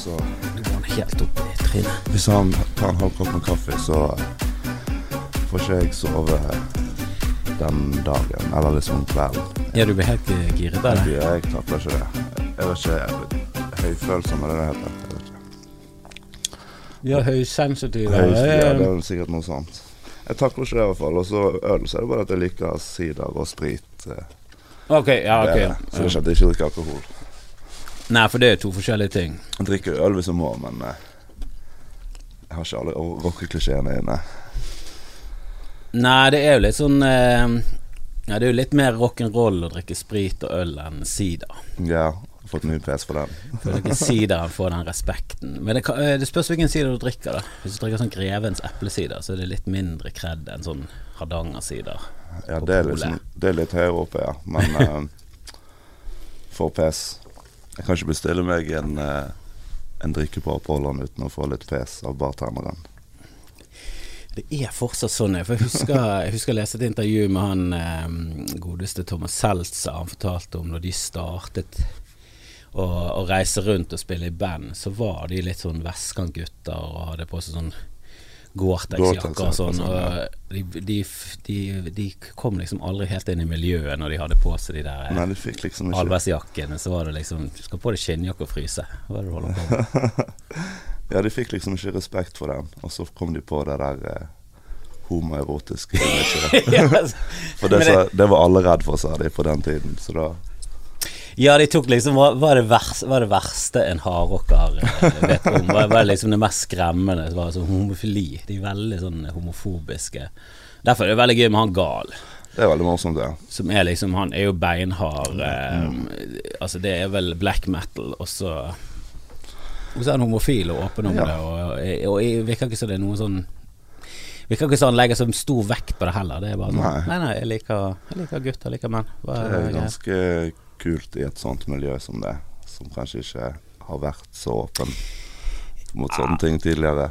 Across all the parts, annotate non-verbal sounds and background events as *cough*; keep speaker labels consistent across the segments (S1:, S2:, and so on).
S1: så
S2: Du han helt opp i trynet.
S1: Hvis han tar en halv kopp med kaffe, så får ikke jeg sove den dagen, eller liksom om kvelden.
S2: Ja, du blir helt giret av det?
S1: Jeg, jeg takler ikke det. Jeg vet ikke Høyfølsom, er det det heter? Jeg vet ikke.
S2: Ja, høysensitiv.
S1: Høy, ja, det er vel sikkert noe sånt. Jeg takler ikke det i hvert fall. Og så øl, så er det bare at jeg liker sider og sprit. eh,
S2: ok, ja,
S1: ok. det. Så det er ikke at jeg ikke liker alkohol.
S2: Nei, for det er to forskjellige ting.
S1: Jeg drikker øl hvis jeg må, men eh, jeg har ikke alle rockeklisjeene inne.
S2: Nei, det er jo litt sånn eh, Ja, det er jo litt mer rock'n'roll å drikke sprit og øl enn sider.
S1: Ja, jeg har fått mye pes for den.
S2: For ikke sideren får den respekten. Men det, kan, eh, det spørs hvilken sider du drikker. da Hvis du drikker sånn Grevens eplesider, så er det litt mindre kred enn sånn Hardanger-sider.
S1: Ja,
S2: På
S1: det er,
S2: polet.
S1: liksom, det er litt høyere oppe, ja. Men *laughs* eh, for pes Jeg kan ikke bestille meg en, eh, en drikke på Apollon uten å få litt pes av bartenderen.
S2: Det er fortsatt sånn. For jeg husker *laughs* jeg husker jeg leste et intervju med han eh, godeste Thomas Seltzer. Han fortalte om når de startet å, å reise rundt og spille i band, så var de litt sånn vestkantgutter og hadde på seg sånn Gore-Tex-jakker og sånn. Og de, de, de, de kom liksom aldri helt inn i miljøet når de hadde på seg de der
S1: Men de liksom ikke
S2: allværsjakkene. Så var det liksom Du skal på deg skinnjakke og fryse. Hva er det du holder på med? *laughs*
S1: Ja, de fikk liksom ikke respekt for den, og så kom de på det der eh, homoerotiske *laughs*
S2: altså, *laughs*
S1: For det,
S2: så, det
S1: var alle redd for, sa de på den tiden. Så da
S2: Ja, de tok liksom Hva hva er det, verste, hva er det verste en hardrocker eh, vet om? Hva hva er liksom det mest skremmende? Det var sånn homofili. De er veldig sånn homofobiske. Derfor er det veldig gøy med han Gal,
S1: Det er veldig morsomt, det.
S2: som er liksom Han er jo beinhard. Eh, altså, det er vel black metal, og så Og så er han homofil og åpen om
S1: Ja.
S2: det, og, og jeg virker ikke som det er noe sånn Virker ikke han legger så stor vekt på det heller. Det er bare sånn
S1: Nei.
S2: Nei, nei, jeg liker, jeg liker gutter, jeg liker menn.
S1: Det
S2: er
S1: ganske kult i et sånt miljø som det, som kanskje ikke har vært så åpen mot sånne ting tidligere.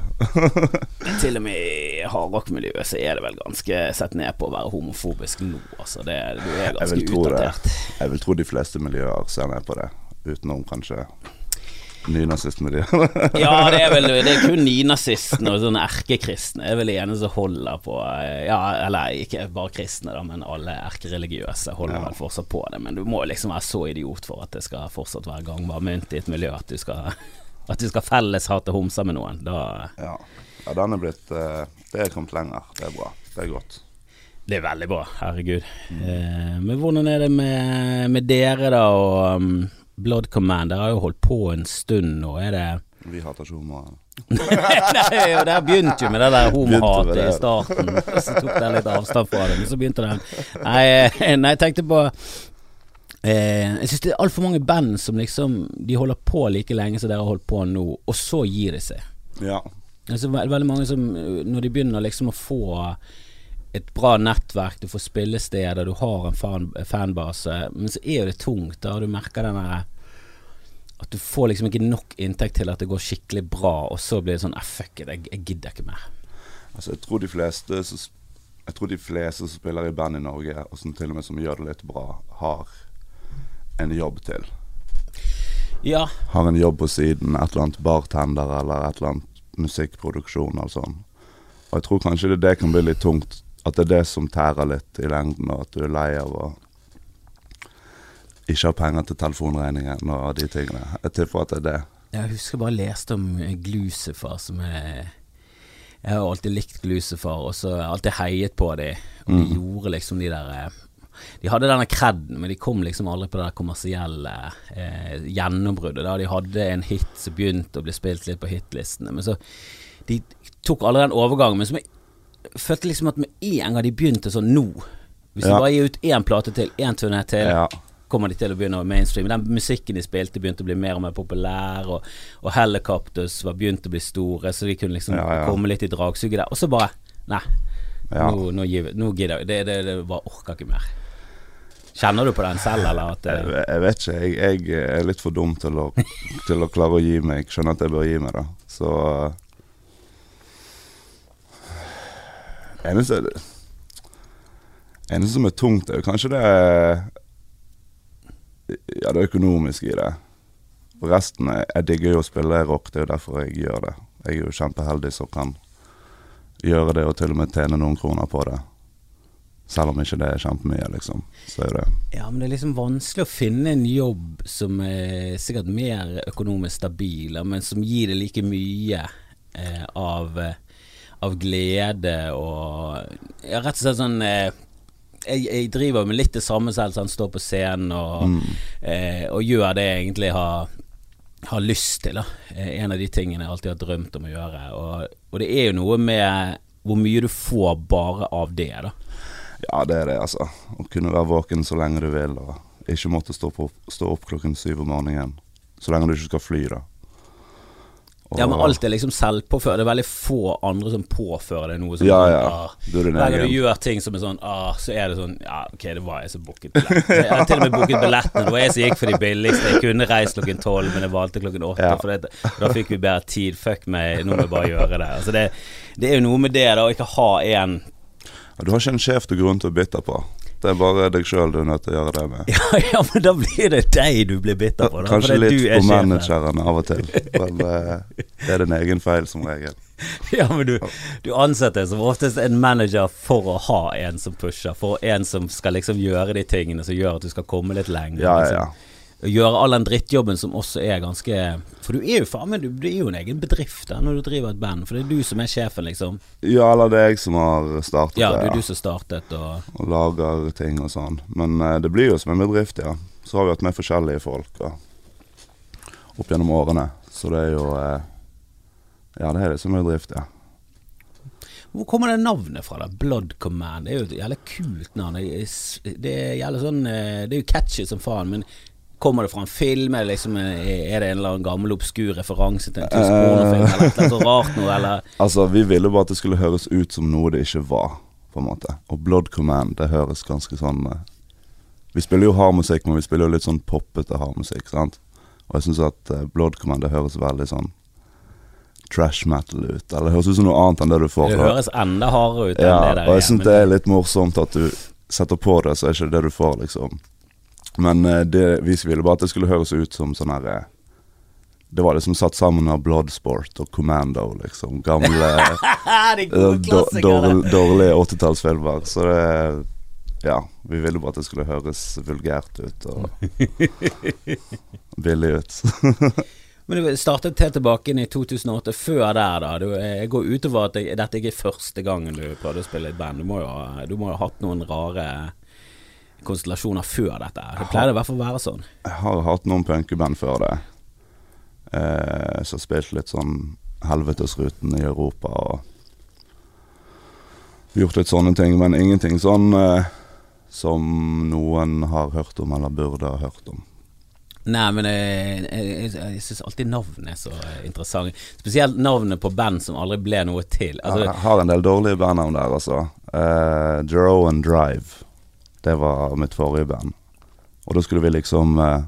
S1: *laughs*
S2: Til og med i hardrock-miljøet så er det vel ganske sett ned på å være homofobisk nå, altså. Det, du er ganske
S1: det.
S2: utdatert.
S1: Jeg vil tro de fleste miljøer ser ned på det, utenom kanskje nynazistmiljøet. *laughs*
S2: Ja, det er vel Det er kun nynazistene og sånne erkekristne er vel de eneste som holder på eh, Ja, eller ikke bare kristne, da, men alle erkereligiøse holder
S1: Ja.
S2: vel fortsatt på det. Men du må liksom være så idiot for at det skal fortsatt være gangbar mynt i et miljø at du skal *laughs* At du skal felles hate homser med noen. Da
S1: ja. ja, den er blitt eh, Det er kommet lenger. Det er bra. Det er godt.
S2: Det er veldig bra, herregud. Eh, men hvordan er det med, med dere, da, og um, Blood Command? Dere har jo holdt på en stund nå, er det
S1: Vi hater ikke homoer. *laughs*
S2: Nei, og der begynte jo med det der homohatet i starten. Og så tok det litt avstand fra det, men så begynte det Nei, eh, nei jeg tenkte på eh, Jeg syns det er altfor mange band som liksom De holder på like lenge som dere har holdt på nå, og så gir de seg.
S1: Ja.
S2: Altså, ve- veldig mange som uh, Når de begynner liksom å få et bra nettverk, du får spillesteder, du har en fan, fanbase, men så er jo det tungt, da, du merker den der At du får liksom ikke nok inntekt til at det går skikkelig bra, og så blir det sånn eh, Fuck it, jeg, jeg gidder ikke mer.
S1: Altså, jeg tror de fleste som jeg tror de fleste som spiller i band i Norge, og som til og med som gjør det litt bra, har en jobb til.
S2: Ja,
S1: Har en jobb på siden, et eller annet bartender eller et eller annet musikkproduksjon og sånn. Og jeg tror kanskje det, det kan bli litt tungt, at det er det som tærer litt i lengden, og at du er lei av å ikke ha penger til telefonregningen og de tingene. Jeg tipper at det er det.
S2: jeg husker bare leste om Glusefar, som er Jeg har alltid likt Glusefar og så har jeg alltid heiet på dem, og de gjorde liksom de der eh, De hadde denne kreden, men de kom liksom aldri på det der kommersielle eh, gjennombruddet. Da de hadde en hit som begynte å bli spilt litt på hitlistene, men så De tok aldri den overgangen. Men som jeg følte liksom at med en gang de begynte sånn nå Hvis de bare gir ut én plate til, én turné til,
S1: Ja.
S2: kommer de til å begynne å mainstream. Den musikken de spilte begynte å bli mer og mer populær, og, og Helicopters var begynt å bli store, så de kunne liksom
S1: Ja, ja.
S2: komme litt i dragsuget der. Og så bare Nei,
S1: Ja.
S2: nå, nå, nå gidder jeg. Det, det, det bare orker ikke mer. Kjenner du på den selv, eller at
S1: Jeg, jeg vet ikke. Jeg, jeg er litt for dum til å, til å klare å gi meg. Skjønner at jeg bør gi meg, da. Så Eneste Eneste som er tungt, er jo kanskje det Ja, Ja, det økonomiske i det. Og resten Jeg digger jo å spille rock, det er jo derfor jeg gjør det. Jeg er jo kjempeheldig som kan gjøre det og til og med tjene noen kroner på det. Selv om ikke det er kjempemye, liksom. Så er det
S2: Ja, men det er liksom vanskelig å finne en jobb som er sikkert mer økonomisk stabil, men som gir deg like mye eh, av, eh, av glede og ja, rett og slett sånn eh, jeg, jeg, driver med litt det samme selv, sånn, står på scenen og, mm. eh, og gjør det jeg egentlig har, har lyst til. Da. Eh, en av de tingene jeg alltid har drømt om å gjøre. Og, og det er jo noe med hvor mye du får bare av det. da
S1: ja, det er det, altså. Å kunne være våken så lenge du vil, og ikke måtte stå, på, stå opp klokken syv om morgenen. Så lenge du ikke skal fly, da.
S2: Ja, men alt er liksom selvpåført. Det er veldig få andre som påfører deg noe Som
S1: Ja, ja.
S2: Hver gang du gjør ting som er sånn ah, så er det sånn Ja, ok, det var jeg som booket billett. Jeg har til og med booket billettene. Det var jeg som gikk for de billigste. Jeg kunne reist klokken tolv, men jeg valgte klokken åtte. Ja. Det, da fikk vi bedre tid. Fuck meg, nå må jeg bare gjøre det. Altså det, det er jo noe med det da å ikke ha en
S1: du har ikke en sjef du grunn til å bytte på. Det er bare deg sjøl du er nødt til å gjøre det med. *laughs*
S2: Ja, ja, men da blir det deg du blir bitter på.
S1: Da, Kanskje litt på manageren av og til. Men eh, det er din egen feil som regel. *laughs*
S2: Ja, men du, du ansetter som oftest en manager for å ha en som pusher. For en som skal liksom gjøre de tingene som gjør at du skal komme litt lenger.
S1: Ja,
S2: liksom.
S1: ja
S2: gjøre all den drittjobben som også er ganske For du er jo faen meg Du er jo en egen bedrift da, når du driver et band, for det er du som er sjefen, liksom.
S1: Ja, eller det er jeg som har startet
S2: ja,
S1: det.
S2: Ja, det er du som startet og
S1: Og lager ting og sånn. Men uh, det blir jo som en bedrift, ja. Så har vi hatt med forskjellige folk ja. opp gjennom årene. Så det er jo uh, Ja, det er det som en bedrift, ja.
S2: Hvor kommer det navnet fra? da? Blood Command. Det er jo et jævlig kult navn. Det er, jævlig sånn eh, Det er jo catchy som faen, men Kommer det fra en film? Er det, liksom, er det en eller annen gammel obskur referanse til en tysk uh, pornofilm? Eller noe rart noe, eller? *laughs*
S1: Altså, vi ville bare at det skulle høres ut som noe det ikke var, på en måte. Og Blood Command, det høres ganske sånn uh, Vi spiller jo hardmusikk, men vi spiller jo litt sånn poppete hardmusikk, sant. Og jeg syns at Blood Command, det høres veldig sånn trash metal ut. Eller det høres ut som noe annet enn det du får.
S2: Det høres enda hardere ut enn
S1: ja,
S2: det der.
S1: Og jeg syns det er litt morsomt at du setter på det, så er ikke det du får, liksom. Men uh, det, vi ville bare at det skulle høres ut som sånn her uh, Det var liksom satt sammen av Bloodsport og Commando, liksom. Gamle *laughs*
S2: uh,
S1: Dårlige 80-tallsfilmer. Så det Ja, vi ville bare at det skulle høres vulgært ut og *laughs* billig ut. *laughs*
S2: Men du startet helt tilbake i 2008. Før der, da. Du, jeg går utover at det, dette ikke er første gangen du prøvde å spille i et band. Du må jo ha hatt noen rare konstellasjoner før dette. Det pleier i hvert fall å være sånn.
S1: Jeg har hatt noen punkeband før det. Eh, så spilt litt sånn Helvetesruten i Europa og gjort litt sånne ting. Men ingenting sånn eh, som noen har hørt om eller burde ha hørt om.
S2: Nei, men jeg, jeg, jeg syns alltid navnet er så interessant. Spesielt navnet på band som aldri ble noe til.
S1: Altså, jeg har en del dårlige bandnavn der, altså. Uh, Drow and Drive. Det var mitt forrige band. Og da skulle vi liksom eh,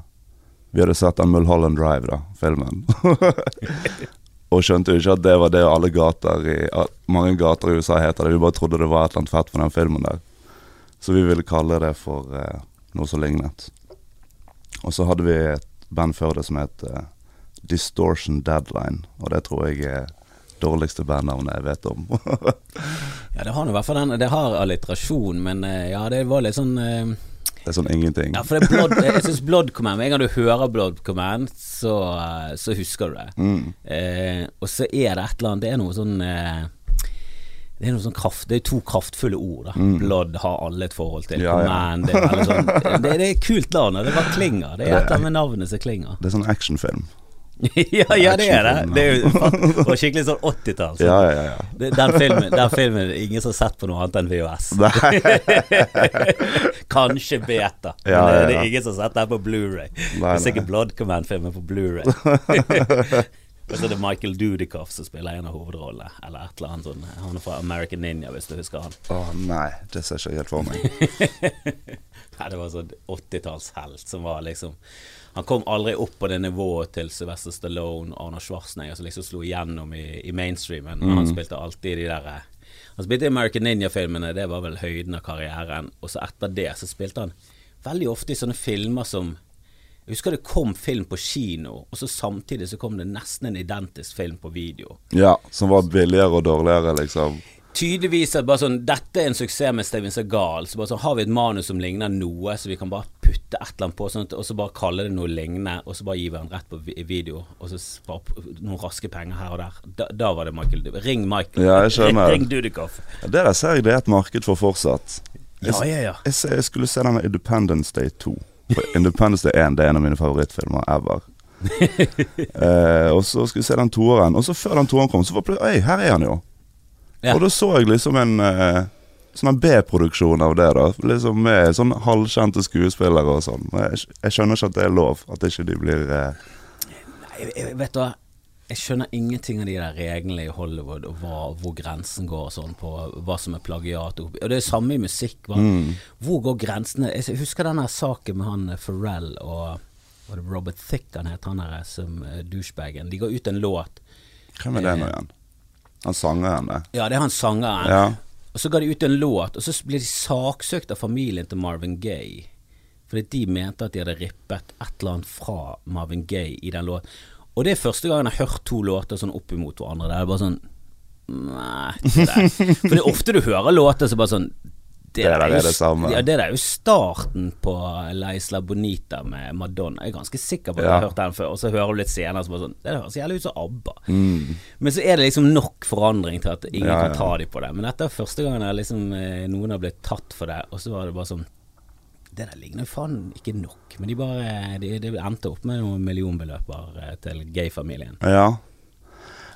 S1: Vi hadde sett den Mulholland Drive, da, filmen. *laughs* og skjønte jo ikke at det var det alle gater i Mange gater i USA heter det. Vi bare trodde det var et eller annet fett på den filmen der. Så vi ville kalle det for eh, noe som lignet. Og så hadde vi et band før det som het eh, Distortion Deadline, og det tror jeg er dårligste bandnavnet jeg vet om. *laughs*
S2: ja, det har i hvert fall den Det har alliterasjon, men eh, ja, det var litt sånn uh,
S1: det er sånn ingenting.
S2: Ja, for det er blood, jeg syns Blood Command Med en gang du hører Blood Command, så, uh, så husker du det.
S1: Mm.
S2: Uh, og så er det et eller annet Det er noe sånn det er noe sånn kraft Det er to kraftfulle ord. da mm. Blood har alle et forhold til.
S1: Ja,
S2: Command ja. det, er sånn, *laughs* det, det, er kult navn. Det bare klinger. Det er et med navnet som klinger.
S1: Det er sånn actionfilm. *laughs*
S2: ja, ja, det er det. Det er jo *laughs* skikkelig sånn 80-tall.
S1: Ja, ja, ja.
S2: Den filmen, den filmen ingen som har sett på noe annet enn VHS. *laughs* Kanskje beta, men ja, det er ingen som har sett den på Blu-ray Det er sikkert Blood Command-filmen på Blu-ray Og så er det Michael Dudikoff som spiller en av hovedrollene. Eller et eller annet sånn Han er fra American Ninja, hvis du husker han.
S1: Å oh, nei, det ser ikke helt for meg.
S2: nei, det var sånn 80-tallshelt som var liksom han kom aldri opp på det nivået til Sylvester Stallone og Arnold Schwarzenegger som liksom slo igjennom i, i mainstreamen. Mm. Han spilte alltid de der eh, Han spilte i American Ninja-filmene, det var vel høyden av karrieren. Og så etter det så spilte han veldig ofte i sånne filmer som Jeg husker det kom film på kino, og så samtidig så kom det nesten en identisk film på video.
S1: Ja, som var billigere og dårligere, liksom.
S2: Tydeligvis at bare sånn Dette er en suksess med Steven Segal. Så bare sånn har vi et manus som ligner noe, så vi kan bare putte et eller annet på, sånn at, og så bare kalle det noe lignende, og så bare gi hverandre rett på video, og så spare noen raske penger her og der. Da, da var det Michael Dudikoff. Ring Michael.
S1: Ja, jeg skjønner.
S2: Ring, ring Dudikoff.
S1: Det der ser jeg det er et marked for fortsatt. Jeg,
S2: Ja, ja, ja.
S1: jeg, jeg skulle se den med Independence Day 2. For Independence Day 1 det er en av mine favorittfilmer ever. *laughs* eh, og så skulle vi se den toeren, og så før den toeren kom, så var plutselig Oi, her er han jo.
S2: Ja.
S1: Og da så jeg liksom en uh, sånn B-produksjon av det, da. Liksom Med sånn halvkjente skuespillere og sånn. Jeg, jeg skjønner ikke at det er lov, at ikke de blir Nei,
S2: Jeg, vet du hva, jeg skjønner ingenting av de der reglene i Hollywood og hva, hvor grensen går og sånn på hva som er plagiat. Og det er samme i musikk. Mm. Hvor går grensene? Jeg husker den saken med han eh, Pharrell og var det Robert Thicke han het, han der som uh, douchebagen. De ga ut en låt.
S1: Hvem er det nå igjen? Han sangeren, det.
S2: Ja, det er han sangeren.
S1: Ja.
S2: Og så ga de ut en låt, og så ble de saksøkt av familien til Marvin Gaye. Fordi de mente at de hadde rippet et eller annet fra Marvin Gaye i den låten. Og det er første gangen jeg har hørt to låter sånn opp imot hverandre. Det er bare sånn Nei. Det. *laughs* For det er ofte du hører låter som bare sånn
S1: Det der
S2: jo
S1: er det samme.
S2: Ja, det der er jo starten på La Isla Bonita med Madonna. Jeg er ganske sikker på at jeg
S1: Ja.
S2: har hørt den før. Og så hører du litt senere bare sånn Det høres jævlig ut som ABBA.
S1: Mm.
S2: Men så er det liksom nok forandring til at ingen
S1: Ja,
S2: kan ta dem på det. Men dette er første gangen jeg liksom, eh, noen har blitt tatt for det, og så var det bare sånn Det der ligner faen ikke nok. Men de bare De, de endte opp med noen millionbeløper eh, til gay-familien.
S1: Ja.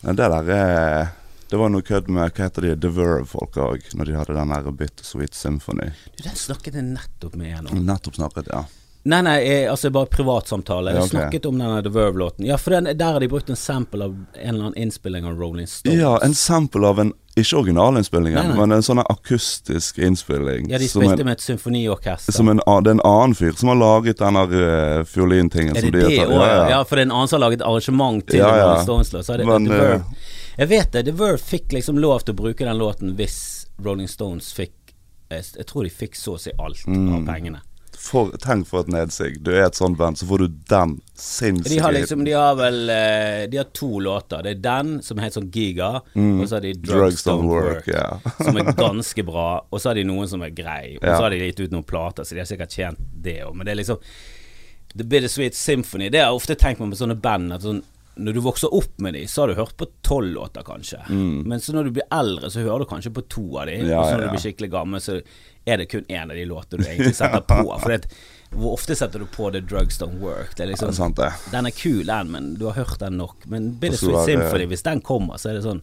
S1: Det der er Det var noe kødd med hva heter de The Verve-folka òg, når de hadde den der Bittersweet Symphony.
S2: Du, den snakket jeg nettopp med en om.
S1: Nettopp snakket, ja.
S2: Nei, nei, jeg, altså bare privatsamtale. Jeg
S1: Ja, okay.
S2: snakket om denne The Verve-låten. Ja, for den, der har de brukt en sample av en eller annen innspilling av Rolling Stones.
S1: Ja, en sample av en Ikke originalinnspillingen, men en sånn akustisk innspilling.
S2: Ja, de spilte
S1: en,
S2: med et symfoniorkester.
S1: som en, det er en annen fyr som har laget den uh, fiolintingen
S2: Er det
S1: de
S2: det òg?
S1: tatt.
S2: Ja, ja. for det er en annen som har laget arrangement til
S1: Ja, ja.
S2: Rolling Stones-låt. Så det
S1: Men,
S2: The Verve. Jeg vet det. The Verve fikk liksom lov til å bruke den låten hvis Rolling Stones fikk Jeg tror de fikk så å si alt
S1: Mm.
S2: av pengene.
S1: For, tenk for et nedsig. Du er et sånt band, så får du den sinnssyke
S2: De har liksom De har vel eh, De har to låter. Det er den som heter sånn Giga, og så har de Drugs,
S1: Mm. Drugs
S2: Don't Work.
S1: Work. yeah. *laughs*
S2: som er ganske bra. Og så har de noen som er grei. Og
S1: Ja.
S2: så har de gitt ut noen plater, så de har sikkert tjent det òg. Men det er liksom The Bittersweet Symphony Det har jeg ofte tenkt meg med sånne band. At sånn, når du vokser opp med de, så har du hørt på tolv låter, kanskje. Men så når du blir eldre, så hører du kanskje på to av de.
S1: Mm. Ja,
S2: og så når
S1: ja, ja.
S2: du blir skikkelig gammel, så er det kun én av de låtene du egentlig setter på. *laughs* For det, hvor ofte setter du på The Drugs Don't Work? Det er
S1: Det
S2: liksom
S1: er sant, det.
S2: den er kul, den, men du har hørt den nok. Men Bittersweet
S1: er
S2: Symphony, hvis den kommer, så er det sånn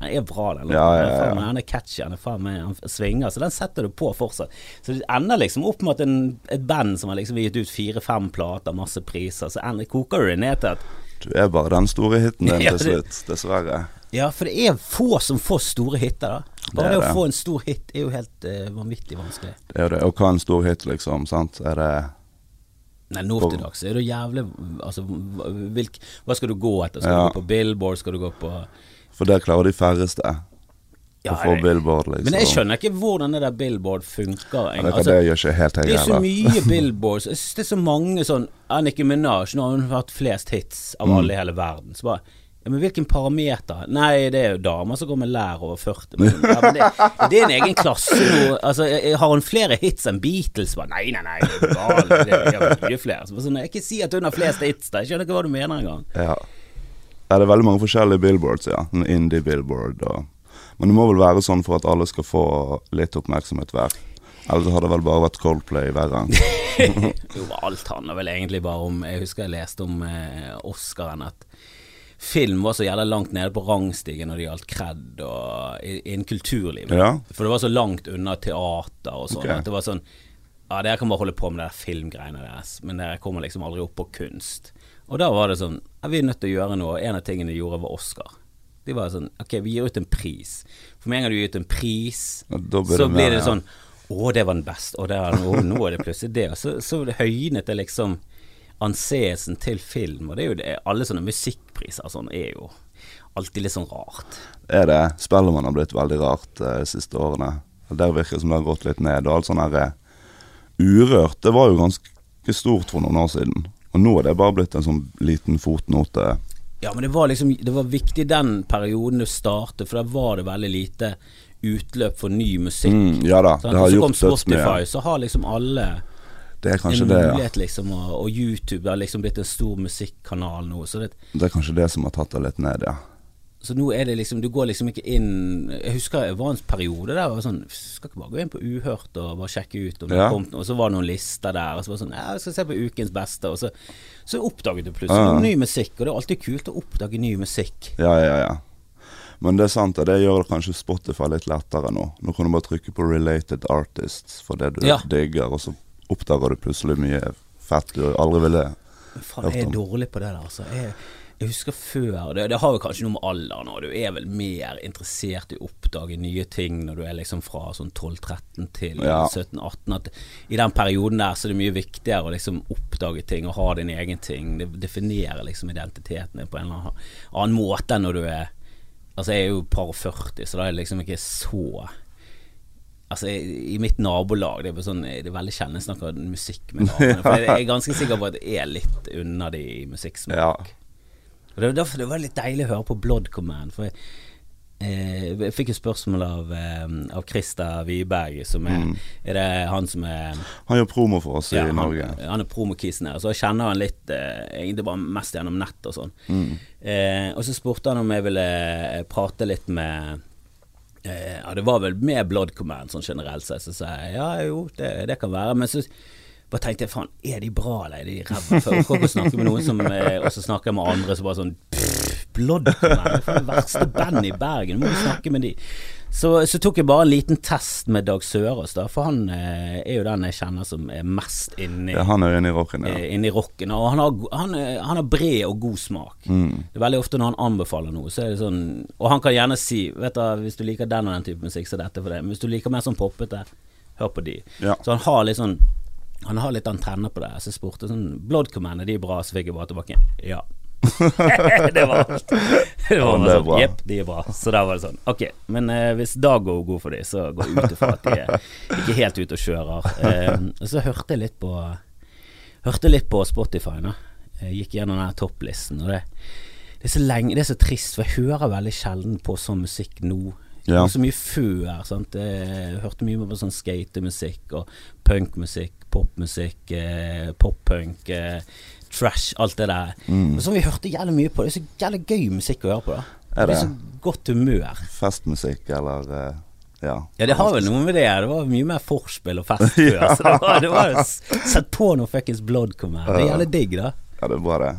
S2: Den er bra, den låten.
S1: Ja,
S2: Den Han er catchy, han er svinger, så den setter du på fortsatt. Så det ender liksom opp med at en, et band som har liksom gitt ut fire-fem plater, masse priser, så ender, koker du det ned til at
S1: Du er bare den store hiten din til slutt, dessverre.
S2: Ja, for det er få som får store hiter, da. Bare
S1: Det
S2: det, å få en stor hit er jo helt uh, vanvittig vanskelig.
S1: Det er jo det. Og hva er en stor hit, liksom? sant? Er det
S2: Nei, nå til dags er det jævlig Altså, hvilk, hva skal du gå etter? Skal
S1: Ja.
S2: du gå på Billboard? Skal du gå på
S1: For det klarer de færreste.
S2: Ja,
S1: Billboard, liksom.
S2: Men jeg skjønner ikke hvordan det der Billboard funker.
S1: Ja, det,
S2: Altså,
S1: det gjør ikke helt jeg
S2: det er så mye *laughs* Billboards. Jeg synes det er så mange sånn Nicki Minaj, nå har hun hatt flest hits av
S1: Mm.
S2: alle i hele verden. Så bare ja, men hvilken parameter? Nei, det er jo damer som går med lær over 40. Men, ja, men det, det er en egen klasse nå. Altså, har hun flere hits enn Beatles? Bare, nei, nei, nei, det er. Det er er mye flere. Så sånn, jeg ikke si at hun har flest hits. Da. Jeg skjønner ikke hva du mener engang.
S1: Ja. ja, det er veldig mange forskjellige billboards, ja. En Indie-billboard og Men det må vel være sånn for at alle skal få litt oppmerksomhet hver. Ellers hadde det vel bare vært Coldplay gang. *laughs*
S2: Jo, alt handler vel egentlig bare om Jeg husker jeg leste om eh, Oscaren at film var så jævla langt nede på rangstigen når det gjaldt kred og innen kulturlivet.
S1: Ja.
S2: For det var så langt unna teater og sånn
S1: Okay.
S2: at det var sånn Ja, dere kan bare holde på med de filmgreiene deres, men dere kommer liksom aldri opp på kunst. Og da var det sånn ja, Vi er nødt til å gjøre noe. Og en av tingene de gjorde, var Oscar. De var sånn Ok, vi gir ut en pris. For med en gang du gir ut en pris,
S1: blir
S2: så
S1: det
S2: blir det sånn Å, det var den beste. Og der, er, å, nå er det plutselig det. Og så, så høynet det liksom anseelsen til film. Og det er jo det Alle sånne musikkpriser sånn er jo alltid litt sånn rart.
S1: Er det Spellemann har blitt veldig rart eh, de siste årene. Der virker det som det har gått litt ned. Og alt sånn her eh, Urørt, det var jo ganske stort for noen år siden. Og nå er det bare blitt en sånn liten fotnote.
S2: Ja, men det var liksom Det var viktig den perioden du startet, for da var det veldig lite utløp for ny musikk.
S1: Mm, ja da,
S2: Sant?
S1: det har
S2: så kom
S1: Så dødsmye.
S2: Spotify, så har liksom alle
S1: Det er kanskje
S2: en
S1: det, ja.
S2: mulighet, liksom, og, og YouTube har liksom blitt en stor musikkanal nå. Så, det,
S1: Det er kanskje det som har tatt det litt ned, ja.
S2: Så nå er det liksom Du går liksom ikke inn Jeg husker det var en periode der jeg var sånn Skal ikke bare gå inn på Uhørt og bare sjekke ut om det
S1: Ja.
S2: kom. Og så var det noen lister der, og så var det sånn Ja, jeg skal se på ukens beste, og så, så oppdaget du plutselig
S1: Ja.
S2: ny musikk. Og det er alltid kult å oppdage ny musikk.
S1: Ja, ja, ja. Men det er sant, og det gjør kanskje Spotify litt lettere nå. Nå kan du bare trykke på 'related artists' for det du
S2: Ja.
S1: digger, og så oppdager du plutselig mye fett du aldri ville hørt
S2: Men faen, jeg er dårlig på det der, altså. Jeg, jeg husker før det, det har jo kanskje noe med alderen og Du er vel mer interessert i å oppdage nye ting når du er liksom fra sånn 12-13 til
S1: Ja.
S2: 17-18. At I den perioden der så er det mye viktigere å liksom oppdage ting og ha din egen ting. Det definerer liksom identiteten din på en eller annen måte enn når du er Altså, jeg er jo par og 40, så da er det liksom ikke så Altså, i, I mitt nabolag Det er, sånn, det er veldig sjelden jeg snakker musikk med naboene. For jeg er ganske sikker på at jeg er litt unna de i musikksmak.
S1: Ja.
S2: Og det var derfor det var litt deilig å høre på Blood Command. For jeg, eh, jeg fikk jo spørsmål av, eh, av Christer Wiberg, som er Er det han som er
S1: Han gjør promo for oss
S2: ja,
S1: i Norge.
S2: Han, han er promokisen her, så jeg kjenner han litt eh, Egentlig bare mest gjennom nett og sånn. Eh, og så spurte han om jeg ville eh, prate litt med eh, Ja, det var vel med Blood Command sånn generelt sett. Så sa jeg ja jo, det, det kan være. Men så bare tenkte jeg faen, er de bra eller er de ræva? For jeg orker å snakke med noen som eh, Og så snakker med andre som bare sånn pff, for det er verste bandet i Bergen, må du snakke med de. Så, så tok jeg bare en liten test med Dag Sørås, da, for han eh, er jo den jeg kjenner som er mest inni
S1: Ja, han er jo inne i rocken, ja.
S2: eh, inni rocken. Og han har, han, er- han har bred og god smak.
S1: Mm.
S2: Det er veldig ofte når han anbefaler noe, så er det sånn Og han kan gjerne si Vet du, hvis du liker den og den type musikk, så er dette for deg. Men hvis du liker mer sånn poppete, hør på de.
S1: Ja.
S2: Så han har litt sånn Han har litt antenner på det. Så jeg spurte sånn Blood Command, er de bra? Så fikk jeg bare tilbake ja. *laughs* det var alt. *laughs* Det var
S1: bare
S2: sånn,
S1: bra.
S2: Jepp, de er bra. Så da var det sånn. Ok, men eh, hvis Dag går god for de, så går jeg ut ifra at de er ikke helt ute og kjører. *laughs* Eh, og så hørte jeg litt på Hørte litt på Spotify nå. Jeg gikk gjennom den topplisten, og det, det er så lenge Det er så trist, for jeg hører veldig sjelden på sånn musikk nå.
S1: Ja.
S2: Så mye før. Sant? Jeg hørte mye på sånn skatemusikk og punkmusikk, popmusikk, eh, poppunk, eh, trash, alt det der.
S1: Mm.
S2: Som vi hørte jævlig mye på. Det er så jævlig gøy musikk å høre på. da
S1: Er det?
S2: blir så godt humør.
S1: Festmusikk eller eh, ja.
S2: Ja, det har vel noe med det. Det var mye mer forspill og fest *laughs* før. Så det var, det var jo s- Sett på når fuckings blood kommer Det er jævlig digg, da.
S1: Ja, det er bra, det.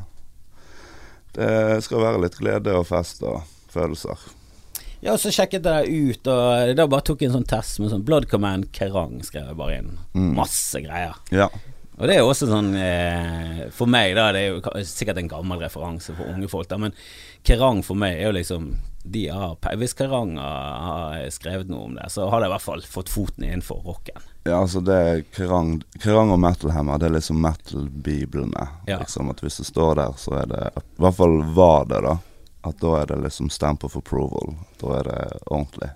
S1: Det skal være litt glede og fest og følelser.
S2: Ja, så sjekket jeg det ut, og da bare tok jeg en sånn test med sånn Blood Command Kerrang, skrev jeg bare inn.
S1: Mm.
S2: Masse greier.
S1: Ja.
S2: Og det er jo også sånn eh, For meg, da, det er jo sikkert en gammel referanse for unge folk, da, men Kerrang for meg er jo liksom de har, Hvis Kerrang har, har skrevet noe om det, så har de i hvert fall fått foten innenfor rocken.
S1: Ja, altså det er Kerrang, Kerrang og Metal Hammer, det er liksom metal-biblene.
S2: Ja.
S1: Liksom at hvis det står der, så er det I hvert fall var det, da. At da er det liksom stamp of approval. Da er det ordentlig.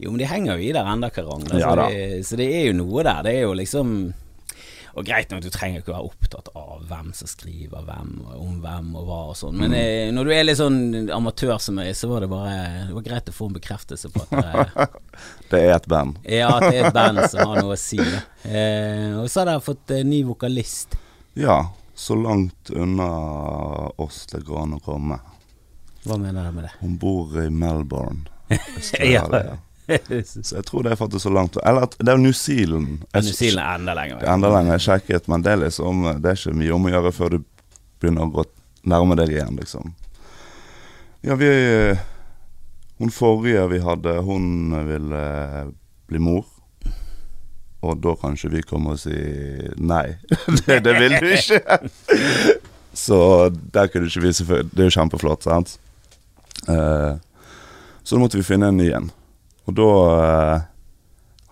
S2: Jo, men de henger jo i der enda, Karang. da,
S1: Ja
S2: det, så det er jo noe der. Det er jo liksom Og greit nok, du trenger ikke være opptatt av hvem som skriver hvem, om hvem og hva og sånn, men mm. når du er litt sånn amatør som meg, så var det bare Det var greit å få en bekreftelse på at det, *laughs*
S1: Det er et band.
S2: Ja, at det er et band som har noe å si. *laughs* Eh, og så har dere fått eh, ny vokalist.
S1: Ja, så langt unna oss det går an å komme.
S2: Hva mener du med det?
S1: Hun bor i Melbourne. *laughs*
S2: Ja. *laughs*
S1: Så jeg tror det er faktisk så langt Eller at det er New Zealand. Jeg-
S2: New Zealand er enda lenger
S1: Det enda lenger jeg sjekket, men det er liksom Det er ikke mye om å gjøre før du begynner å gå nærme deg igjen, liksom. Ja, vi Hun forrige vi hadde, hun ville bli mor. Og da kan ikke vi komme og si nei. *laughs* det, det vil du ikke. Så der kunne ikke vi selvfølgelig Det er jo kjempeflott, sant? Eh, så da måtte vi finne en ny en. Og da eh,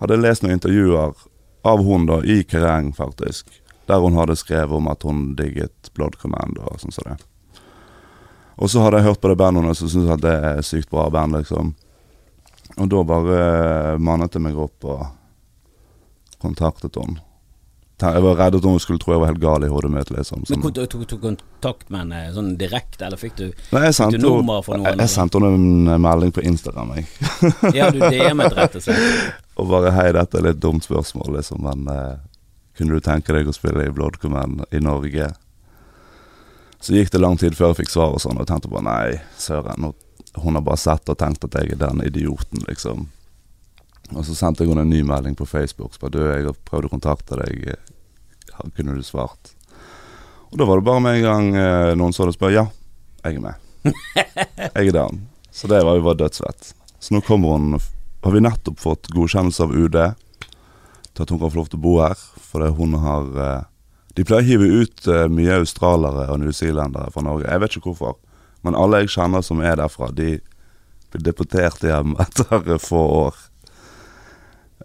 S1: hadde jeg lest noen intervjuer av hun da, i Kereng, faktisk. Der hun hadde skrevet om at hun digget Blood Command og sånn som det. Og så hadde jeg hørt på det bandet hennes og syntes at det er sykt bra band, liksom. Og da bare mannet jeg meg opp og kontaktet hun. Jeg var redd at hun skulle tro jeg var helt gal i hodet mitt, liksom.
S2: Men tok du kontakt med henne sånn direkte, eller fikk du
S1: Nei, jeg fikk
S2: du
S1: henne-
S2: nummer fra noen,
S1: jeg, jeg sendte henne en eh, melding på Instagram, jeg. *laughs*
S2: Ja, du DM-et rett og slett.
S1: Og bare hei, dette er litt dumt spørsmål, liksom, men eh, kunne du tenke deg å spille i Blood Command i Norge? Så gikk det lang tid før jeg fikk svar og sånn, og tenkte bare nei, søren. Hun har bare sett og tenkt at jeg er den idioten, liksom. Og så sendte jeg henne en ny melding på Facebook. Så bare, du, jeg har prøvd å kontakte deg. eh, Kunne du svart? Og da var det bare med en gang eh, noen så det og spør ja, jeg er med. *laughs* jeg er down. Så det var jo bare dødsfett. Så nå kommer hun Har vi nettopp fått godkjennelse av UD til at hun kan få lov til å bo her. Fordi hun har eh, De pleier å hive ut mye australere og newzealendere fra Norge. Jeg vet ikke hvorfor. Men alle jeg kjenner som er derfra, de blir deportert hjem *laughs* etter få år.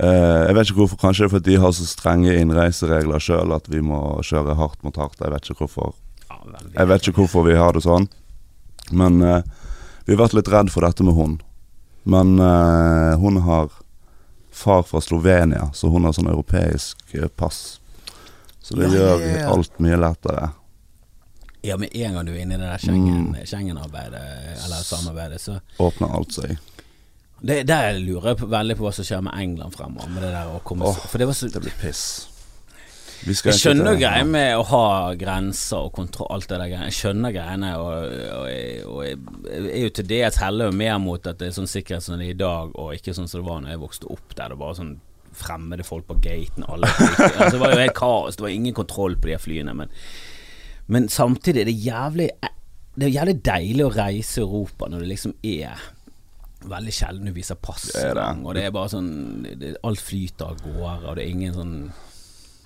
S1: Eh, jeg vet ikke hvorfor. Kanskje det er fordi de har så strenge innreiseregler sjøl at vi må kjøre hardt mot hardt. Jeg vet ikke hvorfor.
S2: Ja.
S1: Jeg vet ikke hvorfor vi har det sånn. Men uh, vi har vært litt redd for dette med hun. Men uh, hun har far fra Slovenia, så hun har sånn europeisk pass. Så det
S2: Ja,
S1: gjør
S2: ja,
S1: alt mye lettere.
S2: Ja, med en gang du er inne i det der
S1: Mm.
S2: Schengen- Schengen-arbeidet, eller samarbeidet, så
S1: Åpner alt seg.
S2: Det, Der lurer jeg på, veldig på hva som skjer med England fremover. Med det der å komme
S1: oh,
S2: For det var så
S1: Det blir piss.
S2: Jeg skjønner greia med å ha grenser og kontroll, alt det der greiene. Jeg skjønner greiene, og, og, og jeg er jo til dels heller mer mot at det er sånn sikkerhet som det er i dag, og ikke sånn som det var når jeg vokste opp, der det var sånn fremmede folk på gaten. Alle, *laughs* altså, det var jo helt kaos, det var ingen kontroll på de flyene. Men, men samtidig er det jævlig Det er jævlig deilig å reise Europa når det liksom er Veldig sjelden du viser pass,
S1: Det er det.
S2: og det er bare sånn det, Alt flyter av gårde, og det er ingen sånn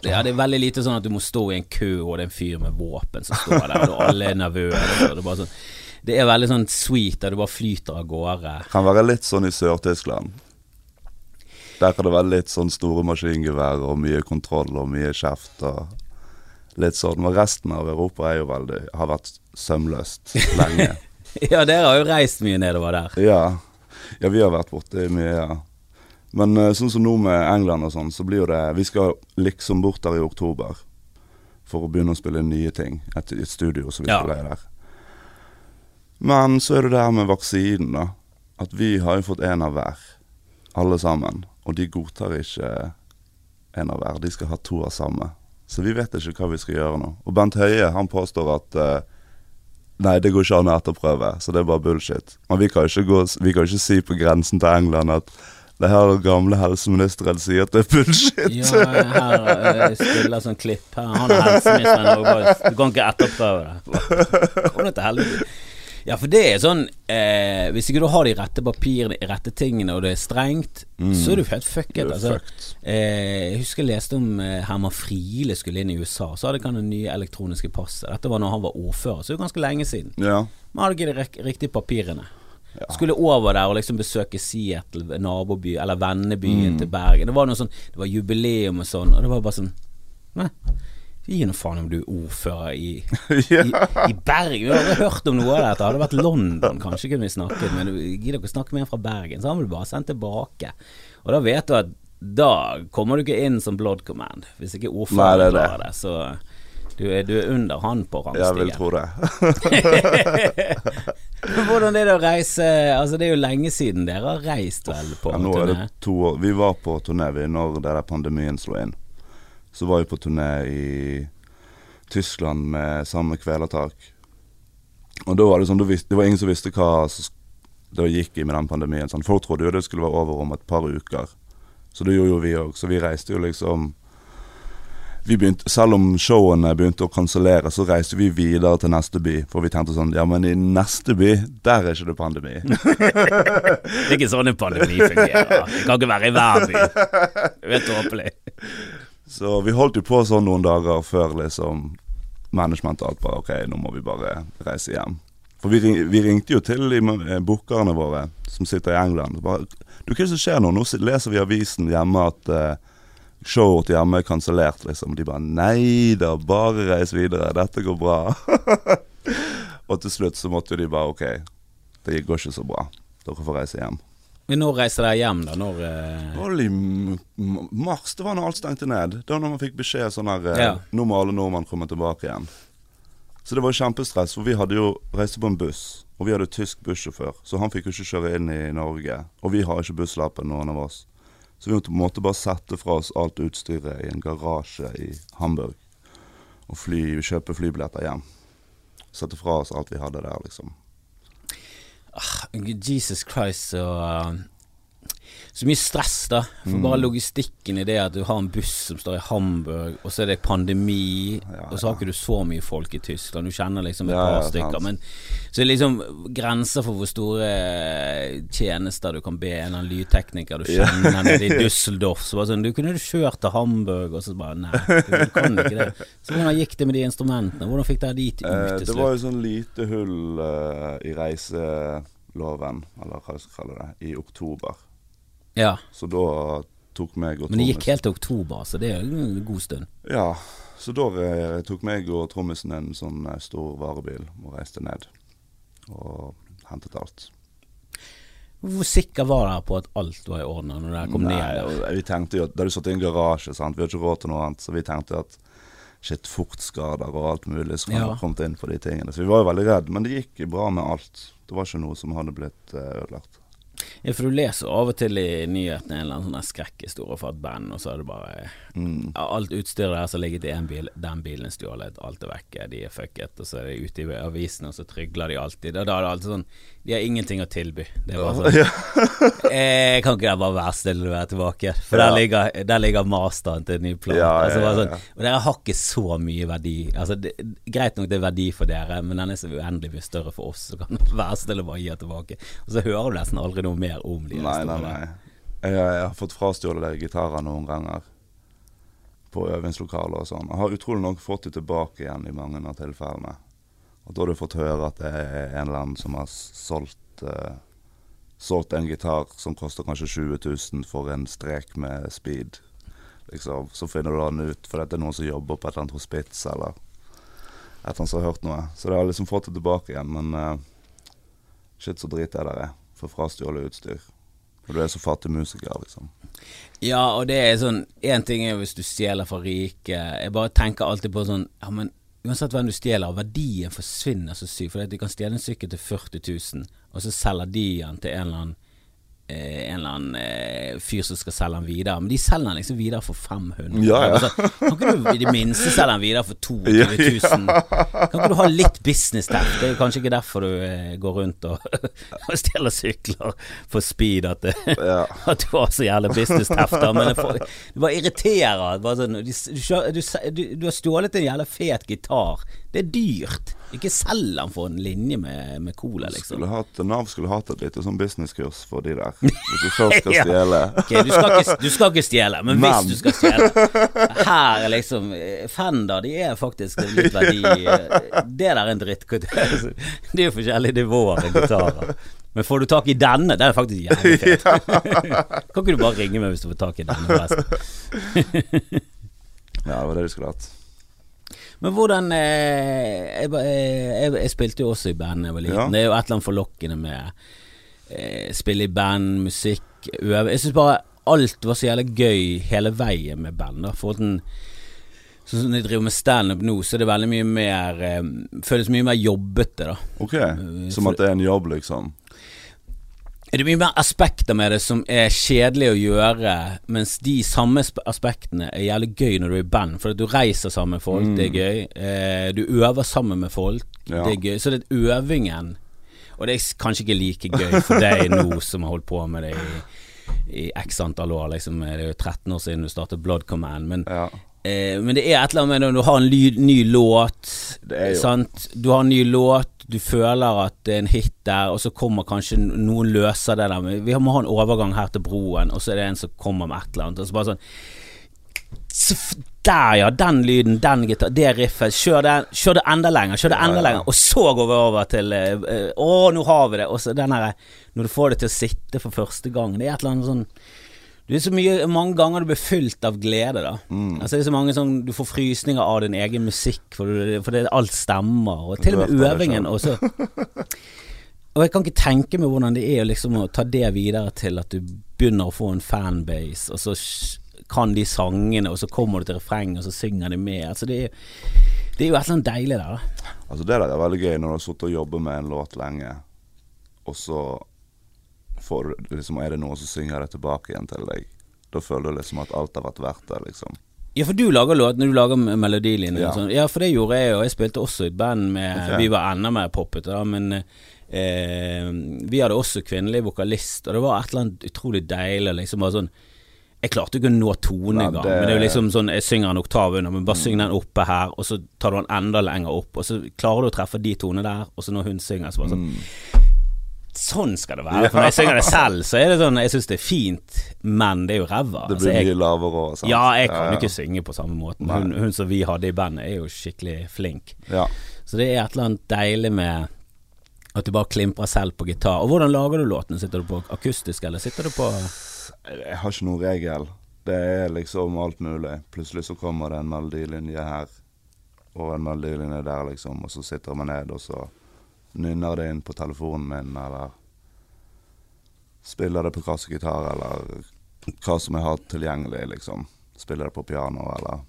S2: ja, det er veldig lite sånn at du må stå i en kø, og det er en fyr med våpen som står der, og alle er nervøse. og Det er, bare sånn, det er veldig sånn sweet, der du bare flyter av gårde.
S1: Kan være litt sånn i Sør-Tyskland. Der kan det være litt sånn store maskingevær og mye kontroll og mye kjeft og litt sånn. Men resten av Europa er jo veldig har vært sømløst lenge. *laughs*
S2: Ja, dere har jo reist mye nedover der.
S1: Ja. Ja, vi har vært borti mye, ja. Men eh, sånn som nå med England og sånn, så blir jo det Vi skal liksom bort der i oktober for å begynne å spille nye ting. Et, et studio som vi
S2: Ja.
S1: spiller der. Men så er det det her med vaksinen, da. At vi har jo fått en av hver, alle sammen. Og de godtar ikke en av hver. De skal ha to av samme. Så vi vet ikke hva vi skal gjøre nå. Og Bent Høie han påstår at eh, Nei, det går ikke an å etterprøve, så det er bare bullshit. Men vi kan ikke, gå, vi kan ikke si på grensen til England at det her gamle helseministeren sier at det er bullshit.
S2: Ja, her eh, spiller sånn klipp. Her, han er helseministeren bare Du kan ikke etterprøve det. Kom deg til helvete. Ja, for det er sånn eh, Hvis ikke du har de rette papirene, de rette tingene, og det er strengt, så er du helt fucket. Altså, eh, jeg husker jeg leste om eh, Herman Friele skulle inn i USA. Så hadde han det nye elektroniske passet. Dette var når han var ordfører, så det er ganske lenge siden.
S1: Ja.
S2: Men hadde ikke de riktige papirene. Skulle over der og liksom besøke Seattle, naboby, eller vennebyen
S1: Mm.
S2: til Bergen. Det var noe sånn Det var jubileum og sånn, og det var bare sånn Nei, gi nå faen om du er ordfører i, *laughs* i, i Bergen. Vi har aldri hørt om noe av dette. Hadde det vært London, kanskje kunne vi snakket, men gidder ikke å snakke med en fra Bergen, så han vil bare sendt tilbake. Og da vet du at da kommer du ikke inn som Blood Command, hvis ikke ordføreren
S1: er
S2: klarer det. Så du er, du er under han på rangstigen.
S1: Jeg vil tro det. *laughs*
S2: Hvordan er det å reise Altså Det er jo lenge siden dere har reist vel på
S1: Ja, nå er det to år. Vi var på turné vi når denne pandemien slo inn. Så var vi på turné i Tyskland med samme kvelertak. Og da var det sånn, det var ingen som visste hva som det gikk i med den pandemien. Sånn. Folk trodde jo det skulle være over om et par uker. Så det gjorde jo vi òg. Så vi reiste jo liksom vi begynte, Selv om showene begynte å kansellere, så reiste vi videre til neste by. For vi tenkte sånn Ja, men i neste by, der er ikke det pandemi. *laughs*
S2: Det er ikke sånn en pandemi fungerer. Det kan ikke være i hver by. Det er tåpelig.
S1: Så vi holdt jo på sånn noen dager før liksom management og alt bare Ok, nå må vi bare reise hjem. For vi, vi ringte jo til de eh, bookerne våre som sitter i England. Bare, du, hva er det som skjer nå? Nå leser vi avisen hjemme at uh, showet hjemme er kansellert, liksom. De bare Nei da, bare reis videre. Dette går bra. *laughs* og til slutt så måtte jo de bare Ok, det går ikke så bra. Dere får reise hjem.
S2: Men når reiste dere hjem, da? Når eh,
S1: Det var i mars, det var når alt stengte ned. Det var når man fikk beskjed sånn her eh,
S2: Ja.
S1: Nå må alle nordmenn komme tilbake igjen. Så det var kjempestress, for vi hadde jo reiste på en buss. Og vi hadde tysk bussjåfør, så han fikk jo ikke kjøre inn i Norge. Og vi har ikke busslappen, noen av oss. Så vi måtte på bare sette fra oss alt utstyret i en garasje i Hamburg. Og fly, kjøpe flybilletter hjem. Sette fra oss alt vi hadde der, liksom.
S2: Jesus Christ, så uh, Så mye stress, da. For
S1: Mm.
S2: bare logistikken i det at du har en buss som står i Hamburg, og så er det pandemi,
S1: Ja,
S2: og så har ikke du så mye folk i Tyskland. Du kjenner liksom et
S1: Ja,
S2: par stykker. Men så er liksom grenser for hvor store eh, tjenester du kan be en lydtekniker du kjenner nede i Düsseldorf. Så bare sånn Du kunne du kjørt til Hamburg, og så bare Nei, du kan ikke det. Så hvordan gikk det med de instrumentene? Hvordan fikk dere de ut til slutt?
S1: det var jo sånn lite hull uh, i reiseloven, eller hva jeg skal kalle det, i oktober.
S2: Ja.
S1: Så da tok meg og
S2: Men det gikk helt til oktober, så det er en god stund.
S1: Ja, så da eh, tok meg og trommisen en sånn eh, stor varebil og reiste ned. Og hentet alt.
S2: Hvor sikker var dere på at alt var i orden når dere kom
S1: Nei,
S2: ned? der?
S1: vi tenkte jo at Da du satt i en garasje, sant? vi hadde ikke råd til noe annet, så vi tenkte at shit, fortskader og alt mulig skulle
S2: Ja.
S1: kommet inn på de tingene. Så vi var jo veldig redd, men det gikk bra med alt. Det var ikke noe som hadde blitt eh, ødelagt.
S2: Ja, for du leser av og til i nyhetene en eller annen sånn skrekkhistorie fra et band, og så er det bare
S1: Mm.
S2: Alt utstyret der som ligger i en bil, den bilen er stjålet, alt er vekke, de er fucket, og så er det ute i avisene, og så trygler de alltid. Og da er det alltid sånn De har ingenting å tilby. Det er bare sånn *laughs*
S1: Ja.
S2: eh, Kan ikke dere bare være stille og være tilbake? For der ligger, der ligger masteren til en ny plan.
S1: Ja,
S2: altså, sånn, og dere har ikke så mye verdi. Altså, det, greit nok det er verdi for dere, men den er så uendelig mye større for oss. Så kan dere være stille og bare gi den tilbake. Og så hører du nesten aldri noe mer om de.
S1: Nei, nei, nei. Jeg, jeg har fått frastjålet gitarer noen ganger. På øvingslokaler og sånn. Jeg har utrolig nok fått det tilbake igjen i mange av tilfellene. Og da har du fått høre at det er en eller annen som har solgt uh, Solgt en gitar som koster kanskje 20 000 for en strek med speed. Liksom. Så finner du den ut, for det er noen som jobber på et eller annet hospits, eller et eller annet som har hørt noe. Så det har liksom fått det tilbake igjen, men uh, shit, så drit er for frastjålet utstyr. Og du er så fattig musiker, liksom.
S2: Ja, og det er sånn Én ting er hvis du stjeler fra rike. Jeg bare tenker alltid på sånn Ja, men uansett hvem du stjeler, verdien forsvinner så sykt. For de kan stjele en sykkel til 40 000, og så selger de den til en eller annen en eller annen eh, fyr som skal selge den videre. Men de selger den liksom videre for 500.
S1: Ja, ja.
S2: Altså, kan ikke du i det minste selge den videre for 22 000? Kan ikke du ha litt business der? Det er jo kanskje ikke derfor du eh, går rundt og, *laughs* og stjeler sykler for speed. At, det,
S1: Ja. *laughs*
S2: at du har så jævlig business-tefter. Men det, får, det bare irriterer. Bare sånn, du, du, du, du, du har stjålet en jævla fet gitar. Det er dyrt. Ikke selg den for en linje med, med cola, liksom.
S1: Skulle hatt, Nav skulle hatt et lite sånn businesskurs for de der. *laughs* Hvis du først skal
S2: Ja.
S1: stjele.
S2: Ok, du skal, ikke, du skal ikke stjele, men,
S1: Men.
S2: hvis du skal stjele Her er liksom eh, Fender, de er faktisk litt *laughs* verdi eh, Det der er en dritt Det er jo forskjellige nivåer i gitarer. Men får du tak i denne, den er faktisk jævlig *laughs* fet. Kan ikke du bare ringe meg hvis du får tak i denne? forresten?
S1: Ja, det var det du skulle hatt.
S2: Men hvordan eh, jeg, eh, jeg, jeg spilte jo også i band da jeg var liten.
S1: Ja.
S2: Det er jo et eller annet forlokkende med eh, spille i band, musikk, øve. Jeg syns bare alt var så jævlig gøy hele veien med band. Da. For den, sånn som jeg driver med standup nå, så er det veldig mye mer eh, Føles mye mer jobbete, da.
S1: Ok, Som at det er en jobb, liksom.
S2: Det er mye mer aspekter med det som er kjedelig å gjøre, mens de samme aspektene er jævlig gøy når du er i band. For at du reiser sammen med folk, det er gøy. Eh, du øver sammen med folk,
S1: Ja.
S2: det er gøy. Så det er øvingen Og det er kanskje ikke like gøy for deg nå *laughs* som har holdt på med det i, i x antall år. Liksom. Det er jo 13 år siden du startet Blood Command. Men
S1: Ja.
S2: Eh, men det er et eller annet med når du har en ly, ny låt? Du har en ny låt, du føler at det er en hit der, og så kommer kanskje noen løser det der Vi må ha en overgang her til broen, og så er det en som kommer med et eller annet. Og så bare sånn Der, ja. Den lyden, den gitar, det riffet. Kjør det, kjør det enda lenger. Kjør det enda
S1: ja.
S2: lenger. Og så går vi over til eh, Å, nå har vi det. Og så den her Når du får det til å sitte for første gang. Det er et eller annet sånn det er så mye, mange ganger du blir fylt av glede, da.
S1: Mm.
S2: Altså det er så mange sånn Du får frysninger av din egen musikk, for, du, for det, alt stemmer. Og til og med
S1: Du
S2: øvingen.
S1: selv.
S2: Og så *laughs* og jeg kan ikke tenke meg hvordan det er liksom å ta det videre til at du begynner å få en fanbase, og så kan de sangene, og så kommer du til refrenget, og så synger de med. Altså det, er, det er jo et eller annet deilig der.
S1: Altså Det der er veldig gøy, når du har sittet og jobbet med en låt lenge, og så du liksom, er det noen som synger det tilbake igjen til deg. Da føler du liksom at alt har vært verdt det, liksom.
S2: Ja, for du lager låt når du lager melodilinjer. Ja. Sånn. ja, for det gjorde jeg, jo. jeg spilte også i et band med okay. Vi var enda mer poppete, da, men eh, vi hadde også kvinnelig vokalist, og det var et eller annet utrolig deilig. Liksom bare sånn jeg klarte ikke å nå tone engang, det... men det er jo liksom sånn Jeg synger en oktav under, men bare syng den oppe her, og så tar du den enda lenger opp, og så klarer du å treffe de tonene der, og så når hun synger, så bare sånn mm. Sånn skal det være. For når jeg synger det selv, så er det sånn Jeg syns det er fint, men det er jo ræva.
S1: Det blir
S2: altså,
S1: mye lavere òg,
S2: Ja, jeg kan jo ja, ikke synge på samme måte. Hun, hun, som vi hadde i bandet, er jo skikkelig flink.
S1: Ja.
S2: Så det er et eller annet deilig med at du bare klimprer selv på gitar. Og hvordan lager du låten? Sitter du på akustisk, eller sitter du på
S1: Jeg har ikke noen regel. Det er liksom alt mulig. Plutselig så kommer det en melodilinje her, og en melodilinje der, liksom, og så sitter man ned, og så nynner det inn på telefonen min, eller spiller det på kassegitar, eller hva som jeg har tilgjengelig, liksom. Spiller det på piano, eller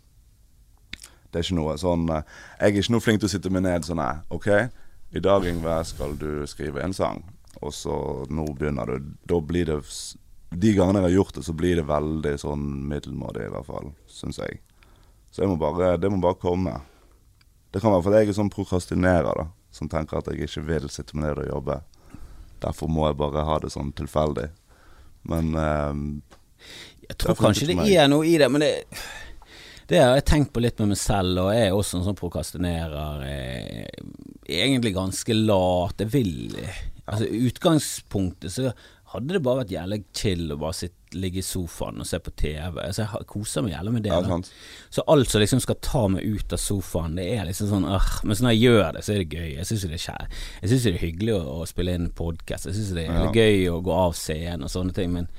S1: Det er ikke noe sånn eh, Jeg er ikke noe flink til å sitte meg ned sånn OK, i dag, Yngve, skal du skrive en sang, og så nå begynner du. Da blir det De gangene jeg har gjort det, så blir det veldig sånn middelmådig, i hvert fall, syns jeg. Så jeg må bare, det må bare komme. Det kan være fordi jeg er sånn prokrastinerer, da som tenker at jeg ikke vil sitte med ned og jobbe. Derfor må jeg bare ha det sånn tilfeldig. Men eh,
S2: Jeg tror kanskje det er noe i det, men det, det har jeg tenkt på litt med meg selv, og jeg er også en sånn prokastinerer. Egentlig ganske lat. Jeg vil Altså, utgangspunktet så hadde det bare vært jævlig chill å bare sitte, ligge i sofaen og se på TV. Så jeg koser meg jævlig med det. Ja, så alt som liksom skal ta meg ut av sofaen, det er liksom sånn øh, Men så når jeg gjør det, så er det gøy. Jeg syns det det er hyggelig å, å spille inn podkast. Jeg syns det er ja. gøy å gå av scenen og sånne ting. Men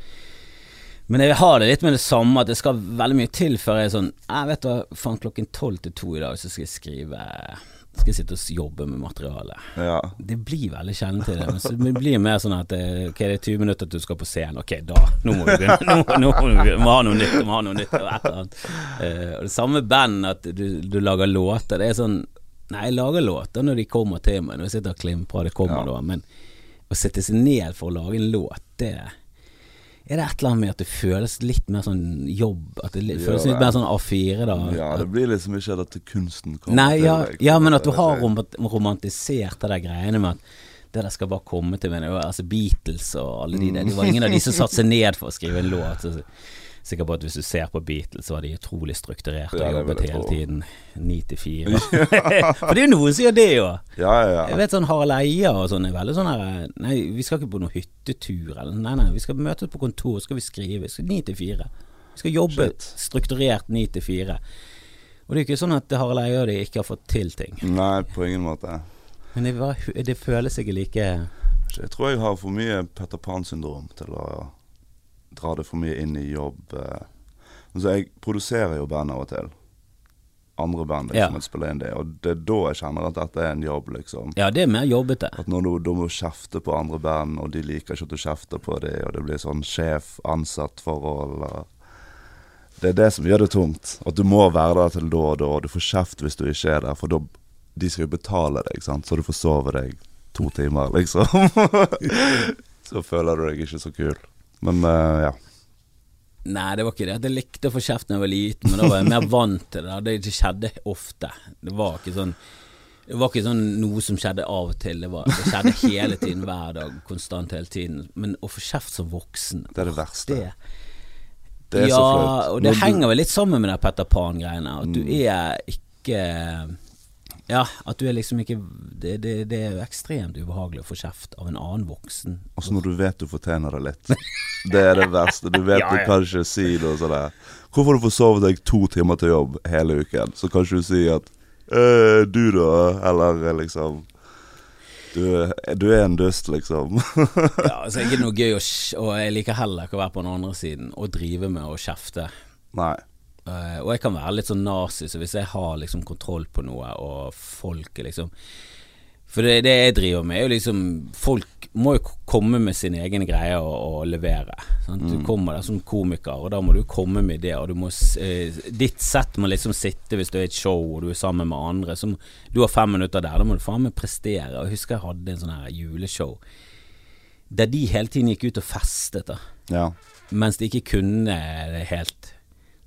S2: men jeg har det litt med det samme, at det skal veldig mye til før jeg er sånn Jeg vet du, faen klokken tolv til to i dag så skal jeg skrive skal sitte og jobbe med materialet.
S1: Ja.
S2: Det blir veldig sjelden til det. Men det blir mer sånn at eh, Ok, det er 20 minutter til du skal på scenen. Ok, da. Nå må vi begynne. Nå, nå må vi må ha noe nytt. Må ha noe nytt og et eller annet. Uh, og det samme band, at du, du, lager låter. Det er sånn Nei, jeg lager låter når de kommer til meg. Når jeg sitter og klimprer, det kommer ja. da. Men å sette seg ned for å lage en låt, det er det et eller annet med at det føles litt mer sånn jobb? At det føles litt mer sånn A4, da?
S1: Ja, det blir liksom ikke at kunsten kommer
S2: Nei, ja, til deg. Ja, men at du har romantisert det der greiene med at det der skal bare komme til meg. Altså Beatles og alle de der. Det var ingen av de som satte seg ned for å skrive en låt. Sikker på at hvis du ser på Beatles, så var de utrolig strukturerte og ja, jobbet hele tiden. Ni til fire. *laughs* *laughs* For det er jo noen som gjør det jo.
S1: Ja, ja,
S2: Jeg vet sånn Harald Eia og sånn er veldig sånn her Nei, vi skal ikke på noen hyttetur eller Nei, nei, vi skal møtes på kontor, så skal vi skrive. Ni til fire. Vi skal jobbe Shit. strukturert ni til fire. Og det er jo ikke sånn at Harald Eia og de ikke har fått til ting.
S1: Nei, på ingen måte.
S2: Men det, var, det føles ikke like
S1: Jeg tror jeg har for mye Petter Pan-syndrom til å dra det for mye inn i jobb. Eh. Altså, jeg produserer jo band av og til. Andre band liksom, ja. spiller inn det, og det er da jeg kjenner at dette er en jobb, liksom.
S2: Ja, det er mer jobbete.
S1: At når du, du må kjefte på andre band, og de liker ikke at du kjefter på dem, og det blir sånn sjef-ansatt-forhold Det er det som gjør det tungt. At du må være der til da og da, og du får kjeft hvis du ikke er der, for da, de skal jo betale deg, sant? så du får sove deg to timer, liksom. *laughs* så føler du deg ikke så kul. Men uh, ja.
S2: Nei, det var ikke det. Jeg likte å få kjeft da jeg var liten, men da var jeg mer *laughs* vant til det. Det skjedde ofte. Det var ikke sånn det var ikke sånn noe som skjedde av og til. Det, var, det skjedde hele tiden, hver dag, konstant hele tiden. Men å få kjeft som voksen
S1: Det er det verste.
S2: Det, det er ja, så flaut. Og det Når henger vel litt sammen med det Petter Pan-greiene. At du mm. er ikke ja, at du er liksom ikke det, det, det, er jo ekstremt ubehagelig å få kjeft av en annen voksen.
S1: Også når du vet du fortjener det litt. *laughs* Det er det verste. Du vet ja, *laughs* ja. du kan ikke si noe sånn der. Hvorfor du forsovet deg to timer til jobb hele uken? Så kan ikke du si at øh, du da, eller liksom du, du, er en dust, liksom. *laughs*
S2: ja, altså ikke noe gøy, å, og jeg liker heller ikke å være på den andre siden og drive med å kjefte.
S1: Nei.
S2: Uh, og jeg kan være litt sånn nazi, så hvis jeg har liksom kontroll på noe, og folk er liksom For det, det jeg driver med, er jo liksom Folk må jo komme med sin egen greie og, og levere. Sant? Du kommer der som komiker, og da må du komme med det. Og du må, eh, ditt sett må liksom sitte hvis du er i et show og du er sammen med andre. Så må- du har fem minutter der, da må du faen meg prestere. Og Jeg husker jeg hadde en sånn her juleshow der de hele tiden gikk ut og festet, da.
S1: Ja.
S2: Mens de ikke kunne det helt.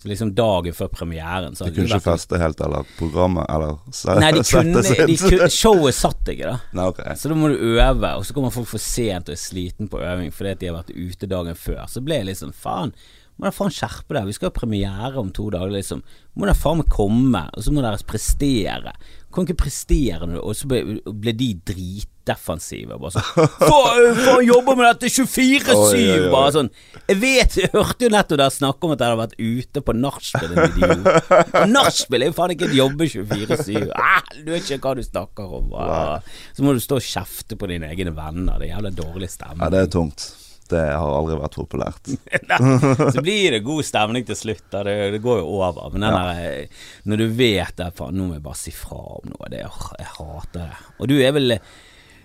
S2: Så liksom dagen før premieren så
S1: De kunne ikke
S2: vært
S1: feste helt, eller programmet, eller se-
S2: Nei, *laughs* kunne, kunne Showet satt ikke, da.
S1: Nei, ok.
S2: Så da må du øve, og så kommer folk for sent og er sliten på øving fordi at de har vært ute dagen før. Så ble jeg sånn faen, må dere faen skjerpe dere. Vi skal ha premiere om to dager, liksom. Må dere faen meg komme, og så må dere prestere. Kan ikke prestere noe, Og så ble, ble de dritdefensive. Bare sånn Faen, jobbe jobber med dette 24-7!
S1: Oi, oi, oi.
S2: Bare sånn Jeg vet, jeg hørte jo nettopp dere snakke om at dere hadde vært ute på nachspiel, din idiot. Nachspiel er jo faen ikke et jobbe 24-7. Ah, du vet ikke hva du snakker om. Ah. Så må du stå og kjefte på dine egne venner. Det er jævla dårlig stemning.
S1: Ja, det er tungt. Det har aldri vært populært. *laughs*
S2: Så blir det god stemning til slutt. Da. Det, det går jo over. Men denne, der, eh, når du vet det, faen, nå må jeg bare si fra om noe. Det, jeg hater det. Og du er vel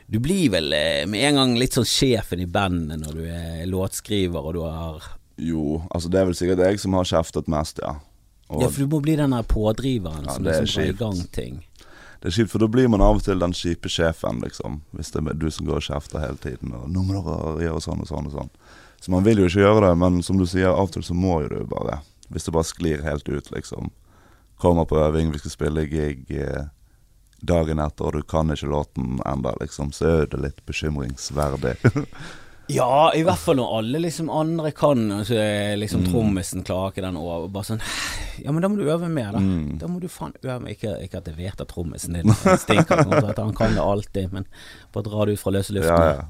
S2: Du blir vel eh, med en gang litt sånn sjefen i bandet når du er låtskriver og du har
S1: Jo, altså det er vel sikkert jeg som har kjeftet mest, ja. Og
S2: Ja, for du må bli den der pådriveren
S1: Ja,
S2: som liksom får i gang ting.
S1: Det er kjipt, for da blir man av og til den kjipe sjefen, liksom. Hvis det er du som går og kjefter hele tiden. Og 'nå må dere gjøre sånn og sånn og sånn'. Så man vil jo ikke gjøre det, men som du sier, av og til så må jo du bare. Hvis det bare sklir helt ut, liksom. Kommer på øving, vi skal spille gig eh, dagen etter, og du kan ikke låten enda, liksom. Så er det litt bekymringsverdig. *laughs*
S2: Ja, i hvert fall når alle liksom andre kan, og så er liksom
S1: Mm.
S2: trommisen klarer ikke den over. Bare sånn Ja, men da må du øve mer, da.
S1: Mm.
S2: Da må du faen øve mer. Ikke, ikke at jeg vet at trommisen din stinker, sånn at han kan det alltid, men bare dra det ut fra løse luften.
S1: ja, ja.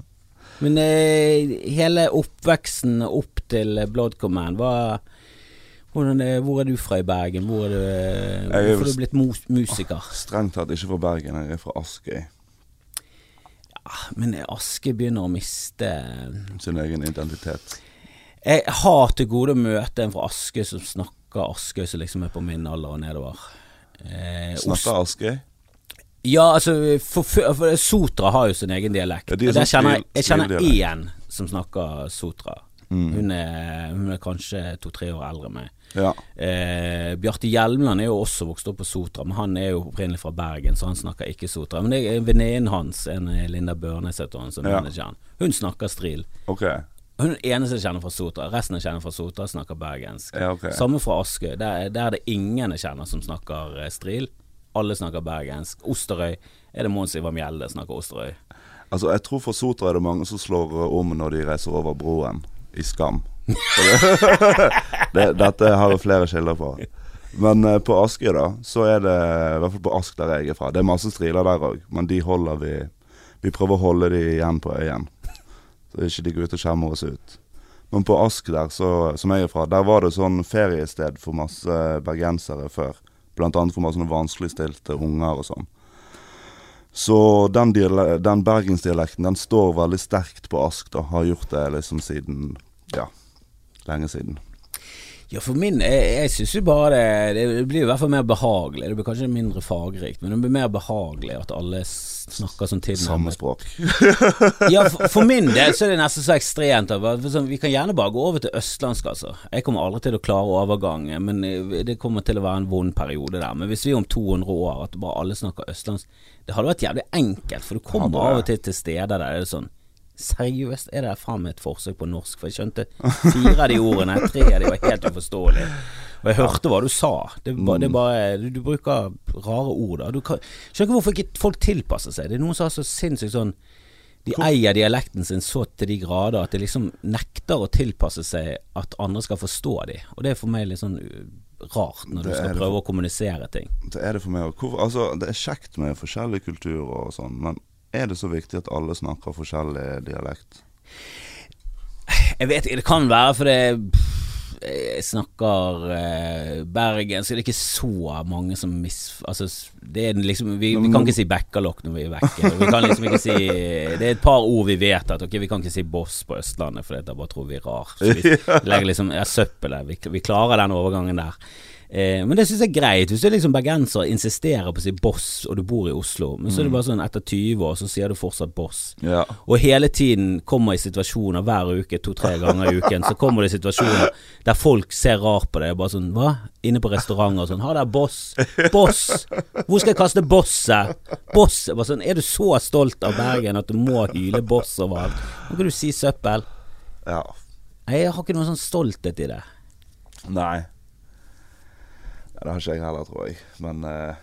S2: Men eh, hele oppveksten opp til Blood Command, hvordan er, Hvor er du fra i Bergen? Hvor er du,
S1: hvorfor er
S2: hvorfor har du blitt mus musiker?
S1: Strengt tatt ikke fra Bergen, jeg er fra Askøy.
S2: Men Aske begynner å miste
S1: Sin egen identitet.
S2: Jeg har til gode å møte en fra Aske som snakker Askøy, som liksom er på min alder og nedover. Eh,
S1: Snakker Askøy?
S2: Ja, altså for, for, Sotra har jo sin egen dialekt.
S1: Ja, de sånn
S2: kjenner jeg, kjenner én som snakker Sotra.
S1: Mm.
S2: Hun, er, hun er kanskje to-tre år eldre enn meg.
S1: Ja.
S2: Eh, Bjarte Hjelmland er jo også vokst opp på Sotra, men han er jo opprinnelig fra Bergen, så han snakker ikke Sotra. Men det er venninnen hans, en eh, Linda Børnes heter hun, som
S1: Ja.
S2: han. Hun snakker stril.
S1: Okay.
S2: Hun er den eneste jeg kjenner fra Sotra. Resten jeg kjenner fra Sotra, snakker bergensk.
S1: Ja, okay.
S2: Samme fra Askøy. Der, der er det ingen jeg kjenner som snakker eh, stril. Alle snakker bergensk. Osterøy er det Mons Ivar Mjelde snakker Osterøy.
S1: Altså, jeg tror fra Sotra er det mange som slår om når de reiser over broen i Skam. Det, *laughs* det, dette har jeg flere kilder på. Men eh, på Askøy, da, så er det I hvert fall på Ask der jeg er fra. Det er masse striler der òg, men de holder vi Vi prøver å holde de igjen på øyen. Så ikke de går ut og skjemmer oss ut. Men på Ask der, så, som jeg er fra, der var det sånn feriested for masse bergensere før. Blant annet for masse vanskeligstilte unger og sånn. Så den, den bergensdialekten den står veldig sterkt på Ask, da. Har gjort det liksom siden ja, lenge siden.
S2: Ja, for min Jeg, jeg syns jo bare det, det blir i hvert fall mer behagelig. Det blir kanskje mindre fagrikt, men det blir mer behagelig at alle snakker sånn
S1: Samme språk. *laughs*
S2: Ja, for, for min del så er det nesten så ekstremt. sånn, Vi kan gjerne bare gå over til østlandsk, altså. Jeg kommer aldri til å klare overgangen, men eh, det kommer til å være en vond periode der. Men hvis vi om 200 år at bare alle snakker østlandsk Det hadde vært jævlig enkelt, for du kommer av og til til steder der det er sånn Seriøst, er det faen meg et forsøk på norsk? For jeg skjønte fire av de ordene, tre av de var helt uforståelige. Og jeg hørte hva du sa. Det, ba- det bare, du, du bruker rare ord. Da. Du kan, skjønner ikke hvorfor ikke folk tilpasser seg. Det er noen som har så sinnssykt sånn De eier dialekten sin så til de grader at de liksom nekter å tilpasse seg at andre skal forstå de. Og det er for meg litt sånn uh, rart når du
S1: Det du
S2: skal
S1: prøve
S2: prøve å kommunisere ting.
S1: Det er det for meg òg. Altså, det er kjekt med forskjellige kulturer og sånn, men er det så viktig at alle snakker forskjellig dialekt?
S2: Jeg vet ikke, det kan være fordi jeg snakker eh, bergensk, så det er ikke så mange som mis... Altså, det er liksom Vi, vi kan ikke si bekkalokk når vi er vekke. Vi kan liksom ikke si Det er et par ord vi vet at Ok, vi kan ikke si boss på Østlandet, for da bare tror vi er rar. Så vi *laughs* legger liksom Ja, søppelet. Vi, vi klarer den overgangen der. Eh, men det syns jeg er greit. Hvis du liksom bergenser insisterer på å si boss, og du bor i Oslo, men så er det bare sånn etter 20 år, så sier du fortsatt boss.
S1: Ja.
S2: Og hele tiden kommer i situasjoner hver uke, to-tre ganger i uken, så kommer det situasjoner der folk ser rart på deg og bare sånn Hva? Inne på restauranter og sånn. Ha der boss. Boss! Hvor skal jeg kaste bosset? Boss! Bare sånn, er du så stolt av Bergen at du må hyle boss overalt? Nå kan du si søppel.
S1: ja.
S2: Nei, Jeg har ikke noen sånn stolthet i det.
S1: Nei. Ja, det har ikke jeg heller, tror jeg. Men eh,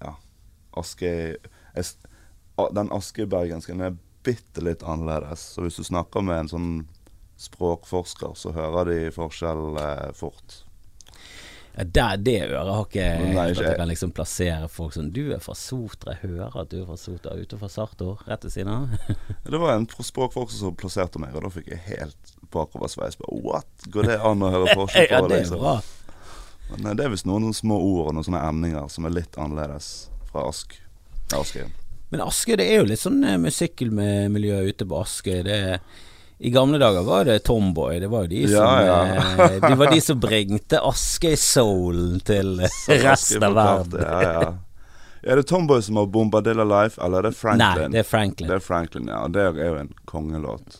S1: ja. Askøy Den Askøy-bergensken er bitte litt annerledes. Så hvis du snakker med en sånn språkforsker, så hører de forskjell eh, fort.
S2: Ja, der, det øret har ikke
S1: Nei,
S2: helt at
S1: ikke-
S2: jeg kan liksom plassere folk sånn Du er fra Sotra, jeg hører at du er fra Sotra, ute fra Sartor, rett ved siden av. *laughs*
S1: Det var en språkforsker som plasserte meg, og da fikk jeg helt bakoversveis. What? Går det an å høre forskjell på? *laughs*
S2: ja, det er
S1: liksom?
S2: bra.
S1: Men eh, det er visst noen små ord og noen sånne emninger som er litt annerledes fra Ask. Ja, Askøy.
S2: Men Askøy, det er jo litt sånn eh, musikkmiljø ute på Askøy. Det i gamle dager var det Tomboy. Det var jo de som,
S1: Ja, ja.
S2: eh, de, var de som bringte Askøy-soulen til *laughs* resten av verden.
S1: Ja, ja. Er det Tomboy som har Bombadilla Life, eller er det Franklin?
S2: Nei, det er Franklin.
S1: Det er Franklin, ja. Det er jo en kongelåt.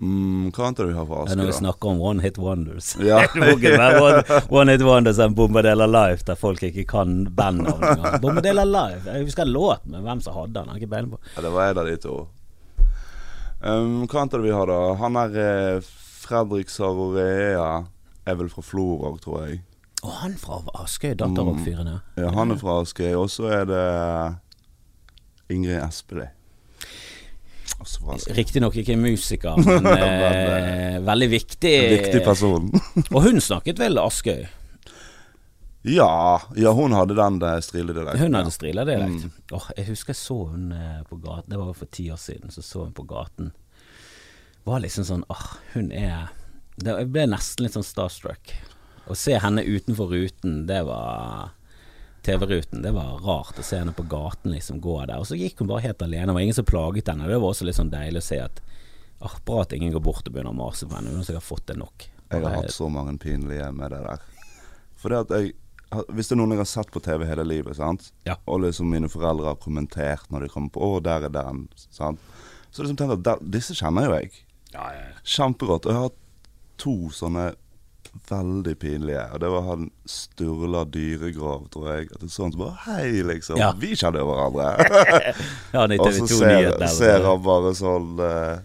S1: Mm, hva annet du har fra Asker,
S2: når vi snakker om One Hit Wonders. *laughs*
S1: Ja. *laughs*
S2: one, one Hit Wonders enn Bombadilla Life, der folk ikke kan bandnavn engang. Bombadilla Life, jeg husker en låt men hvem som hadde den, ikke på.
S1: ja, det var en av de to. Um, hva annet vi har, da? Han er eh, Fredrik Sarorea er vel fra Florø, tror jeg.
S2: Og han fra Askøy, datarockfyren, ja.
S1: Ja, han er fra Askøy. Og så er det Ingrid Espelid. Askøy.
S2: Riktignok ikke musiker, *laughs* men eh, veldig viktig.
S1: Viktig person.
S2: Og hun snakket vel Askøy?
S1: ja, ja, hun hadde den striledialekten.
S2: Hun hadde strilerdialekt.
S1: Mm.
S2: Oh, jeg husker jeg så hun eh, på gaten, det var for ti år siden, så så hun på gaten. Var liksom sånn åh, hun er det, Jeg ble nesten litt sånn starstruck. Å se henne utenfor ruten, det var TV-ruten, det var rart å se henne på gaten liksom gå der. Og så gikk hun bare helt alene, det var ingen som plaget henne. Det var også litt sånn deilig å se at åh, bra at ingen går bort og begynner å mase på henne. Hun har sikkert fått det nok.
S1: Jeg har hatt så mange pinlige med det der. For det at jeg Hvis det er noen jeg har sett på TV hele livet, sant?
S2: Ja.
S1: og liksom mine foreldre har kommentert når de kommer på 'Å, der er den', sant? så liksom tenker jeg at disse kjenner jo jeg. Kjempegodt. Og jeg har hatt to sånne veldig pinlige. Og det var han Sturla Dyregrav, tror jeg. At det sånn bare Hei, liksom.
S2: Ja.
S1: Vi kjenner hverandre. *laughs*
S2: Ja,
S1: og så ser, ser han bare sånn eh,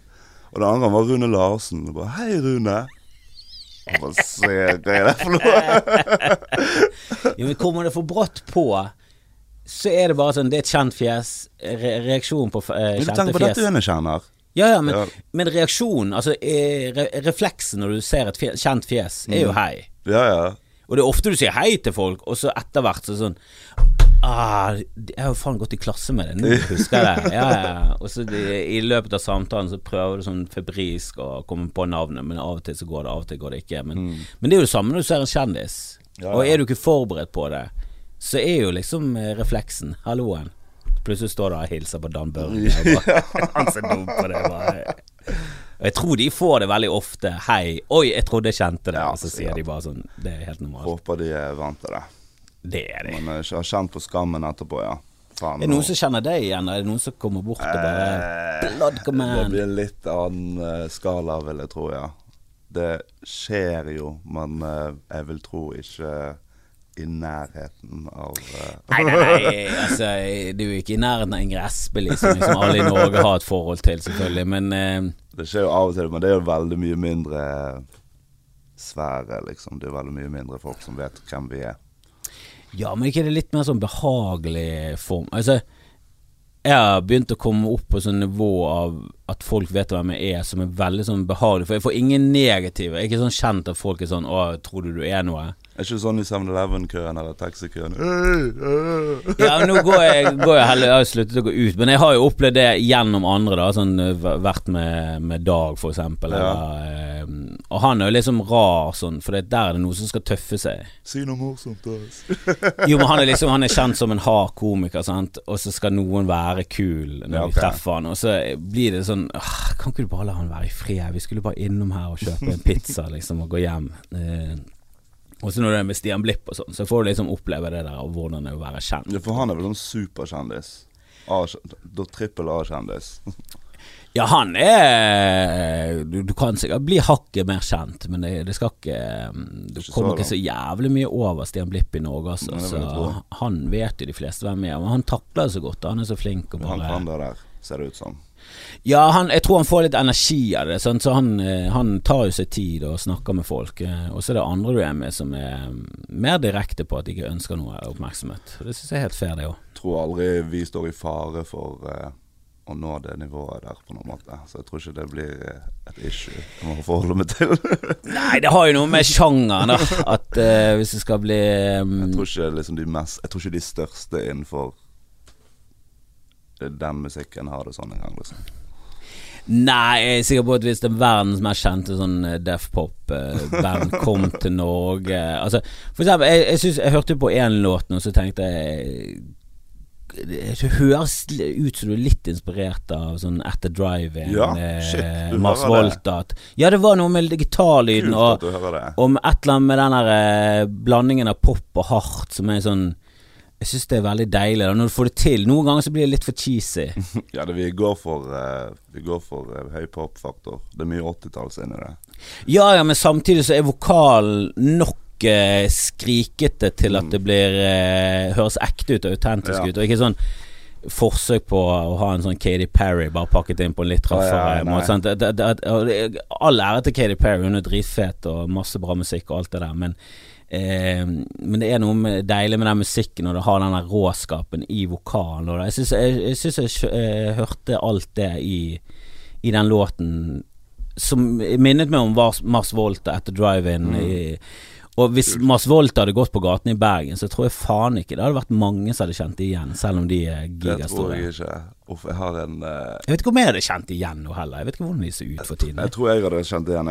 S1: Og den andre var Rune Larsen. Bare Hei, Rune. Og bare ser hva er det for noe? *laughs*
S2: Jo, men kommer det for brått på, så er det bare sånn Det er et kjent fjes. Re reaksjon på eh,
S1: Men du
S2: kjente
S1: tenker på dette
S2: fjes.
S1: hun kjenner.
S2: Ja, ja, men,
S1: Ja.
S2: men reaksjonen, altså eh, re refleksen når du ser et fjes, kjent fjes, er
S1: Mm.
S2: jo hei.
S1: Ja, ja.
S2: Og det er ofte du sier hei til folk, og så etter hvert så sånn Ah, jeg har jo faen gått i klasse med det, nå *laughs* husker jeg det. Ja, ja. Og så de, i løpet av samtalen så prøver du sånn febrilsk å komme på navnet, men av og til så går det, av og til går det ikke. Men, men det er jo det samme når du ser en kjendis.
S1: Mm. Ja, ja.
S2: Og er du ikke forberedt på det, så er jo liksom eh, refleksen halloen. Plutselig står det og hilser på Dan Børge. *laughs* Han ser dum på det. Bare. Jeg tror de får det veldig ofte. Hei. Oi, jeg trodde jeg kjente det.
S1: Ja,
S2: og så
S1: ja.
S2: sier de bare sånn. Det er helt normalt.
S1: Håper de er vant til det.
S2: Det er de.
S1: Men jeg har kjent på skammen etterpå, ja. Faen.
S2: Er det noen som kjenner deg igjen? Er det noen som kommer bort og bare
S1: Eh,
S2: Blood
S1: Det blir litt annen eh, skala, vil jeg tro, ja. Det skjer jo, men eh, jeg vil tro ikke i nærheten av uh... *laughs*
S2: Nei, nei, nei. Altså, det er jo ikke i nærheten av Ingrid Espelid, som liksom alle i Norge har et forhold til, selvfølgelig. Men uh...
S1: Det skjer jo av og til, men det er jo veldig mye mindre sfære, liksom. Det er veldig mye mindre folk som vet hvem vi er.
S2: ja, men ikke det litt mer sånn behagelig form? Altså, jeg har begynt å komme opp på sånn nivå av at folk vet hvem jeg er, som er veldig sånn behagelig. For jeg får ingen negative. Jeg er ikke sånn kjent at folk er sånn 'Å, tror du du er noe?'
S1: Er ikke sånn i 7-Eleven-køen eller taxikøen.
S2: Ja, nå går jeg, går jeg heller, jeg har sluttet å gå ut, men jeg har jo opplevd det gjennom andre, da. Sånn øh, vært med, med Dag, for eksempel.
S1: Ja.
S2: Eller, eh, og han er jo liksom rar sånn, for det, der er det noe som skal tøffe seg.
S1: Si noe morsomt til oss.
S2: Jo, men han er liksom Han er kjent som en hard komiker, sant, og så skal noen være kul når
S1: Ja,
S2: vi treffer han, og så blir det sånn Kan ikke du bare la han være i fred? Vi skulle bare innom her og kjøpe en pizza, liksom, og gå hjem. Og så når det er med Stian Blipp og sånn, så får du liksom oppleve det der av hvordan det er å være kjent.
S1: Ja, for han er vel sånn superkjendis. Trippel A-kjendis. *laughs*
S2: Ja, han er Du, du kan sikkert bli hakket mer kjent, men det, det skal ikke Du
S1: ikke
S2: kommer
S1: så
S2: ikke så jævlig mye over Stian Blipp i Norge, altså.
S1: Nei,
S2: Så han vet jo de fleste hvem er. Men han takler det så godt. Han er så flink og
S1: Han kan det der, ser det ut som.
S2: Ja, han, jeg tror han får litt energi av det, sånn, så han, eh, han tar jo seg tid og snakker med folk. eh, Og så er det andre du er med som er mer direkte på at de ikke ønsker noe oppmerksomhet. Det syns jeg er helt fair, det òg.
S1: Tror aldri vi står i fare for eh, å nå det nivået der på noen måte. Så jeg tror ikke det blir et issue jeg må forholde meg til. *laughs* *laughs*
S2: Nei, det har jo noe med sjangeren, da. At uh, hvis det skal bli um,
S1: Jeg tror ikke liksom de mest Jeg tror ikke de største innenfor den musikken har det sånn engang, liksom.
S2: Nei, jeg er sikker på at hvis den verdens mest kjente sånn eh, deaf pop-band kom *laughs* til Norge Altså, for eksempel, jeg, jeg, synes, jeg hørte på én låt nå, så tenkte jeg det høres ut som du er litt inspirert av sånn the Drive-In,
S1: Ja,
S2: eh, Mars
S1: hører det.
S2: Volta. Ja, det var noe med gitarlyden og
S1: det.
S2: om et eller annet med den der eh, blandingen av pop og hardt som er sånn Jeg syns det er veldig deilig da, når du får det til. Noen ganger så blir det litt for cheesy. *laughs*
S1: Ja, det, vi går for, uh, vi går for uh, høy popfaktor. Det er mye 80-talls inni det.
S2: Ja, ja, men samtidig så er vokalen nok uh, skrikete til at det blir høres ekte ut og autentisk
S1: Ja.
S2: ut, og ikke sånn forsøk på å ha en sånn Katy Perry bare pakket inn på en litt
S1: ja,
S2: raffere måte. det, og det- all ære til Katy Perry, hun er dritfet og masse bra musikk og alt det der, men Eh, men det er noe med, deilig med den musikken og det har den der råskapen i vokalen. Og det. jeg syns jeg, jeg, synes jeg eh, hørte alt det i, i den låten som minnet meg om Mars, Volta etter Drive-In.
S1: Mm.
S2: Og hvis Mars Volt hadde gått på gaten i Bergen, så tror jeg faen ikke det hadde vært mange som hadde kjent det igjen, selv om de er
S1: Det tror jeg ikke. Uff, jeg har en uh...
S2: Jeg vet ikke om jeg hadde kjent det igjen nå heller. Jeg vet ikke hvordan de ser ut for tiden.
S1: Jeg tror jeg hadde kjent igjen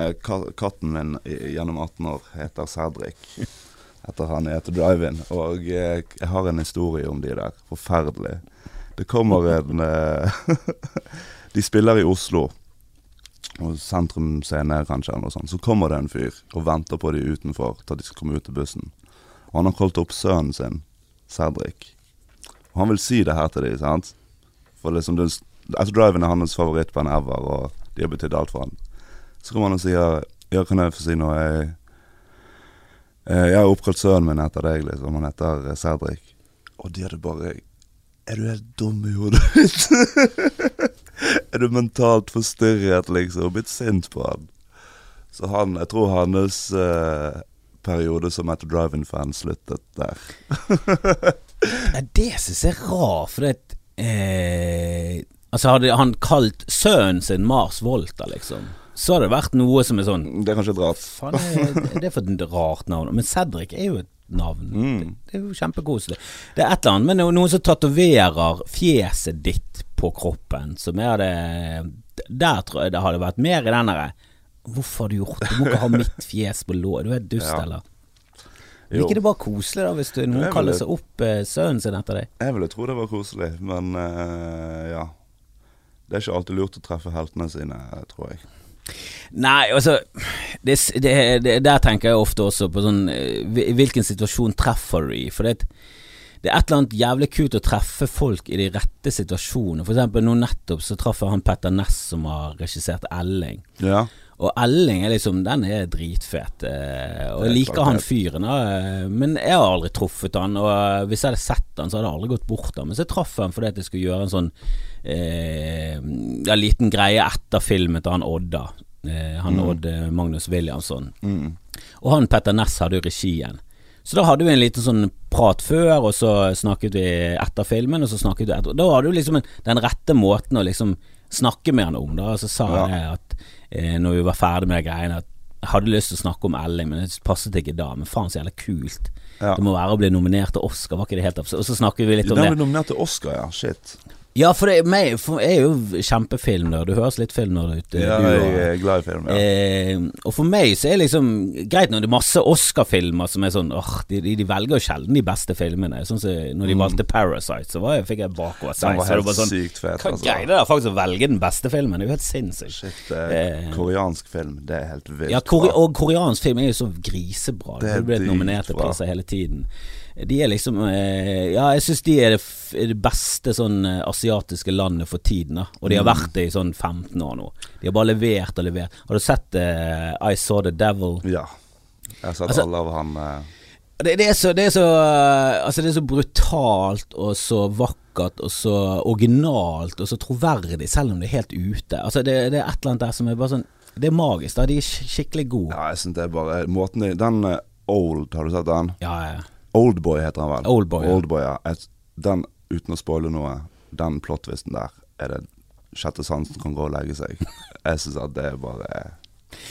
S1: Katten min gjennom 18 år heter Cedric. *laughs* Etter han heter Drive-In. Og jeg, jeg har en historie om de der. Forferdelig. Det kommer en uh... *laughs* De spiller i Oslo. Og Sentrum Scene kanskje, eller noe sånt. Så kommer det en fyr og venter på de utenfor til de skal komme ut til bussen. Og han har kalt opp sønnen sin, Cedric. Og han vil si det her til de, sant? For liksom det, altså er hans favorittband ever, og de har betydd alt for han. Så kommer han og sier Ja, kan jeg få si noe? Jeg, eh, jeg har oppkalt sønnen min etter deg, liksom. Han heter eh, Cedric. Og de hadde bare Er du helt dum i hodet ditt? *laughs* er du mentalt forstyrret, liksom? Blitt sint på han? Så han Jeg tror hans eh, periode som et drive-in-fan sluttet der. *laughs*
S2: Nei, det syns jeg er rart, for det eh, Altså, hadde han kalt sønnen sin Mars Volta, liksom, så hadde det vært noe som er sånn
S1: Det er kanskje et rart.
S2: Faen, det, det er for et rart navn. Men Cedric er jo et navn.
S1: Mm.
S2: Det, det er jo kjempekoselig. Det er et eller annet med no- noen som tatoverer fjeset ditt på kroppen, som er det Der tror jeg det hadde vært mer i den derre Hvorfor har du gjort det? Du må ikke ha mitt fjes på lå. Du er dust,
S1: Ja.
S2: eller?
S1: Jo.
S2: Ikke det bare koselig, da, hvis du, noen
S1: er
S2: kaller seg opp eh, sønnen sin etter deg?
S1: Jeg ville tro det var koselig, men eh, ja. Det er ikke alltid lurt å treffe heltene sine, tror jeg.
S2: Nei, altså det, det, det, Der tenker jeg ofte også på sånn eh, Hvilken situasjon treffer du i? For det, det er et eller annet jævlig kult å treffe folk i de rette situasjonene. For eksempel nå nettopp så traff jeg han Petter Ness som har regissert Elling.
S1: Ja.
S2: Og Elling er liksom Den er dritfet. eh, Og jeg liker han fyren, eh, men jeg har aldri truffet han. Og hvis jeg hadde sett han, så hadde jeg aldri gått bort han. Men så traff jeg han fordi at jeg skulle gjøre en sånn eh, ja, liten greie etter filmen til han Odda. Eh, han
S1: Mm.
S2: Odd eh, Magnus Williamson.
S1: Mm.
S2: Og han Petter Ness hadde jo regien. Så da hadde vi en liten sånn prat før, og så snakket vi etter filmen, og så snakket vi etter. Da hadde du liksom en, den rette måten å liksom snakke med han om, da. Og så sa
S1: Ja.
S2: jeg at eh, når vi var ferdig med de greiene, at jeg hadde lyst til å snakke om Elling, men det passet ikke da. Men faen så jævla kult.
S1: Ja.
S2: Det må være å bli nominert til Oscar, var ikke det helt absurd? Og så snakket vi litt om
S1: Den
S2: det.
S1: ble nominert til Oscar, ja. Shit.
S2: Ja, for, det, meg, for jeg er jo kjempefilmnerd. Du høres litt filmnerd ut. eh,
S1: Ja,
S2: du
S1: jeg er glad i film, ja.
S2: Eh, og for meg så er det liksom greit når det er masse Oscar-filmer som er sånn åh, de, de, velger jo sjelden de beste filmene. Sånn som når de valgte Parasite, så var jeg, fikk jeg bakover
S1: Mm. Den var
S2: så det
S1: helt
S2: sånn,
S1: sykt fet,
S2: Hva
S1: altså.
S2: greier det der faktisk å velge den beste filmen? Det er jo helt sinnssykt.
S1: Shit, eh, koreansk film, det er helt vilt.
S2: Ja, kore og koreansk film er jo så grisebra.
S1: Det
S2: Det
S1: er
S2: har blir nominert til
S1: dritbra.
S2: priser hele tiden. De er liksom eh, Ja, jeg syns de er det, er det beste sånn eh, asiatiske landet for tiden, da. Og de har
S1: Mm.
S2: vært det i sånn 15 år nå. De har bare levert og levert. Har du sett uh, I Saw The Devil?
S1: Ja. Jeg har sett
S2: Altså-
S1: alle av han uh...
S2: Det, det, er så, det, er så, altså det er så brutalt og så vakkert og så originalt og så troverdig, selv om det er helt ute. Altså det, det er et eller annet der som er bare sånn Det er magisk. da De er skikkelig gode.
S1: Ja, jeg synes det er bare Måten de Den Old, har du sett den?
S2: Ja, ja.
S1: Oldboy heter han vel.
S2: Oldboy, ja.
S1: Oldboy, ja. Et, den, uten å spoile noe, den plottvisten der er det sjette sansen kan gå og legge seg. *laughs* Jeg syns at det er bare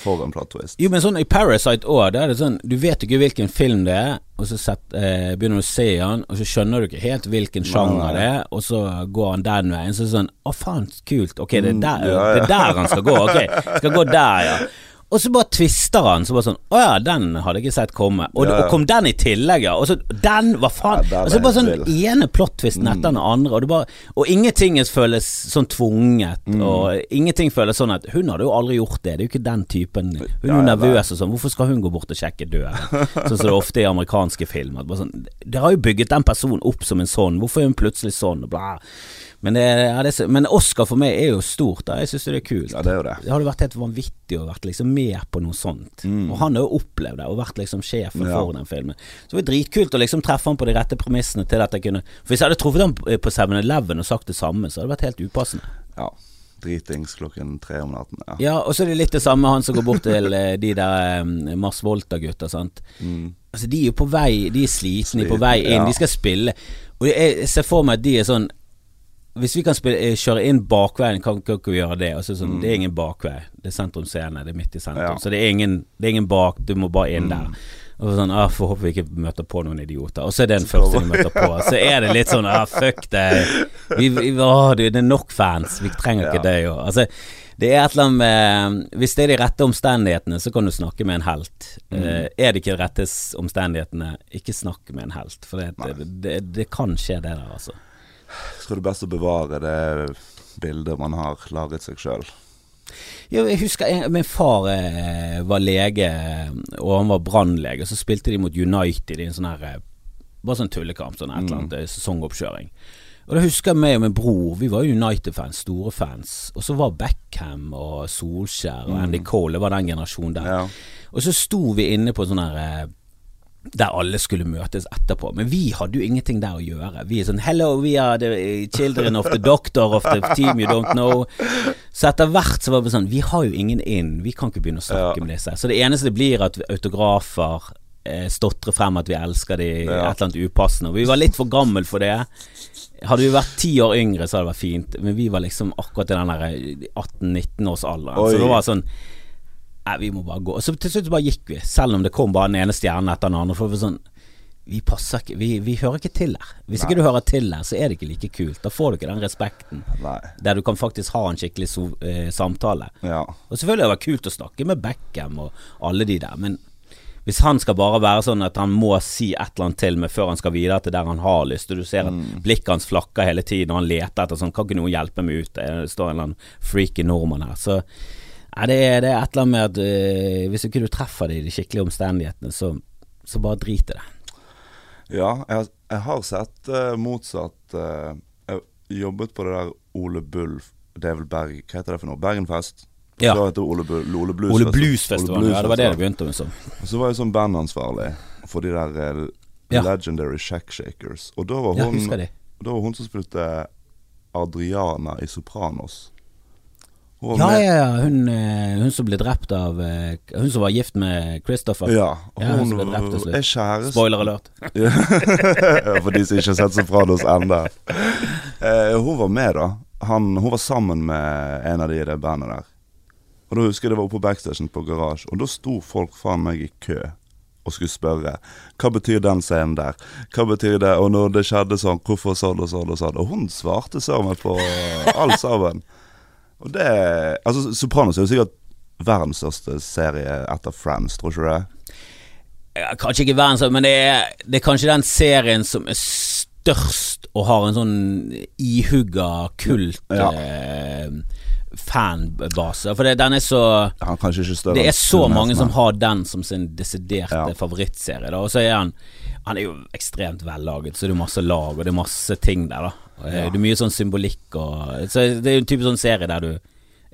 S1: For en plot-twist.
S2: Jo, men sånn i Parasite òg, da er det sånn Du vet ikke hvilken film det er, og så set, eh, begynner du å se han, og så skjønner du ikke helt hvilken sjanger det er, og så går han den veien. Så er det sånn Å, faen, kult. Ok, det er
S1: Mm,
S2: der, det er der han skal gå. Ok, skal gå der, ja. *laughs* Og så bare twister han. Så bare sånn Å ja, den hadde jeg ikke sett komme. Og,
S1: Ja, ja.
S2: og kom den i tillegg, ja. Og så den, hva faen.
S1: Ja,
S2: og så bare sånn
S1: vill.
S2: ene plot-twisten etter den andre, og, bare, og ingenting føles sånn tvunget.
S1: Mm.
S2: Og ingenting føles sånn at Hun hadde jo aldri gjort det. Det er jo ikke den typen. Hun er jo nervøs og sånn. Hvorfor skal hun gå bort og sjekke døren? *laughs* Sånn som det er ofte i amerikanske filmer. Bare Sånn, Dere har jo bygget den personen opp som en sånn. Hvorfor er hun plutselig sånn? Og Bla. Men, det, ja, det, men Oscar for meg er jo stort. Da. Jeg syns det er kult.
S1: Ja, det er jo det.
S2: Det hadde vært helt vanvittig å vært liksom med på noe sånt. Og han har jo opplevd det, og vært liksom sjefen
S1: Mm. Ja.
S2: for den filmen. Så det var dritkult å liksom treffe han på de rette premissene til at jeg kunne For hvis jeg hadde truffet han på- på 7-Eleven og sagt det samme, så hadde det vært helt upassende.
S1: Ja. Dritings klokken tre om natten. Ja.
S2: Ja, og så er det litt det samme han som går bort til eh, de der eh, Mars Volta-gutta, sant.
S1: Mm.
S2: Altså, de er jo på vei De er slitne, er på vei inn,
S1: ja.
S2: de skal spille. Og jeg ser for meg at de er sånn Hvis vi kan spille, eh, kjøre inn bakveien, kan kan ikke vi gjøre det? Altså, sånn, Det er ingen bakvei. Det er sentrum scene, det er midt i sentrum.
S1: Mm. Ja.
S2: Så det er, ingen, det er ingen bak, du må bare inn
S1: Mm.
S2: der. Og sånn, ah, Får håpe vi ikke møter på noen idioter. Og så er det den første vi møter på. Så er det litt sånn ah, fuck det. Vi, vi, ah, det er nok fans, vi trenger ikke
S1: Ja.
S2: det. Jo. Altså, det er et eller annet med Hvis det er de rette omstendighetene, så kan du snakke med en helt.
S1: Mm.
S2: Uh, er det ikke de rette omstendighetene, ikke snakk med en helt. For det, det, det, det kan skje, det der, altså.
S1: Jeg tror det er best å bevare det bildet man har laget seg sjøl.
S2: Jeg husker jeg, Min far eh, var lege, og han var brannlege. Så spilte de mot United i en sånn her eh, Bare sånn tullekamp, sånn et eller annet eh, sesongoppkjøring. Og da husker jeg meg og min bror, vi var United-fans, store fans. Og så var Beckham og Solskjær og Andy Cole, det var den generasjonen der.
S1: Ja.
S2: Og så sto vi inne på sånn her eh, der alle skulle møtes etterpå. Men vi hadde jo ingenting der å gjøre. Vi er sånn Hello, we are the children of the doctor of the team you don't know. Så etter hvert så var det sånn Vi har jo ingen inn. Vi kan ikke begynne å snakke
S1: Ja.
S2: med disse. Så det eneste det blir at autografer eh, stotrer frem at vi elsker de
S1: Ja.
S2: et eller annet upassende. Og vi var litt for gammel for det. Hadde vi vært ti år yngre, så hadde det vært fint. Men vi var liksom akkurat i den der 18-19-årsalderen. Så
S1: Oi.
S2: det var sånn Nei, vi må bare gå. Og så til slutt bare gikk vi, selv om det kom bare den ene stjernen etter den andre. For vi sånn Vi passer ikke Vi, vi hører ikke til her. Hvis ikke du hører til her, så er det ikke like kult. Da får du ikke den respekten.
S1: Nei.
S2: Der du kan faktisk ha en skikkelig so eh, samtale.
S1: Ja.
S2: Og selvfølgelig har det vært kult å snakke med Beckham og alle de der, men hvis han skal bare være sånn at han må si et eller annet til meg før han skal videre til der han har lyst, og du ser at blikket hans flakker hele tiden, og han leter etter sånn Kan ikke noen hjelpe meg ut? Det står en eller annen freaky nordmann her. Så Nei, det, er, det er et eller annet med at øh, hvis ikke du treffer det i de skikkelige omstendighetene, så, så bare drit i det.
S1: Ja, jeg, jeg har sett uh, motsatt uh, Jeg jobbet på det der Ole Bull Det er vel Berg... Hva heter det for noe? Bergenfest?
S2: Ja.
S1: Så heter det Ole, Bull, Ole Blues
S2: Ole
S1: Festival.
S2: Blues-festivalen, ja, det var det det begynte med som.
S1: Så var jeg sånn bandansvarlig for de der
S2: Ja.
S1: Legendary Shack Shakers. Og da var hun,
S2: ja,
S1: da var hun som spilte Adriana i Sopranos.
S2: Ja, ja, ja, hun, eh, hun som ble drept av eh, Hun som var gift med Christopher.
S1: Ja, hun,
S2: Ja, hun som ble drept til slutt.
S1: er kjæreste
S2: Spoiler alert. *laughs*
S1: For de som ikke har sett Sopranos ennå. Uh, hun var med, da. Han, hun var sammen med en av de i det bandet der. Og da husker jeg det var oppe på backstagen på Garasje, og da sto folk faen meg i kø og skulle spørre hva betyr den scenen der, hva betyr det, og når det skjedde sånn, hvorfor sånn og sånn og sånn. Og hun svarte søren meg på alt sammen. Og det Altså, Sopranos er jo sikkert verdens største serie etter Friends, tror ikke du det?
S2: Ja, Kanskje ikke verdens, men det er, det er kanskje den serien som er størst og har en sånn ihugga kult
S1: Ja.
S2: eh, fanbase. For det, den er så
S1: ikke større
S2: Det er så mange som har den som sin desiderte
S1: Ja.
S2: favorittserie. Og så er han Han er jo ekstremt vellaget, så det er masse lag, og det er masse ting der, da. Eh,
S1: Ja.
S2: Det er mye sånn symbolikk og Så det er jo en type sånn serie der du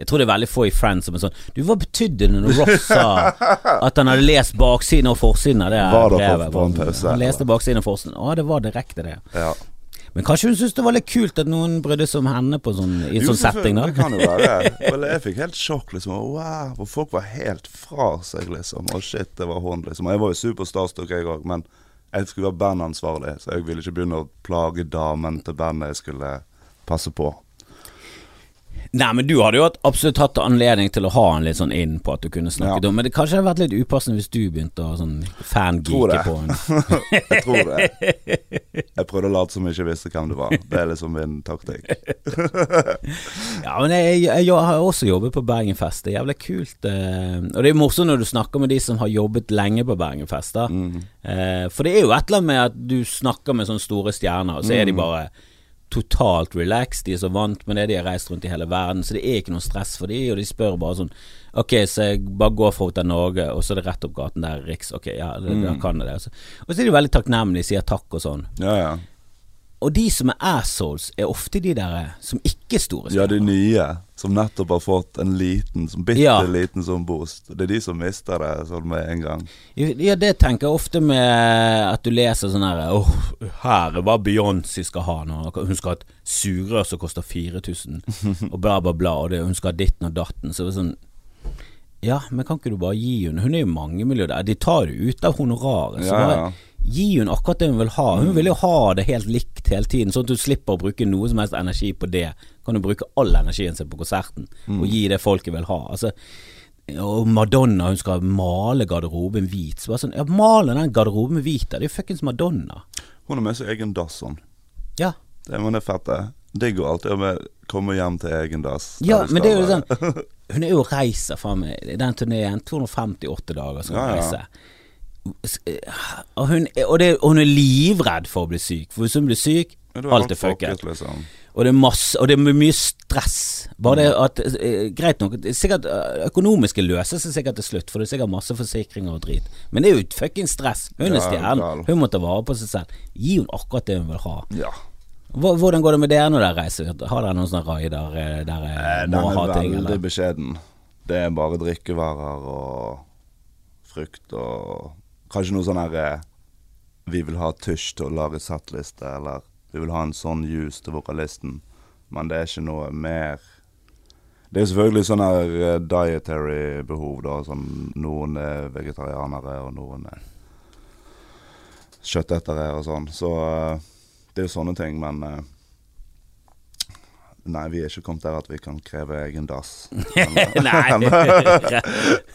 S2: jeg tror det er veldig få i Friends som er sånn Du, hva betydde det når Ross sa *laughs* at han hadde lest baksiden og forsiden av det
S1: Var det
S2: brevet?
S1: på en pause,
S2: Han leste baksiden og forsiden. Å, det var direkte det.
S1: Ja.
S2: Men kanskje hun syntes det var litt kult at noen brydde seg om henne på sånn, i en sånn setting, da?
S1: Det kan jo være. *laughs* Vel, jeg fikk helt sjokk, liksom. Wow, folk var helt fra seg, liksom. Å shit, det var hun, liksom. Og Jeg var jo superstarstruck, jeg òg, men jeg skulle være bandansvarlig, så jeg ville ikke begynne å plage damen til bandet jeg skulle passe på.
S2: Nei, men du hadde jo absolutt hatt anledning til å ha han litt sånn inn på at du kunne snakket
S1: Ja.
S2: om Men det kanskje hadde vært litt upassende hvis du begynte å sånn fangeeke på han. *laughs*
S1: Jeg tror det. Jeg prøvde å late som jeg ikke visste hvem det var. Det er liksom min taktikk. *laughs*
S2: Ja, men jeg, jeg, jeg har også jobbet på Bergenfest. Det er jævlig kult. Eh, og det er morsomt når du snakker med de som har jobbet lenge på Bergenfest. Da.
S1: Mm.
S2: Eh, for det er jo et eller annet med at du snakker med sånne store stjerner, og så er de
S1: Mm.
S2: bare totalt relaxed. De er så vant med det, de har reist rundt i hele verden, så det er ikke noe stress for de, og de spør bare sånn Ok, så jeg bare går fra Hotel Norge, og så er det rett opp gaten der, Riks. Ok, ja, det, da
S1: Mm.
S2: kan jeg det. Og så, og så er de veldig takknemlige, sier takk og sånn.
S1: Ja, ja.
S2: Og de som er assholes, er ofte de der som ikke er store
S1: Ja, de nye som nettopp har fått en liten, som bitte
S2: Ja.
S1: liten sånn boost. Det er de som mister det sånn med en gang.
S2: Ja, det tenker jeg ofte med at du leser sånn her Åh, her er hva Beyoncé skal ha nå. Hun skal ha et sugerør som koster 4000, og bla, bla, bla. Og det, hun skal ha ditten og datten. Så det er sånn Ja, men kan ikke du bare gi henne Hun er jo der. De tar det ut av honoraret. Så
S1: Ja,
S2: bare
S1: ja.
S2: Gi henne akkurat det hun vil ha. Hun vil jo ha det helt likt hele tiden, sånn at du slipper å bruke noe som helst energi på det. Kan du bruke all energien sin på konserten og gi det folket vil ha. Altså og Madonna, hun skal male garderoben hvit. Så bare sånn, ja, Male den garderoben hvit, da. det er jo fuckings Madonna.
S1: Hun har med seg egen dass, sånn.
S2: Ja,
S1: Det, men det er fett, det. Digg å alltid med komme hjem til egen dass.
S2: ja men det er jo sånn. Hun er jo reiser faen meg Den turneen, 258 dager skal hun
S1: Ja, ja.
S2: reise. Og hun, og, det, og hun er livredd for å bli syk. For hvis hun blir syk,
S1: Ja,
S2: alt er fucket.
S1: liksom.
S2: Og det er masse Og det er mye stress. Bare det at eh, Greit nok, er sikkert eh, økonomiske løser seg sikkert til slutt, for det er sikkert masse forsikringer og drit. Men det er jo et fuckings stress. Hun er stjernen. Hun må ta vare på seg selv. Gi henne akkurat det hun vil ha.
S1: Ja.
S2: Hvordan går det med dere når dere reiser? Har dere noen sånne raider eh, der
S1: Eh,
S2: dere
S1: Den
S2: må
S1: er
S2: ha ting?
S1: veldig beskjeden. Det er bare drikkevarer og frukt og Kanskje noe sånn her eh, Vi vil ha tysj til å lage settliste, eller vi vil ha en sånn juice til vokalisten. Men det er ikke noe mer Det er selvfølgelig sånn her eh, dietary behov, da. Sånn noen er vegetarianere, og noen er kjøttetere og sånn. Så eh, det er jo sånne ting, men Nei, vi er ikke kommet der at vi kan kreve egen dass. *laughs*
S2: Nei, *laughs*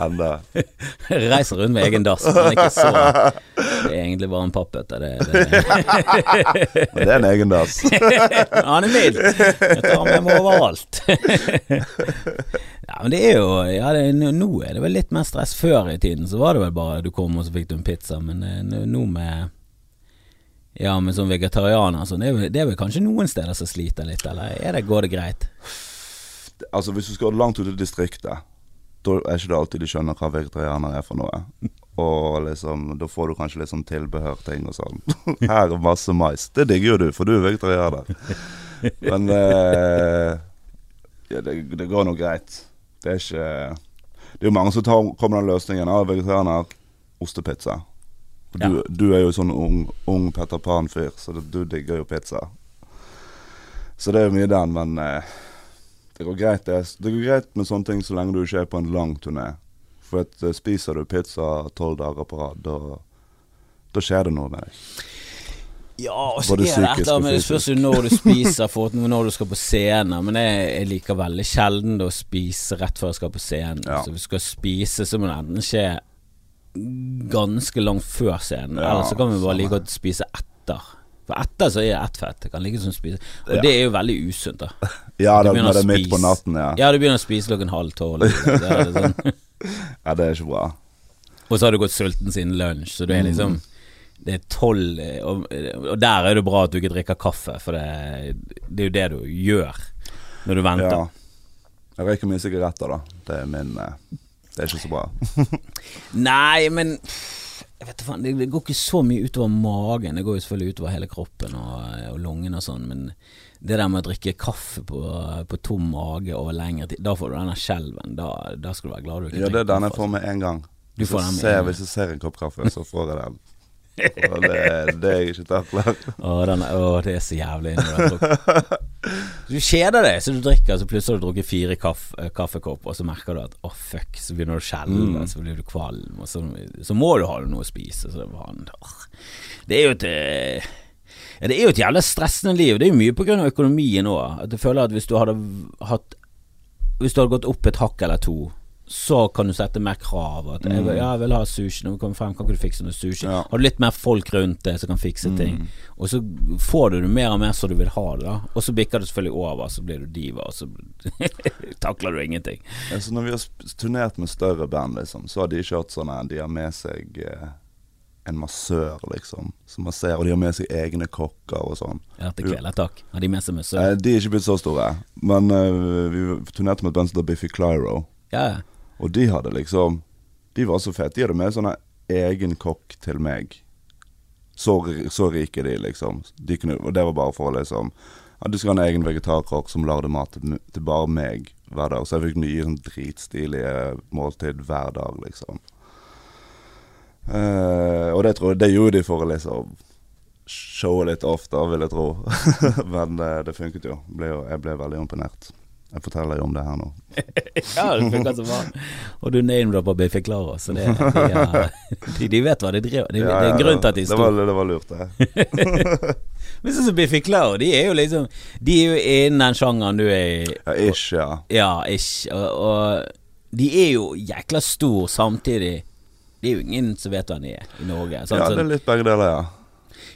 S1: Enda. *laughs*
S2: reiser rundt med egen dass, men ikke så Det er egentlig bare en pappbøtte. Det, det.
S1: Det er en egen dass.
S2: Han er mild. Jeg tar med meg overalt. Ja, men det er jo ja, det, Nå er det vel litt mer stress. Før i tiden så var det vel bare du kom og så fikk du en pizza, men eh, nå med Ja, men som vegetarianer sånn, det, er det er vel kanskje noen steder som sliter litt, eller er det, går det greit?
S1: Altså, hvis du skal langt ut i distriktet, da er ikke det alltid de skjønner hva vegetarianer er for noe. Og liksom, da får du kanskje litt sånn tilbehørting og sånn. *laughs* Her er masse mais. Det digger jo du, for du er vegetarianer. *laughs* Men eh, ja, det, det går nå greit. Det er ikke Det er jo mange som tar, kommer den løsningen. Ah, vegetarianer, ostepizza. Og Du, du er jo sånn ung, ung Petter Pan-fyr, så du digger jo pizza. Så det er jo mye den, men eh, det går greit det. Det går greit med sånne ting så lenge du ikke er på en lang turné. For at eh, spiser du pizza tolv dager på rad, da da skjer det noe med deg.
S2: Ja, og så er det et annet det spørs jo når du spiser, *laughs* for når du skal på scenen. Men jeg, jeg liker veldig sjelden å spise rett før jeg skal på scenen.
S1: Ja.
S2: Så hvis du skal spise, så må det enten skje ganske langt før scenen.
S1: Ja,
S2: Eller så kan vi bare like godt spise etter. For etter så er ett fett. Det kan like som spise Og
S1: Ja.
S2: det er jo veldig usunt, da. *laughs*
S1: Ja, det, når det er midt på natten, ja.
S2: Ja, du begynner å spise klokken halv tolv. Det er *laughs* sånn.
S1: Ja, det er ikke bra.
S2: Og så har du gått sulten siden lunsj, så det er liksom Det er tolv og, og der er det bra at du ikke drikker kaffe, for det, det er jo det du gjør når du venter.
S1: Ja. Jeg røyker mye sigaretter, da. Det er min eh, Det er ikke så bra. *laughs*
S2: Nei, men jeg vet faen, det, går ikke så mye utover magen. Det går jo selvfølgelig utover hele kroppen og, og lungene og sånn, men det der med å drikke kaffe på, på tom mage over lengre tid, da får du denne skjelven. Da, da skal du være glad du ikke
S1: Ja, det er den jeg får med en gang.
S2: Du med
S1: ser. Hvis jeg ser en kopp kaffe, så får jeg den. Og det, det er jeg ikke takler. *laughs*
S2: Å, den er, å, det er så jævlig *laughs* du kjeder deg, så du drikker, så plutselig har du drukket fire kaff, eh, kaffekopper, og så merker du at å, fuck, så begynner du å skjelve,
S1: Mm.
S2: så blir du kvalm, og så, så må du ha noe å spise. Så det, var, åh. det er jo et eh, ja, Det er jo et jævla stressende liv. Det er jo mye av økonomien òg. Jeg føler at hvis du hadde hatt Hvis du hadde gått opp et hakk eller to, så kan du sette mer krav. At jeg, ja, jeg vil ha sushi. Når vi kommer frem, kan ikke du fikse noe sushi?
S1: Mm. Ja.
S2: Har du litt mer folk rundt deg som kan fikse ting? Og så får du det mer og mer så du vil ha det, da. Og så bikker det selvfølgelig over, så blir du diva, og så *laughs* takler du ingenting.
S1: Altså, når vi har turnert med større band, liksom, så har de kjørt sånn her, De har med seg eh, en massør, liksom, som masserer. Og de har med seg egne kokker og sånn.
S2: Ja, til kvelertak. Har de med seg massør?
S1: Eh, de er ikke blitt så store, men eh, vi turnerte med et band som heter Biffy Clyro.
S2: Ja, ja.
S1: Og de hadde liksom De var så fete. De hadde med sånne egen kokk til meg. Så, så rike de, liksom. De kunne, og det var bare for å liksom ja, Du skal ha en egen vegetarkokk som lagde mat til, bare meg hver dag. Så jeg fikk nye sånn dritstilige måltid hver dag, liksom. Eh, og det tror jeg Det gjorde de for å liksom showe litt da, vil jeg tro. *laughs* Men eh, det funket jo. Ble jo. Jeg ble veldig imponert. Jeg forteller jo om det her nå. *laughs*
S2: ja det funker som faen. Og du name-dropper Biffy Klara, så det, de, er- *laughs* de, de vet hva de driver de, Det er en grunn til at de
S1: det,
S2: står
S1: var, det var lurt, det. *laughs*
S2: Men sånn som Biffy Klara, de er jo liksom De er jo innen den sjangeren du er i.
S1: Ja, ish, ja.
S2: Ja, ish. Og, og de er jo jækla stor samtidig. Det er jo ingen som vet hvem de er i Norge. Sant?
S1: Ja, det er litt begge deler, ja.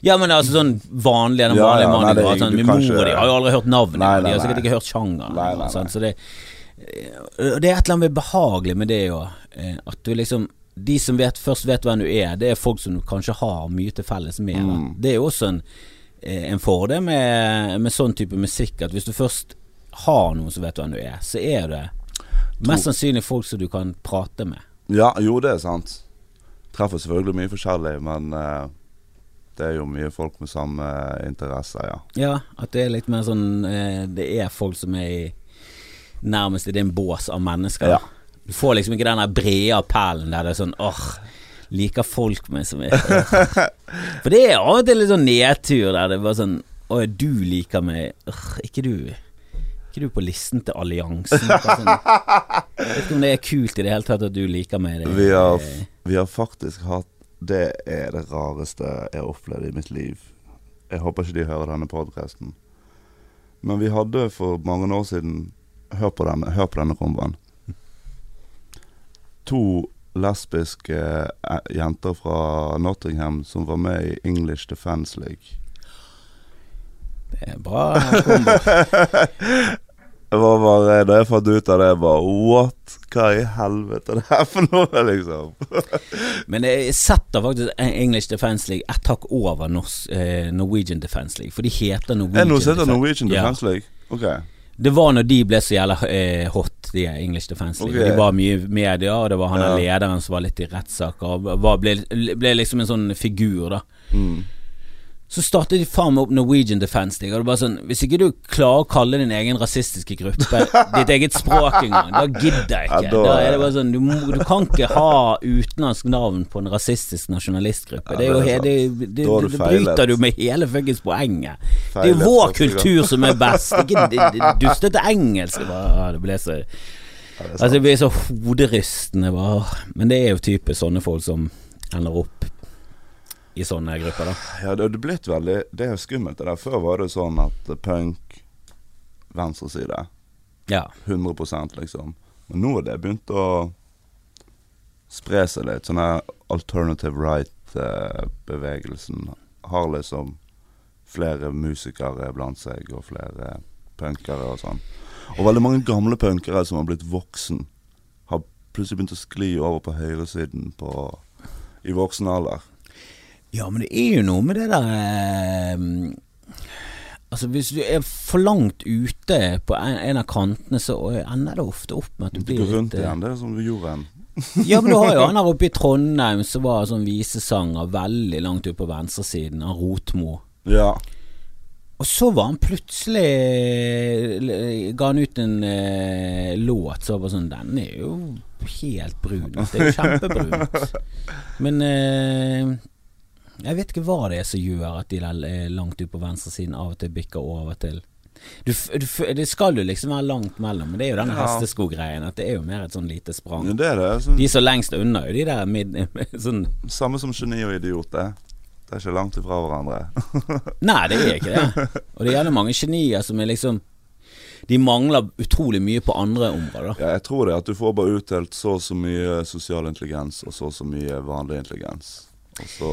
S2: Ja, men altså sånn vanlig Den
S1: Ja,
S2: vanlige
S1: ja, nei, det-
S2: sånn, Min
S1: kan
S2: mor de har jo aldri hørt navnet
S1: Nei,
S2: De
S1: nei,
S2: har sikkert ikke hørt sjangeren
S1: nei.
S2: Så det, eh, det er et eller annet behagelig med det òg At du liksom De som vet, først vet hvem du er Det er folk som du kanskje har mye til felles med.
S1: Mm.
S2: Det er jo også en, eh, en fordel med, med sånn type musikk At hvis du først har noen som vet hvem du er Så er det Mest sannsynlig folk som du kan prate med
S1: Ja, jo, det er sant. Treffer selvfølgelig mye forskjellig, men eh, det er jo mye folk med samme interesser, ja.
S2: Ja, at det er litt mer sånn eh, Det er folk som er i nærmest i din bås av mennesker.
S1: Ja.
S2: Du får liksom ikke den der brede appellen der det er sånn åh, liker folk meg som er. *laughs* For det er av og til litt sånn nedtur der det er bare sånn Å, du liker meg. Åh, ikke du. Ikke du på listen til alliansen? Sånn. Jeg vet ikke om det er kult i det hele tatt at du liker meg.
S1: Vi har, vi har faktisk hatt Det er det rareste jeg har opplevd i mitt liv. Jeg håper ikke de hører denne podkasten. Men vi hadde for mange år siden Hør på denne, hør på denne komboen. To lesbiske eh, jenter fra Nottingham som var med i English Defence League.
S2: det er bra kombo. *laughs*
S1: Var bare, Da jeg fant ut av det, jeg bare What? Hva i helvete er det her for noe, liksom? *laughs*
S2: Men jeg setter faktisk English Defence League ett hakk over eh, Norwegian Defence League, for de heter
S1: Er
S2: Norwegian
S1: noe som heter Norwegian
S2: Ja.
S1: Defence League? Ok.
S2: Det var når de ble så jævla eh, hot, de English Defence League.
S1: Okay.
S2: De var mye i media, og det var han
S1: Ja.
S2: lederen som var litt i rettssaker, ble, ble liksom en sånn figur, da.
S1: Mm.
S2: Så startet de faen meg opp Norwegian Defence League, og det var sånn Hvis ikke du klarer å kalle din egen rasistiske gruppe ditt eget språk engang, da gidder jeg ikke. Da, er det bare sånn du, må, du kan ikke ha utenlandsk navn på en rasistisk nasjonalistgruppe. Det er jo
S1: det
S2: det, det, det, bryter du med hele fuckings poenget. Det er jo vår kultur som er best, ikke dustete engelsk. Det, bare, ah, det ble så Altså. Det blir så hoderystende. Bare. Men det er jo typisk sånne folk som ender opp i sånne grupper, da.
S1: Ja, det hadde blitt veldig Det er skummelt. Det der Før var det sånn at punk venstreside
S2: Ja.
S1: 100 liksom. Men nå har det begynt å spre seg litt. Sånne alternative right-bevegelsen har liksom flere musikere blant seg, og flere punkere og sånn. Og veldig mange gamle punkere som har blitt voksen, har plutselig begynt å skli over på høyresiden på, i voksen alder.
S2: Ja, men det er jo noe med det der eh, Altså Hvis du er for langt ute på en, en av kantene, så ender det ofte opp med at du
S1: Du
S2: blir
S1: rundt
S2: eh,
S1: igjen, det er som jorden. *laughs*
S2: Ja, men du har jo *laughs* han her oppe i Trondheim som var sånn visesanger veldig langt ute på venstresiden, av Rotmo.
S1: Ja.
S2: Og så var han plutselig Ga han ut en eh, låt så var bare sånn Den er jo helt brun. Det er jo kjempebrunt. *laughs* Men eh, jeg vet ikke hva det er som gjør at de der eh, langt ute på venstresiden av og til bikker over til du, du, Det skal jo liksom være langt mellom, men det er jo denne
S1: Ja.
S2: hesteskogreien. At det er jo mer et sånn lite sprang.
S1: Det er det. Sånn,
S2: De som lengst unna, er jo de der mid, *laughs* sånn
S1: Samme som geni og idiot, det. Det er ikke langt ifra hverandre. *laughs*
S2: Nei, det er ikke det. Og det gjelder mange genier som er liksom De mangler utrolig mye på andre områder.
S1: Ja, jeg tror det at du får bare utdelt så og så mye sosial intelligens og så og så mye vanlig intelligens. Og så,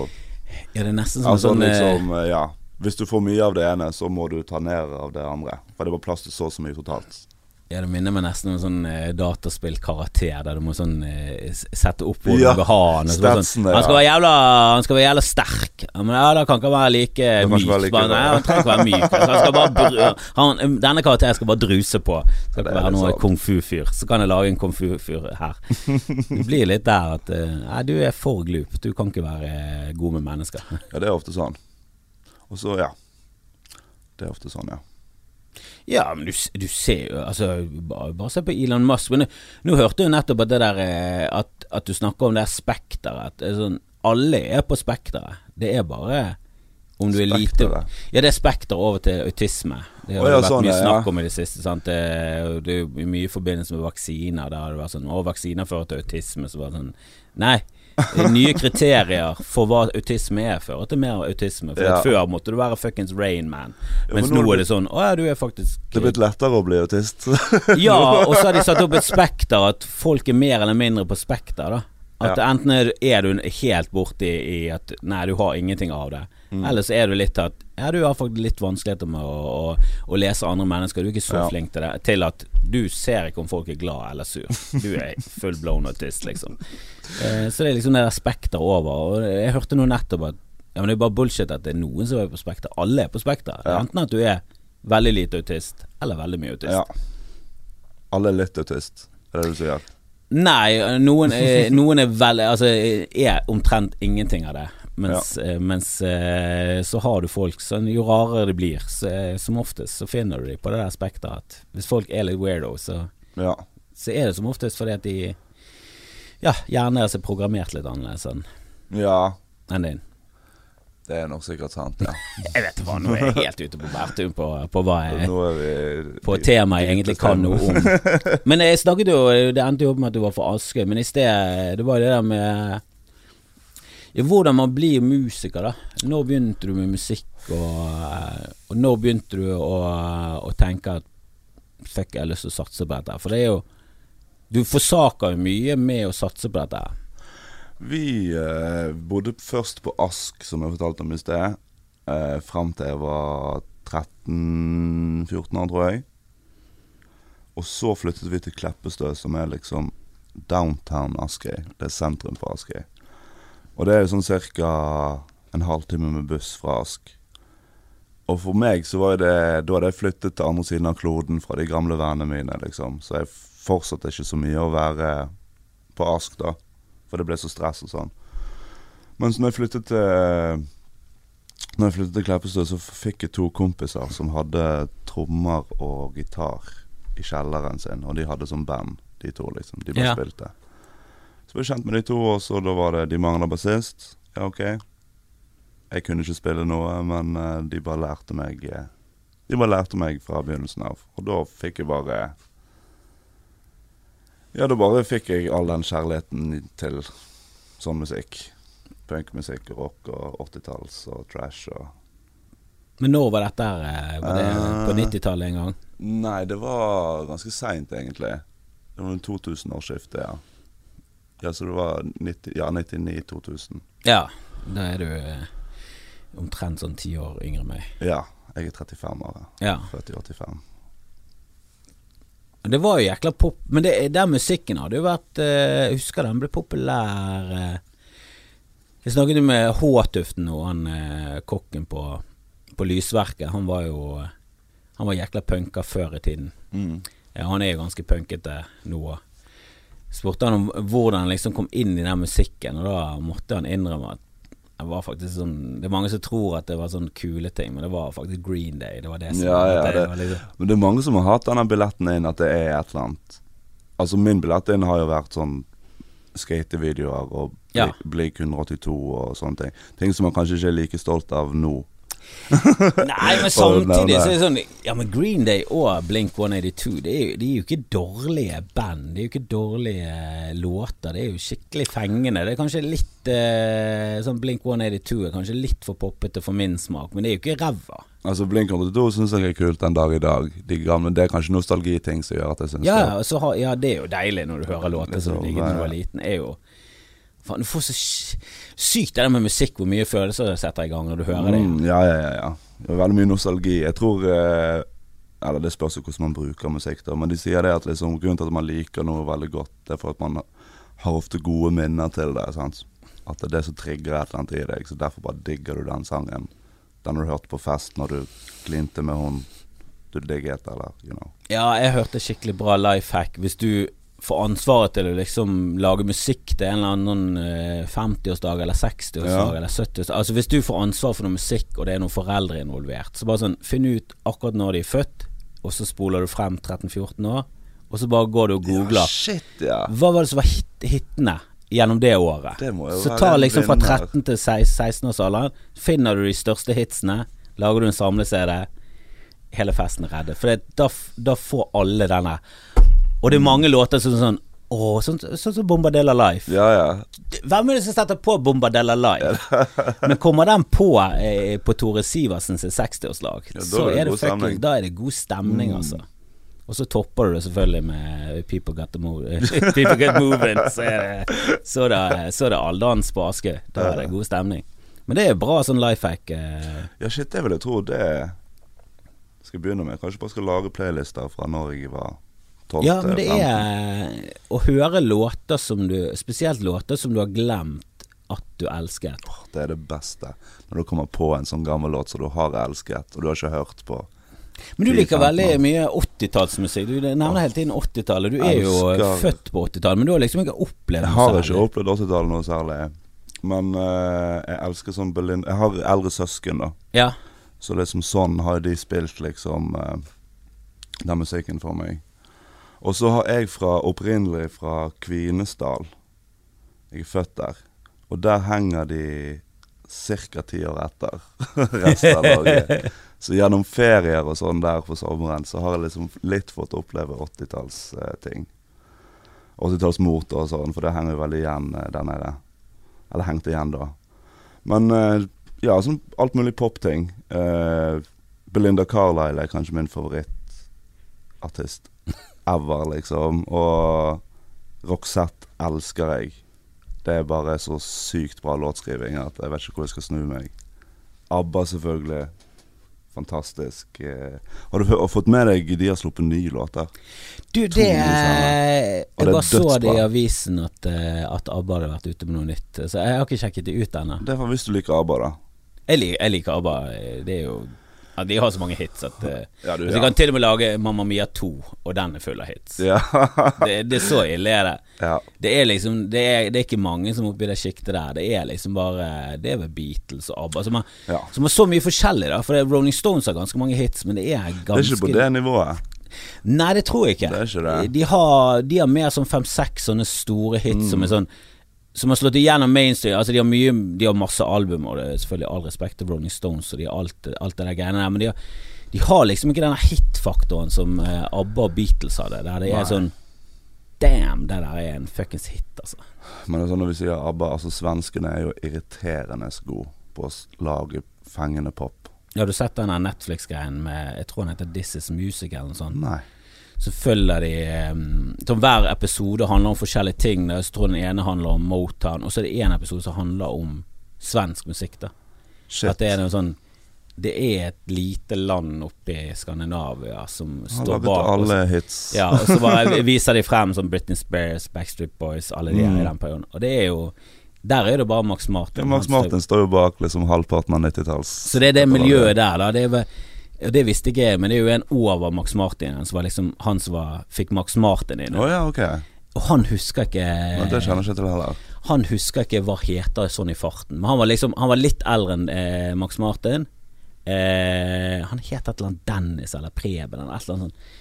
S2: Ja, det er nesten som
S1: altså
S2: sånn eh,
S1: liksom, ja. Hvis du får mye av det ene, så må du ta ned av det andre. For det var plass til så og så mye totalt.
S2: Ja, det minner meg nesten om en sånn eh, dataspillkarakter der du må sånn eh, sette opp hvor
S1: Ja,
S2: du vil ha han. Sånn,
S1: sånn,
S2: han, skal være jævla, han skal være jævla sterk. Men ja, da kan ikke være like myk.
S1: like
S2: nei, han trenger ikke være myk. Altså, han skal bare *laughs* han, denne karakteren skal bare druse på. Skal ikke være noe kung fu-fyr. Så kan jeg lage en kung fu-fyr her. Det blir litt der at eh, Nei, du er for glup. Du kan ikke være eh, god med mennesker.
S1: Ja, det er ofte sånn. Og så, ja. Det er ofte sånn, ja.
S2: Ja, men du, du ser jo Altså, bare, bare se på Elon Musk. Men nå, nå hørte jo nettopp at det der eh, At, at du snakker om det spekteret. Er sånn Alle er på spekteret. Det er bare om du er lite Ja, det er spekter over til autisme. Det har
S1: oh, ja,
S2: vært
S1: sånn,
S2: mye snakk om i det siste. Sant? Det, det er mye i forbindelse med vaksiner. Der har det vært sånn Å, vaksiner fører til autisme. Så bare sånn Nei. Det *laughs* er Nye kriterier for hva autisme er, fører til mer autisme. For
S1: Ja.
S2: at Før måtte du være fuckings Rain Man.
S1: Ja,
S2: Mens
S1: nå
S2: nå
S1: er
S2: er det sånn Å ja, du er faktisk
S1: Det er blitt lettere å bli autist. *laughs*
S2: ja, og så har de satt opp et *laughs* spekter at folk er mer eller mindre på spekter, da. At
S1: Ja.
S2: enten er, er du helt borti i at nei, du har ingenting av det.
S1: Mm.
S2: Eller så er du litt at ja, du har faktisk litt vanskeligheter med å, å, å lese andre mennesker. Du er ikke så
S1: Ja.
S2: flink til det. Til at du ser ikke om folk er glad eller sur. Du er full blown autist, liksom. Eh, så det er liksom det der spekter over. Og jeg hørte nå nettopp at ja, men det er bare bullshit at det er noen som er på spekter. Alle er på spekter.
S1: Ja.
S2: Enten at du er veldig lite autist, eller veldig mye autist.
S1: ja. Alle er litt autist, er det du sier?
S2: Nei, noen er, noen er veldig Altså er omtrent ingenting av det. Mens, ja. mens eh, så har du folk så jo rarere de blir, så, eh, som oftest så finner du dem på det der spekteret at hvis folk er litt weirdo, så,
S1: Ja.
S2: så er det som oftest fordi at de ja, gjerne er programmert litt annerledes enn
S1: ja.
S2: enn din.
S1: Det er nok sikkert sant, ja. *laughs*
S2: Jeg vet hva, nå er jeg helt ute på bærtun på, på hva jeg på et tema jeg egentlig kan noe om. Men jeg snakket jo Det endte jo opp med at du var fra Askøy, men i sted Det var jo det der med Hvordan man blir musiker, da. Når begynte du med musikk, og, og når begynte du å, å tenke at fuck, jeg har lyst til å satse på dette? For det er jo Du forsaker jo mye med å satse på dette.
S1: Vi eh, bodde først på Ask, som jeg fortalte om i sted, eh, fram til jeg var 13-14 år, tror jeg. Og så flyttet vi til Kleppestø, som er liksom downtown Askøy. Det er sentrum for Askøy. Og det er jo sånn ca. en halvtime med buss fra Ask. Og for meg så var det Da hadde jeg flyttet til andre siden av kloden fra de gamle vennene mine, liksom. Så jeg fortsatte ikke så mye å være på Ask, da. For det ble så stress og sånn. Mens når jeg flyttet til Når jeg flyttet til Kleppestø, så fikk jeg to kompiser som hadde trommer og gitar i kjelleren sin. Og de hadde sånn band, de to, liksom. De bare
S2: Ja.
S1: spilte. Så ble jeg kjent med de to, og så da var det De mangla bassist. Ja, OK. Jeg kunne ikke spille noe, men eh, de bare lærte meg eh, De bare lærte meg fra begynnelsen av. Og da fikk jeg bare Ja, da bare fikk jeg all den kjærligheten til sånn musikk. Punkmusikk rock og 80-talls og trash og
S2: Men når var dette? her? Var det på
S1: Eh.
S2: 90-tallet en gang?
S1: Nei, det var ganske seint, egentlig. Det var en 2000-årsskifte, ja. Ja, så det var 90, ja, 99-2000.
S2: Ja, da er du eh, omtrent sånn ti år yngre enn meg.
S1: Ja, jeg er 35 år.
S2: Ja.
S1: Født i 85.
S2: Det var jo jækla pop Men det, den musikken hadde jo vært eh, Jeg husker den ble populær eh. Jeg snakket jo med H-Tuften og han eh, kokken på, på Lysverket. Han var jo Han var jækla punker før i tiden.
S1: Mm.
S2: Ja, han er jo ganske punkete nå òg. Spurte han om hvordan han liksom kom inn i den musikken, og da måtte han innrømme at det var faktisk sånn Det er mange som tror at det var sånn kule ting, men det var faktisk Green Day. Det var det som
S1: Ja, ja,
S2: det,
S1: det-
S2: var liksom,
S1: Men det er mange som har hatt denne billetten inn, at det er et eller annet. Altså min billett inn har jo vært sånn skatevideoer og
S2: Ja.
S1: Blink 182 og sånne ting. Ting som man kanskje ikke er like stolt av nå. *laughs*
S2: Nei, men samtidig så er
S1: det.
S2: sånn Ja, men Green Day og Blink 182 Det er jo, de er jo ikke dårlige band. Det er jo ikke dårlige eh, låter. Det er jo skikkelig fengende. Det er kanskje litt eh, Sånn Blink 182 er kanskje litt for poppete for min smak, men det er jo ikke ræva.
S1: Altså Blink 182 syns jeg er kult den dag i dag. De gamle, Det er kanskje nostalgiting som gjør at jeg syns
S2: Ja,
S1: det.
S2: har, ja, det er jo deilig når du hører låter som du digget da du var liten. Er jo Faen, du får så sykt det der med musikk, hvor mye følelser det setter i gang når du hører det.
S1: Mm, ja, ja, ja, ja. Det veldig mye nostalgi. Jeg tror eh, Eller det spørs jo hvordan man bruker musikk, da. Men de sier det at liksom, grunnen til at man liker noe veldig godt, det er for at man har ofte gode minner til det. Sant? At det er det som trigger et eller annet i deg. Så derfor bare digger du den sangen. Den har du hørt på fest når du klinte med hun du digget, eller you know.
S2: Ja, jeg hørte skikkelig bra life hack. Hvis du får ansvaret til å liksom lage musikk til en eller annen eh, 50-årsdag eller 60-årsdag
S1: Ja.
S2: eller 70-årsdag Altså hvis du får ansvar for noe musikk, og det er noen foreldre involvert, så bare sånn Finn ut akkurat når de er født, og så spoler du frem 13-14 år, og så bare går du og googler.
S1: shit, ja.
S2: Hva var det som var hit hitene gjennom det året?
S1: Det
S2: Så ta liksom fra 13 til 16-årsalderen, finner du de største hitsene, lager du en samle-CD, hele festen er reddet. For det, da, da får alle denne. Og det er mange låter som sånn Åh, sånn sånn som Bombadilla Life.
S1: Ja, ja.
S2: Hvem er det som setter på Bombadilla Live? Men kommer den på eh, på Tore Sivertsens sin 60-årslag,
S1: Ja,
S2: så
S1: er det
S2: fucking. Da er det god stemning, altså. Og så topper du det selvfølgelig med People Got The Move *laughs* People Get Moving. Så er det, så er det, så er det Aldans på Aske. Da er det god stemning. Men det er bra sånn life hack. Eh.
S1: Ja, shit, det vil jeg tro. Det skal begynne med. Kanskje bare skal lage playlister fra når jeg var 12
S2: Ja, men det
S1: 15.
S2: er å høre låter som du Spesielt låter som du har glemt at du elsket.
S1: Åh, Det er det beste. Når du kommer på en sånn gammel låt som du har elsket, og du har ikke hørt på.
S2: Men du liker veldig mye 80-tallsmusikk. Du nevner hele tiden 80-tallet. Du er jo
S1: Elsker-
S2: født på 80-tallet, men du har liksom ikke opplevd noe særlig.
S1: Jeg har ikke opplevd 80-tallet noe særlig. Men uh, jeg elsker sånn Berlin Jeg har eldre søsken, da.
S2: Ja.
S1: Så liksom sånn har de spilt liksom uh, den musikken for meg. Og så har jeg fra opprinnelig fra Kvinesdal. Jeg er født der. Og der henger de ca. ti år etter *laughs* resten av Norge. *laughs* Så gjennom ferier og sånn der på sommeren, så har jeg liksom litt fått oppleve 80-tallsting. 80-tallsmoter og sånn, for det henger jo veldig igjen eh, der nede. Eller hengte igjen da. Men eh, ja, sånn alt mulig popting. Eh, Belinda Carlisle er kanskje min favorittartist ever, liksom. Og Roxette elsker jeg. Det er bare så sykt bra låtskriving at jeg vet ikke hvor jeg skal snu meg. ABBA, selvfølgelig. Fantastisk. Eh, Har du fått med deg de har sluppet nye låter?
S2: Du,
S1: To
S2: det Jeg
S1: det er
S2: bare så det i avisen at, eh, at ABBA hadde vært ute med noe nytt. Så jeg har ikke sjekket det ut ennå.
S1: Det er for hvis du liker ABBA, da.
S2: Jeg, lik, jeg liker ABBA. Det er jo ja, De har så mange hits at uh,
S1: Ja, du,
S2: Så De kan til og med lage Mamma Mia 2, og den er full av hits.
S1: Ja. *laughs*
S2: Det, det er så ille er det.
S1: ja.
S2: Det er liksom det er, det er ikke mange som oppi det sjiktet der. Det er liksom bare Det er vel Beatles og ABBA som har,
S1: ja.
S2: som har så mye forskjellig, da. For Rolling Stones har ganske mange hits, men det er
S1: Det er ikke på det nivået.
S2: Nei, det tror jeg ikke.
S1: Ikke.
S2: De, har, de har mer sånn fem-seks sånne store hits som
S1: Mm.
S2: er sånn Som har slått igjennom mainstream. Altså De har mye De har masse album, og det er selvfølgelig all respekt til Rolling Stones og de har alt, alt det der greiene der, men de har, de har liksom ikke denne hit-faktoren som eh, ABBA og Beatles hadde, der det
S1: Nei.
S2: er sånn Damn, det der er en fuckings hit, altså.
S1: Men det er sånn når vi sier ABBA, altså svenskene er jo irriterende gode på å lage fengende pop.
S2: Ja, du har sett den Netflix-greien med Jeg tror den heter This Is Music eller noe sånt?
S1: Nei.
S2: Så følger de um, Hver episode handler om forskjellige ting. Jeg tror den ene handler om Motown, og så er det én episode som handler om svensk musikk. da
S1: Shit.
S2: At det er noe sånn Det er et lite land oppe i Skandinavia som
S1: Han
S2: står bak. og så-
S1: alle hits.
S2: ja, og så bare *laughs* viser de frem som Britney Spears, Backstreet Boys, alle de
S1: Mm.
S2: i den perioden. Og det er jo Der er det bare Max Martin.
S1: Ja, Max Martin står jo bak liksom halvparten av 90-talls.
S2: så det er det miljøet der, da. Det, er, og det visste ikke jeg, men det er jo en over Max Martin som var liksom han som var, fikk Max Martin inn.
S1: Oh, ja, okay.
S2: Og han husker ikke
S1: Men det kjenner jeg ikke til heller.
S2: Han husker ikke hva heter sånn i farten. Men han var liksom Han var litt eldre enn eh, Max Martin. Eh, han het et eller annet Dennis eller Preben eller et eller annet sånt.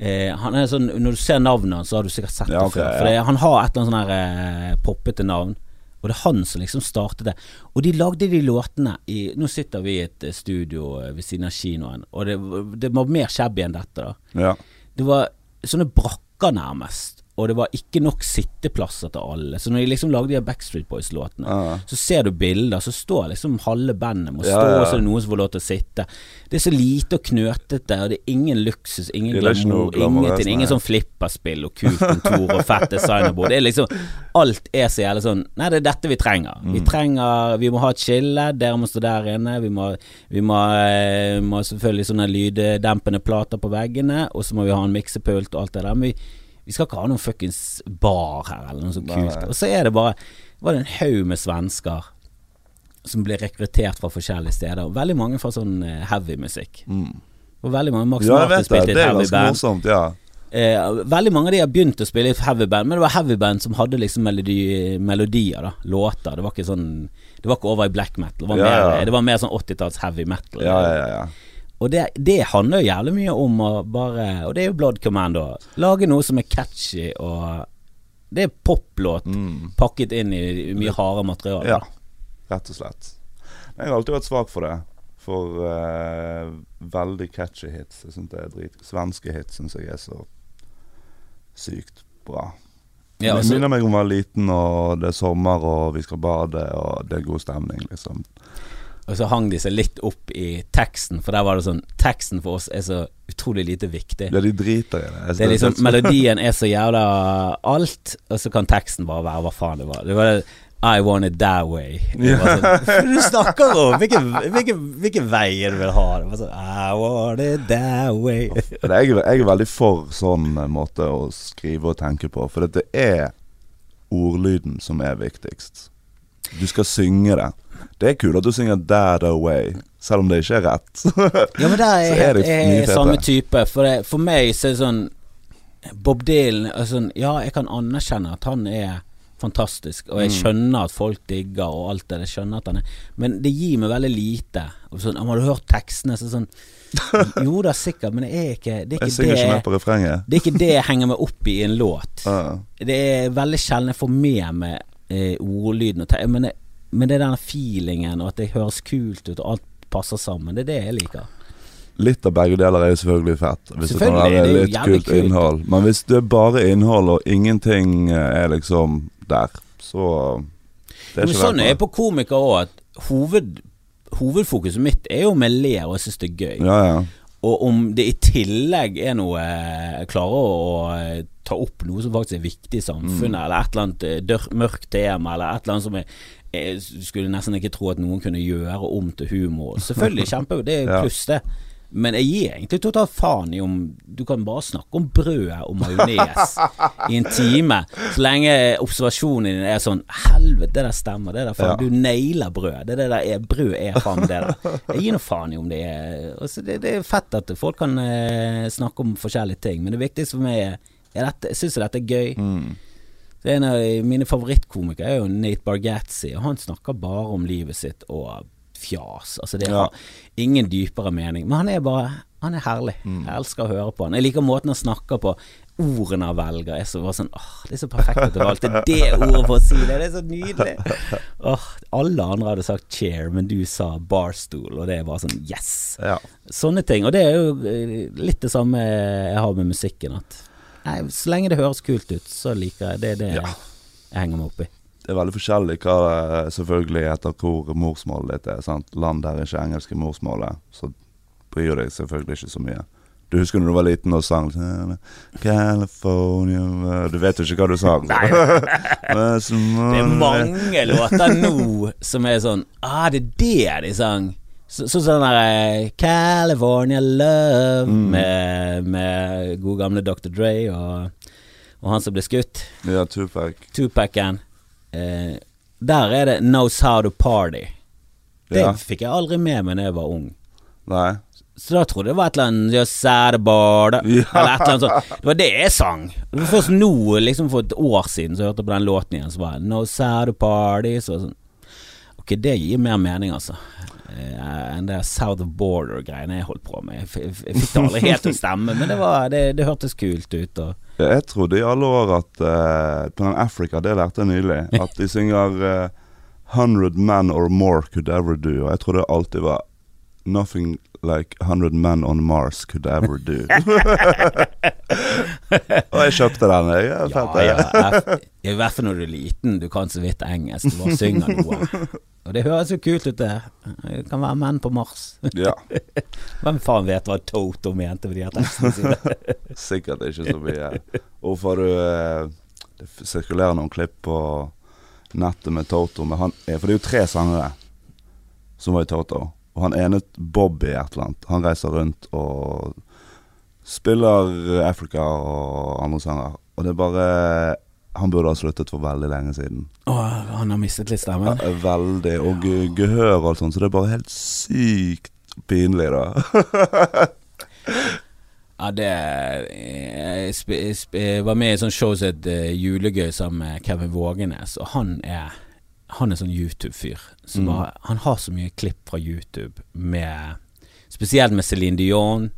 S2: Eh, han sånn Når du ser navnet hans, så har du sikkert sett
S1: Ja,
S2: det
S1: ok,
S2: før.
S1: ja.
S2: For det, han har et eller annet sånn her eh, poppete navn. Og det er han som liksom startet det. Og de lagde de låtene i Nå sitter vi i et eh, studio eh, ved siden av kinoen, og det, det var mer shabby enn dette, da.
S1: Ja.
S2: Det var sånne brakker nærmest, og det var ikke nok sitteplasser til alle. Så når de liksom lagde de Backstreet Boys-låtene,
S1: Ja.
S2: så ser du bilder, så står liksom halve bandet må stå,
S1: ja.
S2: og så er det noen som får lov til å sitte. Det er så lite og knøtete, og det er ingen luksus, ingen glamour, ingenting. Ingen sånn flipperspill og kult kontor og fett designerbord. Det er liksom Alt er så jævlig sånn Nei, det er dette vi trenger.
S1: Mm.
S2: Vi trenger Vi må ha et skille, dere må stå der inne. Vi må, vi må, eh, må selvfølgelig sånne lyddempende plater på veggene, og så må vi ha en miksepult og alt det der. Men vi, vi skal ikke ha noen fuckings bar her, eller noe så kult.
S1: nei.
S2: Og så er det bare Var det en haug med svensker som ble rekruttert fra forskjellige steder. og Veldig mange fra sånn eh, heavy musikk.
S1: Mm.
S2: Og veldig mange Max
S1: ja,
S2: Martin spilte i et heavy band.
S1: morsomt, ja.
S2: Eh, veldig mange av de har begynt å spille i heavy band, men det var heavy band som hadde liksom melodi, melodier, da. Låter. Det var ikke sånn Det var ikke over i black metal. Det var
S1: Ja,
S2: mer,
S1: ja.
S2: det var mer sånn 80-talls heavy metal.
S1: Ja, ja, ja. ja.
S2: Og det, det handler jo jævlig mye om å bare Og det er jo Blood Commando. Lage noe som er catchy og Det er poplåt
S1: Mm.
S2: pakket inn i mye hardere materiale.
S1: Ja, rett og slett. Jeg har alltid vært svak for det. For uh, veldig catchy hits. Jeg synes det er drit Svenske hits syns jeg er så sykt bra.
S2: Ja,
S1: det
S2: altså-
S1: minner meg om å være liten, og det er sommer, og vi skal bade, og det er god stemning, liksom.
S2: Og så hang de seg litt opp i teksten, for der var det sånn Teksten for oss er så utrolig lite viktig.
S1: Ja, de driter i det.
S2: Det er liksom Melodien er så jævla alt, og så kan teksten bare være hva faen det var. Det var det, I want it that way. Det sånn, du snakker om? Hvilken, hvilken, hvilken vei du vil ha? Det var sånn I want it that way.
S1: Jeg er veldig for sånn eh, måte å skrive og tenke på, for det er ordlyden som er viktigst. Du skal synge det. Det er kult at du synger 'That Away', selv om det ikke er rett. *laughs*
S2: Ja, men der er,
S1: er det
S2: jeg er samme type. For, det, for meg så er det sånn Bob Dylan altså, Ja, jeg kan anerkjenne at han er fantastisk, og jeg
S1: Mm.
S2: skjønner at folk digger og alt det. Jeg skjønner at han er Men det gir meg veldig lite. Sånn, Har du hørt tekstene? Så sånn *laughs* Jo da, sikkert, men det er ikke Det er
S1: Jeg
S2: ikke
S1: synger ikke
S2: det, det, er ikke det jeg henger meg opp i i en låt. *laughs*
S1: Uh.
S2: Det er veldig sjelden jeg får med meg eh, ordlyden, men, det, men det er den feelingen, og at det høres kult ut, og alt passer sammen. Det er det jeg liker.
S1: Litt av begge deler er jo selvfølgelig fett. Hvis det
S2: Selvfølgelig, det er
S1: litt
S2: jævlig
S1: kult
S2: kult.
S1: innhold. Men hvis det er bare innhold, og ingenting er liksom der, så Det er
S2: Men
S1: ikke
S2: sånn er jeg på komiker òg, at hoved, hovedfokuset mitt er jo om jeg ler og jeg syns det er gøy.
S1: Ja, ja.
S2: Og om det i tillegg er noe Jeg klarer å eh, ta opp noe som faktisk er viktig i samfunnet,
S1: Mm.
S2: eller et eller annet eh, dør, mørkt tema, eller et eller annet som jeg, jeg skulle nesten ikke tro at noen kunne gjøre om til humor. Selvfølgelig, *laughs* kjempe, det er pluss, det. Men jeg gir egentlig totalt faen i om Du kan bare snakke om brød og majones i en time, så lenge observasjonen din er sånn Helvete, det der stemmer. Det der faen,
S1: Ja.
S2: Du nailer brød. Det, det der er brød er faen det der. Jeg gir nå faen i om det er altså det, det er fett at folk kan eh, snakke om forskjellige ting, men det viktigste for meg er, er dette, jeg syns dette er gøy.
S1: Mm.
S2: Så en av mine favorittkomikere er jo Nate Bargatze, og han snakker bare om livet sitt og fjas. Altså det har ingen dypere mening. Men han er bare Han er herlig.
S1: Mm.
S2: Jeg elsker å høre på han. Jeg liker måten han snakker på. Ordene han velger er så bare sånn Åh, det er så perfekt at du valgte det ordet for å si det. Det er så nydelig. Åh, alle andre hadde sagt chair, men du sa barstool, og det er bare sånn yes.
S1: ja.
S2: Sånne ting. Og det er jo eh, litt det samme jeg har med musikken. At nei, så lenge det høres kult ut, så liker jeg det. er det
S1: Ja.
S2: jeg henger meg opp i.
S1: Det er veldig forskjellig hva selvfølgelig etter hvor morsmålet ditt er. Sant? Land der ikke engelsk er morsmålet, så bryr deg selvfølgelig ikke så mye. Du husker når du var liten og sang sånn, California Du vet jo ikke hva du sang. *laughs*
S2: Det er mange låter nå som er sånn Ah, det er det de sang. Så, så sånn der eh, California Love
S1: Mm.
S2: med, med god gamle Dr. Dre og, og han som ble skutt.
S1: Ja, Tupac.
S2: Tupacen. Eh, der er det Knows How To Party. Det
S1: Ja.
S2: fikk jeg aldri med meg da jeg var ung.
S1: Nei.
S2: Så da trodde jeg det var et eller annet Just sad about *laughs*
S1: Ja.
S2: Eller et eller annet sånt. Det var det jeg sang. Det var først nå, liksom for et år siden, så jeg hørte på den låten igjen, så var det No sad party. Så sånn Ok, det gir mer mening, altså. Eh, enn det South of Border-greiene jeg holdt på med. Jeg, fikk det aldri helt til å stemme, men det, var, det, det hørtes kult ut. Og,
S1: Jeg trodde i alle år at uh, På den Africa, det lærte jeg nylig, *laughs* at de synger uh, 100 men or more could ever do. Og jeg trodde det alltid var Nothing like 100 men on Mars could ever do. *laughs* *laughs* og jeg kjøpte den. Jeg
S2: ja,
S1: fett,
S2: ja,
S1: jeg.
S2: I hvert fall når du er liten, du kan så vidt engelsk, du bare synger noe. Og det høres jo kult ut, det. Det kan være menn på Mars.
S1: Ja, *laughs*
S2: Hvem faen vet hva Toto mente med de her tekstene sine?
S1: sikkert ikke så mye. Hvorfor du eh, Det sirkulerer noen klipp på nettet med Toto. Med han, for det er jo tre sangere som var i Toto. Og han ene, Bobby et eller annet, han reiser rundt og spiller Africa og andre sanger. Og det er bare Han burde ha sluttet for veldig lenge siden.
S2: Åh, han har mistet litt stemmen.
S1: Ja, veldig. Og ja. gehør og alt sånt, så det er bare helt sykt pinlig, da. *laughs*
S2: Ja, det Jeg, sp sp jeg var med i et sånt show som het eh, Julegøy sammen med Kevin Vågenes, og han er Han er sånn YouTube-fyr.
S1: Mm.
S2: Han har så mye klipp fra YouTube med Spesielt med Céline Dion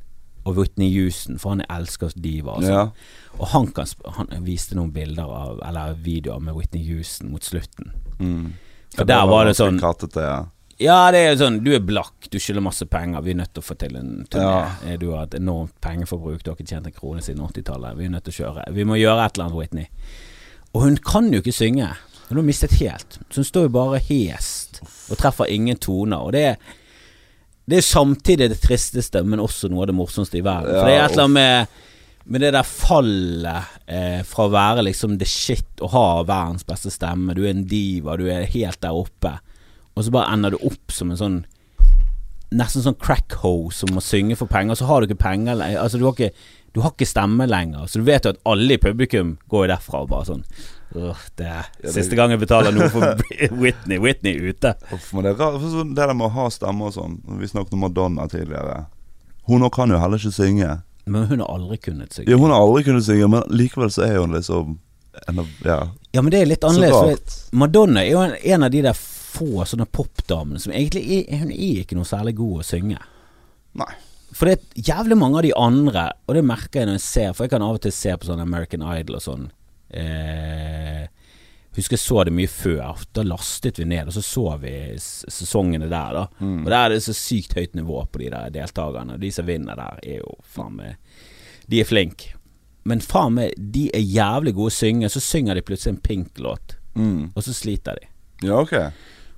S2: og Whitney Houston, for han elsker diva. Altså.
S1: Ja.
S2: Og han, kan, han viste noen bilder av Eller videoer med Whitney Houston mot slutten.
S1: Mm.
S2: For der var det sånn
S1: Kattete, ja.
S2: Ja, det er sånn, du er blakk, du skylder masse penger, vi er nødt til å få til en turné.
S1: Ja.
S2: Eh, Du har et enormt pengeforbruk, du har ikke tjent en krone siden 80-tallet. Vi er nødt til å kjøre. Vi må gjøre et eller annet, Whitney. Og hun kan jo ikke synge. Hun har mistet helt. Så hun står jo bare hest og treffer ingen toner. Og det er det er samtidig det tristeste, men også noe av det morsomste i verden. For det er et eller annet med, med det der fallet eh, fra å være liksom the shit og ha verdens beste stemme. Du er en diva, du er helt der oppe. Og så bare ender du opp som en sånn Nesten sånn crack-ho som må synge for penger, så har du ikke penger lenger. Altså, du har ikke, du har ikke stemme lenger. Så du vet jo at alle i publikum går jo derfra og bare sånn «Åh, det er siste gang jeg betaler noe for *laughs* Whitney. Whitney ute.
S1: Uff, men det sånn- det der med å ha stemme og sånn Vi snakket om Madonna tidligere. Hun kan jo heller ikke synge.
S2: Men hun har aldri kunnet synge.
S1: Ja, hun har aldri kunnet synge, men likevel så er hun liksom en av Ja,
S2: Ja, men det er litt annerledes. Madonna er jo en, en av de der få sånne popdamene som egentlig er, Hun er ikke noe særlig god å synge.
S1: Nei.
S2: For det er jævlig mange av de andre, og det merker jeg når jeg ser For jeg kan av og til se på sånn American Idol og sånn. Eh, husker jeg så det mye før. Da lastet vi ned, og så så vi sesongene der, da.
S1: Mm.
S2: Og der er det så sykt høyt nivå på de der deltakerne. De som vinner der, er jo faen meg De er flinke. Men faen meg, de er jævlig gode å synge, så synger de plutselig en Pink-låt,
S1: Mm.
S2: og så sliter de.
S1: Ja, ok.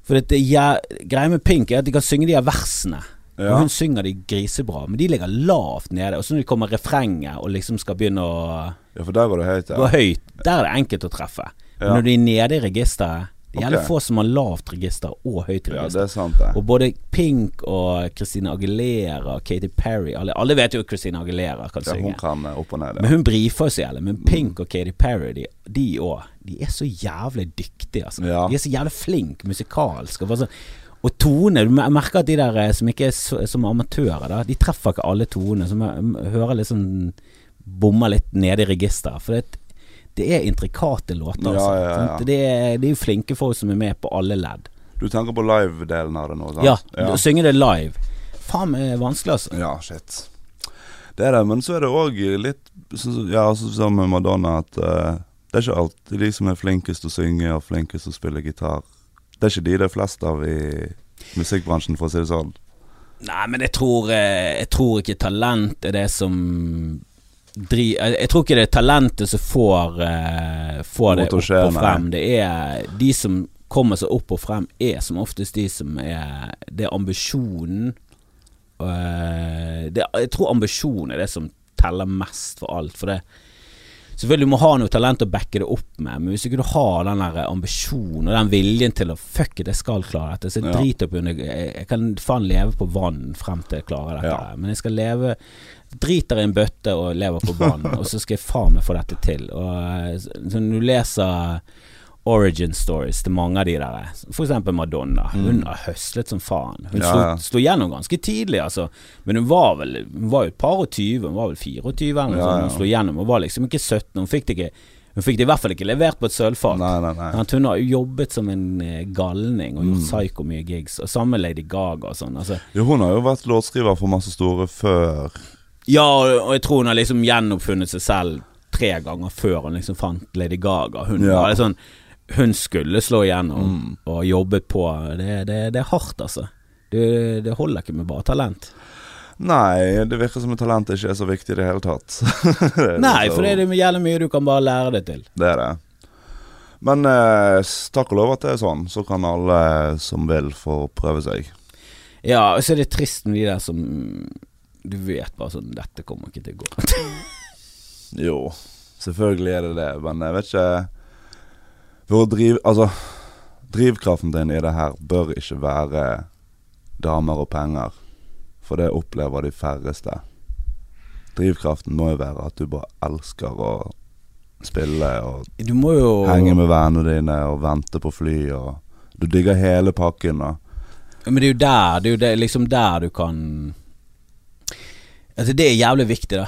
S2: For det ja, greia med Pink er at de kan synge de her versene.
S1: Ja.
S2: Og hun synger de grisebra, men de ligger lavt nede. Og så når de kommer refrenget og liksom skal begynne å
S1: Ja, for der går det høyt,
S2: gå
S1: ja.
S2: høyt, der er det enkelt å treffe. Men
S1: Ja.
S2: når de er nede i registeret Det er okay. få som har lavt register og høyt register.
S1: Ja, det er sant, det.
S2: Og både Pink og Christina Aguilera, Katy Perry alle, alle vet jo at Christina Aguilera kan
S1: Ja, hun kan eh, opp og ned,
S2: Men hun brifer så jævlig. Men Pink og Katy Perry, de- de òg, de er så jævlig dyktige, altså.
S1: Ja.
S2: De er så jævlig flinke musikalsk. Og, bare sånn, og tone Du merker at de der eh, som ikke er så, som amatører, da, de treffer ikke alle tonene. Som hører liksom Bommer litt nede i registeret. For det, det er intrikate låter,
S1: Ja,
S2: altså.
S1: ja, ja.
S2: Det, er, det er jo flinke folk som er med på alle ledd.
S1: Du tenker på live-delen av det nå, sant?
S2: Ja, ja. synge det live. Faen meg vanskelig, altså.
S1: Ja, shit. Det er det, men så er det òg litt Ja, som med Madonna, at uh, det er ikke alltid de som er flinkest til å synge og flinkest til å spille gitar. Det er ikke de det er flest av i musikkbransjen, for å si det sånn.
S2: Nei, men jeg tror, eh, jeg tror ikke talent er det som dri, jeg, jeg tror ikke det er talentet som får, uh, får det opp og frem. Det er de som kommer seg opp og frem, er som oftest de som er Det er ambisjonen Uh, det, jeg tror ambisjonen er det som teller mest for alt. For det Selvfølgelig du må ha noe talent å backe det opp med, men hvis ikke du har den der ambisjonen og den viljen til å Fuck it, jeg skal klare dette. Så jeg
S1: Ja.
S2: driter opp under Jeg, kan faen leve på vann frem til jeg klarer dette.
S1: Ja.
S2: Men jeg skal leve Driter i en bøtte og lever på vann, *laughs* og så skal jeg faen meg få dette til. Og eh, så når du leser origin stories til mange av de der, for eksempel Madonna. Hun har høslet som faen. Hun
S1: Mm. Ja,
S2: slo, gjennom ganske tidlig, altså. Men hun var vel Hun var jo et par og tyve, hun var vel 24 eller noe
S1: Ja,
S2: sånt. Hun slo gjennom. Hun var liksom ikke 17. Hun fikk det ikke Hun fikk det i hvert fall ikke levert på et sølvfat. Hun har jo jobbet som en eh, galning og gjort
S1: Mm.
S2: psyko mye gigs. Og samme Lady Gaga og sånn. Altså,
S1: Jo, hun har jo vært låtskriver for masse store før
S2: ja, og jeg tror hun har liksom gjenoppfunnet seg selv tre ganger før hun liksom fant Lady Gaga. Hun
S1: Ja.
S2: var litt sånn Hun skulle slå igjennom
S1: Mm.
S2: og jobbet på. Det, det, det er hardt, altså. Det, det holder ikke med bare talent.
S1: Nei, det virker som at talent ikke er så viktig i det hele tatt. *laughs* Det
S2: Nei, for det er jævlig mye du kan bare lære det til.
S1: Det er det. Men eh, takk og lov at det er sånn. Så kan alle som vil, få prøve seg.
S2: Ja, og så er det trist med de der som Du vet bare sånn Dette kommer ikke til å gå. *laughs*
S1: Jo, selvfølgelig er det det, men jeg vet ikke Hvor driv... Altså, drivkraften din i det her bør ikke være damer og penger, for det opplever de færreste. Drivkraften må jo være at du bare elsker å spille og
S2: jo
S1: henge med vennene dine og vente på fly og Du digger hele pakken og
S2: Men det er jo der Det er jo det, liksom der du kan Altså Det er jævlig viktig, da.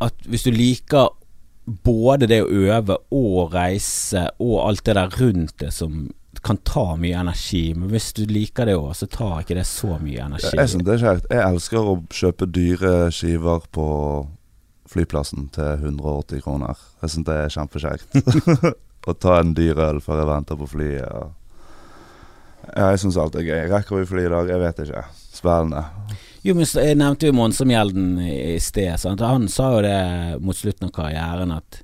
S2: At hvis du liker både det å øve og reise og alt det der rundt det som kan ta mye energi, men hvis du liker det òg, så tar ikke det så mye energi.
S1: Jeg synes det er kjekt. Jeg elsker å kjøpe dyre skiver på flyplassen til 180 kroner. Jeg syns det er kjempekjekt. *laughs* Å ta en dyr øl før jeg venter på flyet. Ja, jeg syns alt er gøy. Rekker vi fly i dag? Jeg vet ikke. Spennende.
S2: Jo, men Jeg nevnte jo Monsamjelden i sted. Sant? Han sa jo det mot slutten av karrieren at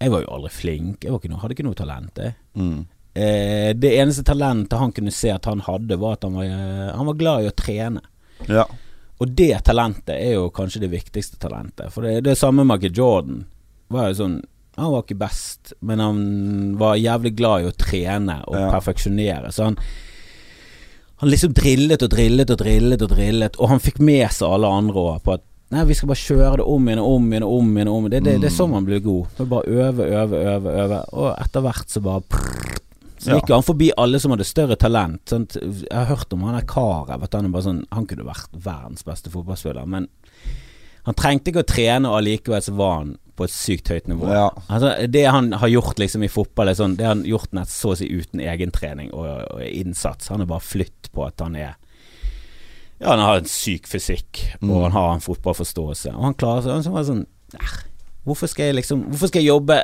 S2: jeg var jo aldri flink. Jeg var ikke noe, hadde ikke noe talent. Jeg.
S1: Mm.
S2: Eh, det eneste talentet han kunne se at han hadde, var at han var, eh, han var glad i å trene.
S1: Ja.
S2: Og det talentet er jo kanskje det viktigste talentet. For det, det samme med Michael Jordan. Var jo sånn Han var ikke best, men han var jævlig glad i å trene og
S1: Ja.
S2: perfeksjonere. Så han Han liksom drillet og drillet og drillet og drillet, og han fikk med seg alle andre òg på at Nei, vi skal bare kjøre det om igjen og om igjen og om igjen. om. Det, det, det er sånn man blir god. Er bare øve, øve, øve, øve. Og etter hvert så bare prrr, Så gikk ja. han forbi alle som hadde større talent. Sant? Jeg har hørt om han der Karev, han sånn Han kunne vært verdens beste fotballspiller, men han trengte ikke å trene, og allikevel så var han på et sykt høyt nivå.
S1: Ja.
S2: Altså, det han har gjort liksom i fotball, er sånn Det har han gjort nett så å si uten egentrening og, og innsats. Han har bare flytt på at han er Ja, han har en syk fysikk, og
S1: Mm.
S2: han har en fotballforståelse. Og han klarer seg. så, sånn "Nei, Hvorfor skal jeg liksom Hvorfor skal jeg jobbe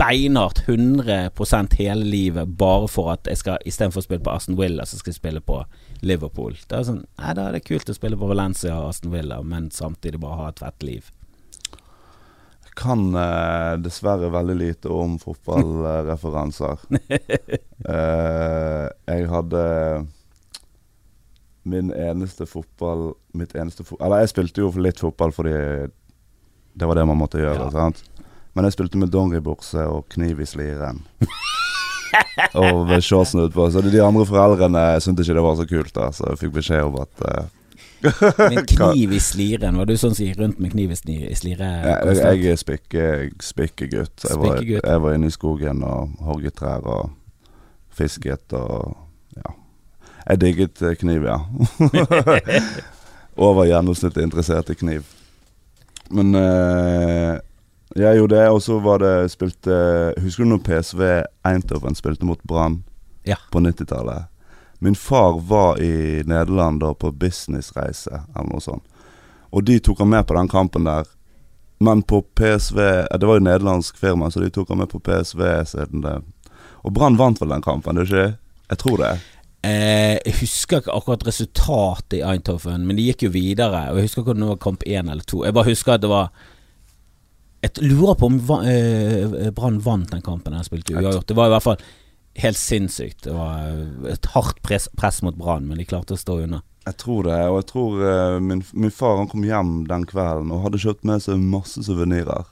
S2: beinhardt 100% hele livet bare for at jeg skal istedenfor å spille på Aston Villa, så skal jeg spille på Liverpool? Det er sånn Nei, da er det kult å spille på Valencia og Aston Villa, men samtidig bare ha et fett liv.
S1: Kan eh, dessverre veldig lite om fotballreferanser. *laughs* Eh, jeg hadde min eneste fotball Mitt eneste fo Eller jeg spilte jo litt fotball fordi det var det man måtte gjøre.
S2: Ja.
S1: sant? Men jeg spilte med dongeribukse og kniv i sliren. og ved shortsen utpå. Så de andre foreldrene syntes ikke det var så kult, da så jeg fikk beskjed om at eh, *laughs*
S2: Men kniv i sliren, var du sånn som gikk rundt med kniv i slire?
S1: jeg, jeg er spikke, spikkegutt. Jeg var, jeg var inne i skogen og hogget trær og fisket og ja. Jeg digget eh, kniv, ja. *laughs* Over gjennomsnittet interessert i kniv. Men eh, jeg gjorde det, og så var det spilte Husker du når PSV Eindhoven spilte mot Brann
S2: Ja.
S1: på 90-tallet? Min far var i Nederland da på businessreise, eller noe sånt. Og de tok han med på den kampen der. Men på PSV Det var jo nederlandsk firma, så de tok han med på PSV siden det. Og Brann vant vel den kampen, det ikke? Jeg tror det.
S2: Eh, jeg husker ikke akkurat resultatet i Eindhoven, men de gikk jo videre. Og jeg husker ikke om det var kamp én eller to. Jeg bare husker at det var Jeg lurer på om eh, Brann vant den kampen de spilte uavgjort. Det var i hvert fall helt sinnssykt. Det var et hardt press, press mot Brann, men de klarte å stå unna.
S1: Jeg tror det, og jeg tror uh, min, min far han kom hjem den kvelden og hadde kjøpt med seg masse suvenirer.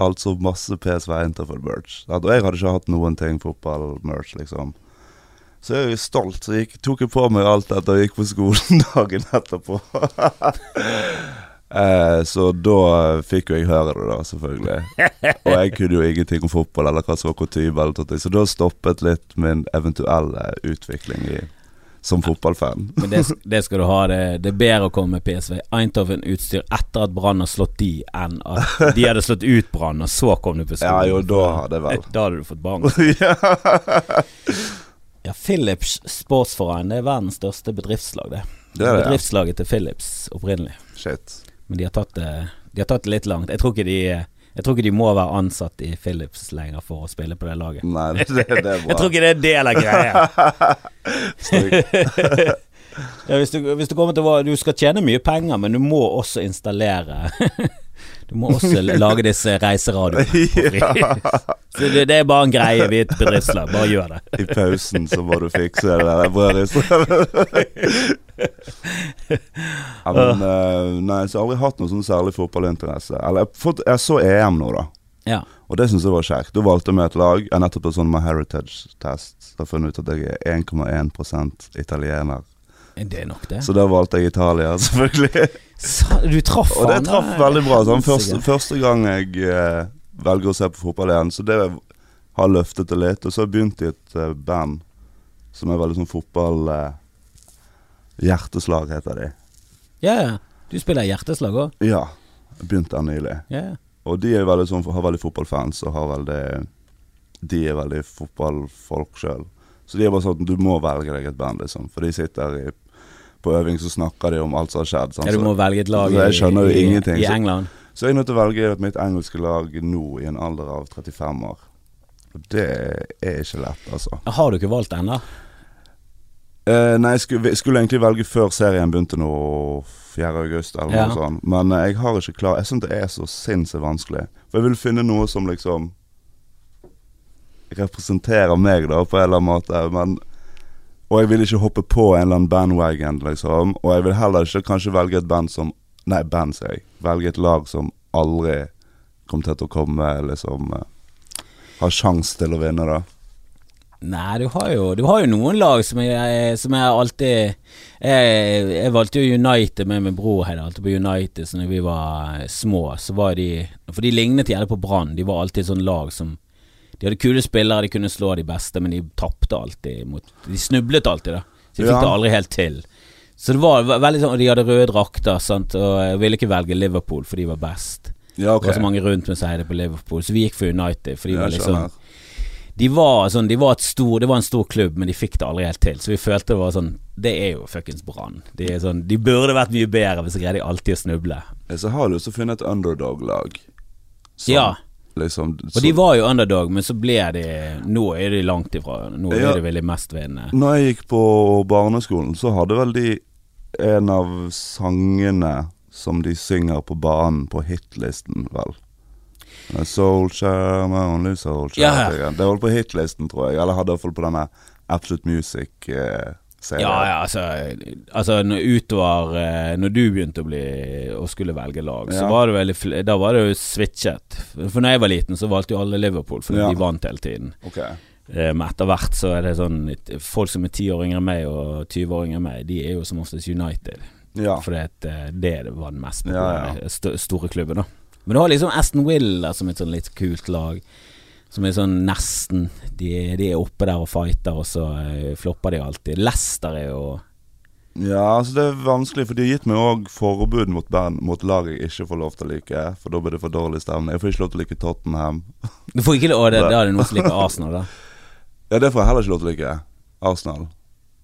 S1: Altså masse PSV Interfold-merch. Og jeg hadde ikke hatt noen ting fotball-merch, liksom. Så jeg er jo stolt, så jeg tok jeg på meg alt dette og gikk på skolen *laughs* dagen etterpå. *laughs* eh, så da fikk jo jeg høre det, da, selvfølgelig. Og jeg kunne jo ingenting om fotball eller hva som var kutyme, så da stoppet litt min eventuelle utvikling i som fotballfan.
S2: Men det, det, skal du ha. Det, det er bedre å komme med PSV Eindhoven-utstyr etter at Brann har slått de, enn at de hadde slått ut Brann, og så kom du på skolen.
S1: Ja, jo, da hadde vel.
S2: Da hadde du fått barn. *laughs* ja, Philips Sportsforening det er verdens største bedriftslag, det.
S1: Det er det,
S2: Bedriftslaget til Philips opprinnelig.
S1: Shit.
S2: Men de har tatt det, de har tatt det litt langt. Jeg tror ikke de jeg tror ikke de må være ansatt i Philips lenger for å spille på det laget.
S1: Nei, det, det er bra. *laughs*
S2: jeg tror ikke det er del av greia. *laughs* *laughs* ja, hvis, du, hvis du kommer til å Du skal tjene mye penger, men du må også installere Du må også lage disse reiseradioene. *laughs* Så det, det, er bare en greie ved et bedriftslag. Bare gjør det.
S1: I pausen så må du fikse det der brødristet. ja, men uh, Nei, så jeg har aldri hatt noe sånn særlig fotballinteresse. Eller jeg, fått, jeg så EM nå, da.
S2: Ja.
S1: Og det syns jeg var kjekt. Da valgte vi et lag. Jeg nettopp tatt sånn My heritage-test. Da har funnet ut at jeg er 1,1% italiener.
S2: Det er nok det.
S1: Så da valgte jeg Italia, *laughs* selvfølgelig.
S2: Så, du traff han
S1: Og det traff veldig bra. Sånn, første, første, gang jeg eh, velger å se på fotball igjen, så det har løftet det litt. Og så har jeg begynt i et eh, band som er veldig sånn fotball eh, Hjerteslag heter de.
S2: Ja, yeah. Du spiller hjerteslag òg?
S1: Ja. Jeg begynte der nylig.
S2: Yeah.
S1: Og de er veldig sånn, har veldig fotballfans og har veldig De er veldig fotballfolk sjøl. Så de er bare sånn du må velge deg et band, liksom. For de sitter i på øving så snakker de om alt som har skjedd.
S2: Sant? Ja, du må velge et lag
S1: i, i,
S2: i, England.
S1: Så, så jeg er nødt til å velge mitt engelske lag nå, i en alder av 35 år. Og det er ikke lett, altså.
S2: Har du ikke valgt ennå?
S1: Eh, nei, jeg skulle, skulle, egentlig velge før serien begynte nå 4. august, eller ja. noe sånt. Men eh, jeg har ikke klar Jeg syns det er så sinnssykt vanskelig. For jeg vil finne noe som liksom representerer meg, da, på en eller annen måte. Men og jeg vil ikke hoppe på en eller annen bandwagon, liksom. Og jeg vil heller ikke kanskje velge et band som Nei, band, sier jeg. Velge et lag som aldri kom til å komme, liksom uh, Har sjanse til å vinne, da.
S2: Nei, du har jo, du har jo noen lag som jeg, som jeg alltid jeg, jeg, valgte jo United med min bror her, alltid på United så når vi var små. Så var de For de lignet gjerne på Brann. De var alltid sånn lag som de hadde kule spillere, de kunne slå de beste, men de tapte alltid mot De snublet alltid, da. Så de fikk ja. det aldri helt til. Så det var veldig sånn de hadde røde drakter, sant, og jeg ville ikke velge Liverpool, for de var best.
S1: Ja, okay.
S2: Det var så mange rundt meg som heide på Liverpool, så vi gikk for United, for de var liksom de var sånn, de var stor, Det var en stor klubb, men de fikk det aldri helt til. Så vi følte det var sånn Det er jo fuckings Brann. De, sånn, de burde vært mye bedre, hvis så greide de alltid å snuble.
S1: Så har du også funnet et underdog-lag.
S2: Ja.
S1: Liksom,
S2: og de var jo underdog, men så ble de Nå er de langt ifra. Nå ja, er de veldig mestvinnende.
S1: Når jeg gikk på barneskolen, så hadde vel de en av sangene som de synger på banen på hitlisten, vel. Soulshare, my only soulshare. Ja, ja. Det holdt på hitlisten, tror jeg. Eller hadde iallfall på denne Absolute Music. Eh,
S2: ja, ja, altså, altså når utover eh, Når du begynte å bli Å skulle velge lag, ja. så var det veldig Da var det jo switchet. For når jeg var liten, så valgte jo alle Liverpool, fordi ja. de vant hele tiden.
S1: Okay.
S2: Eh, men etter hvert så er det sånn Folk som er ti år yngre enn meg og 20 år yngre enn meg, de er jo som oftest United.
S1: Ja.
S2: For det, er det var den mest st store klubben, da. Men du har liksom Aston Willa som et sånn litt kult lag. Som er sånn nesten De, de er oppe der og fighter, og så uh, flopper de alltid. Lester er jo
S1: Ja, altså det er vanskelig, for de har gitt meg òg forbud mot, band, mot lag jeg ikke får lov til å like. For da blir det for dårlig stemning. Jeg får ikke lov til å like Tottenham.
S2: Du får ikke lov, det, Da er det noen som liker *laughs* Arsenal, da?
S1: ja, det får jeg heller ikke lov til å like. Arsenal,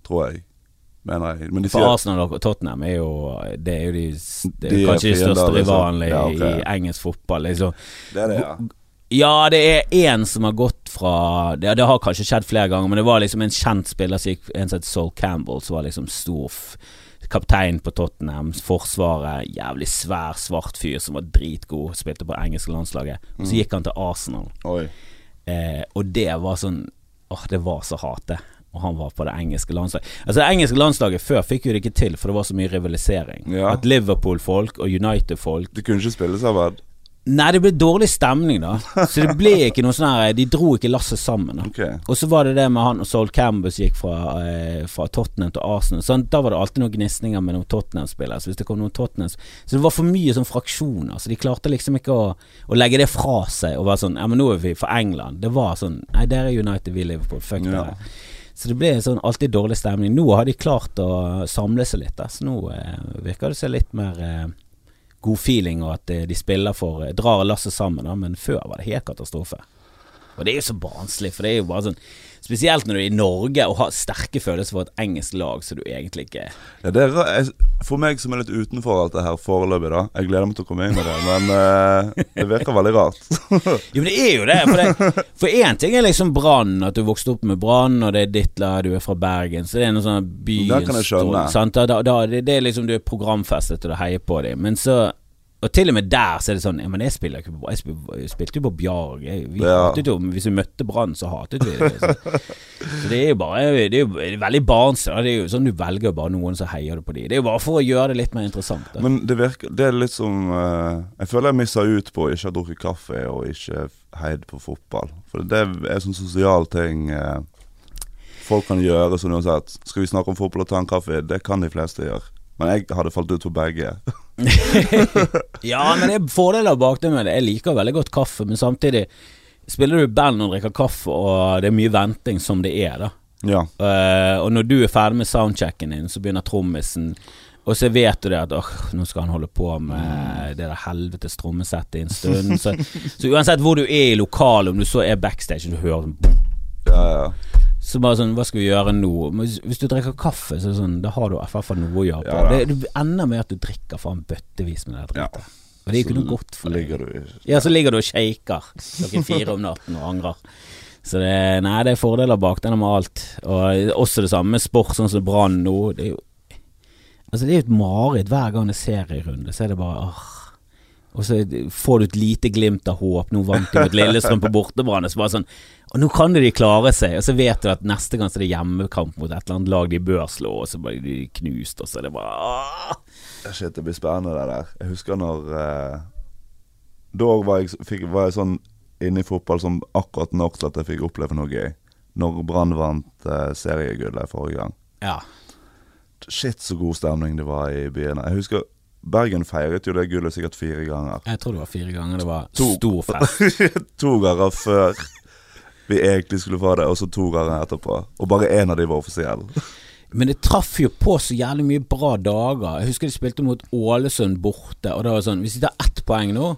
S1: tror jeg. Mener jeg.
S2: Men for Arsenal og Tottenham er jo Det er jo de, det er de kanskje de største liksom. rivalene ja, okay. i engelsk fotball. Liksom.
S1: Det er det, ja.
S2: Ja, det er én som har gått fra det, det, har kanskje skjedd flere ganger, men det var liksom en kjent spiller En som het Sol Campbell, som var liksom stor kaptein på Tottenham. Forsvaret, jævlig svær, svart fyr som var dritgod. Spilte på engelske landslaget. Og så mm. gikk han til Arsenal. Eh, og det var sånn Åh, det var så hate. og han var på det engelske landslaget. Altså Det engelske landslaget før fikk jo det ikke til, for det var så mye rivalisering.
S1: Ja.
S2: At Liverpool-folk og United-folk
S1: De kunne ikke spille sammen?
S2: Nei, det ble dårlig stemning, da. Så det ble ikke noe sånn her De dro ikke lasset sammen. da
S1: okay.
S2: Og så var det det med han og Sol Campbell som gikk fra, eh, fra Tottenham til Arsenal. Sånn, da var det alltid noen gnisninger med noen Tottenham-spillere. Så hvis det kom noen Tottenham Så det var for mye sånn fraksjoner. Så de klarte liksom ikke å, å legge det fra seg og være sånn Ja, men nå er vi for England. Det var sånn Nei, dere er United, vi er Liverpool. Fuck
S1: Ja.
S2: det. Så det ble sånn alltid dårlig stemning. Nå har de klart å samle seg litt, da. så nå eh, virker det seg litt mer eh, god feeling, og at eh, de spiller for eh, drar lasset sammen, da. men før var det helt katastrofe. Og det er jo så barnslig, for det er jo bare sånn Spesielt når du er i Norge og har sterke følelser for et engelsk lag som du egentlig ikke
S1: Ja, det er, for meg som er litt utenfor alt det her foreløpig, da Jeg gleder meg til å komme inn med det, men eh, det virker veldig rart. *laughs*
S2: Jo, men det er jo det. For én ting er liksom Brann, at du vokste opp med Brann, og det er ditt lag, du er fra Bergen, så det er noe sånn byens
S1: Det kan jeg skjønne.
S2: da, da, det, det er liksom du er programfestet, og du heier på dem. Men så Og til og med der så er det sånn Ja, men jeg spiller ikke på Jeg, spil, jeg spilte jo på Bjarg. Jeg, vi
S1: Ja.
S2: hatet jo Hvis vi møtte Brann, så hatet vi det. Så. Så det er jo bare Det er jo veldig barnslig. Det er jo sånn du velger bare noen, så heier du på de Det er jo bare for å gjøre det litt mer interessant. Da.
S1: Men det virker Det er litt som uh, Jeg føler jeg missa ut på å ikke ha drukket kaffe og ikke heid på fotball. For det er sånn sosial ting Uh, folk kan gjøre sånn uansett. Skal vi snakke om fotball og ta en kaffe? Det kan de fleste gjøre. Men jeg hadde falt ut på begge. *laughs*
S2: Ja, men det er fordeler bak det med det. Jeg liker veldig godt kaffe, men samtidig spiller du band og drikker kaffe, og det er mye venting som det er, da.
S1: Ja.
S2: Uh, og når du er ferdig med soundchecken din, så begynner trommisen og så vet du det at åh, nå skal han holde på med det der helvetes trommesettet i en stund. Så, så uansett hvor du er i lokalet, om du så er backstage og du hører sånn
S1: Ja, ja.
S2: Så bare sånn, hva skal vi gjøre nå? Hvis, hvis du drikker kaffe, så er det sånn, da har du i hvert fall noe å gjøre på.
S1: Ja,
S2: det, det ender med at du drikker faen bøttevis med det der
S1: Ja.
S2: Og det er jo ikke noe godt for deg.
S1: du
S2: Ja, så ligger du og shaker klokken fire om natten og angrer. Så det, nei, det er fordeler bak denne med alt. Og også det samme med sport, sånn som Brann nå. Det er jo Altså, det er et mareritt hver gang det er serierunde. Så er det bare åh. Og så får du et lite glimt av håp. Nå vant de mot Lillestrøm på bortebane. Så bare sånn Og nå kan de klare seg. Og så vet du at neste gang så er det hjemmekamp mot et eller annet lag de bør slå, og så blir de knust, og så er det bare.
S1: Shit, det blir spennende det der. Jeg husker når eh, Da var jeg, fikk, var jeg sånn inne i fotball som akkurat nok til at jeg fikk oppleve noe gøy. Når Brann vant eh, seriegullet forrige gang.
S2: Ja.
S1: Shit, så god stemning det var i byen. Jeg husker Bergen feiret jo det gullet sikkert fire ganger.
S2: Jeg tror det var fire ganger det var
S1: To.
S2: stor fest. *laughs*
S1: to ganger før vi egentlig skulle få det, og så to ganger etterpå. Og bare én av de var offisiell. *laughs*
S2: Men det traff jo på så jævlig mye bra dager. Jeg husker de spilte mot Ålesund borte, og det var sånn Hvis de tar ett poeng nå,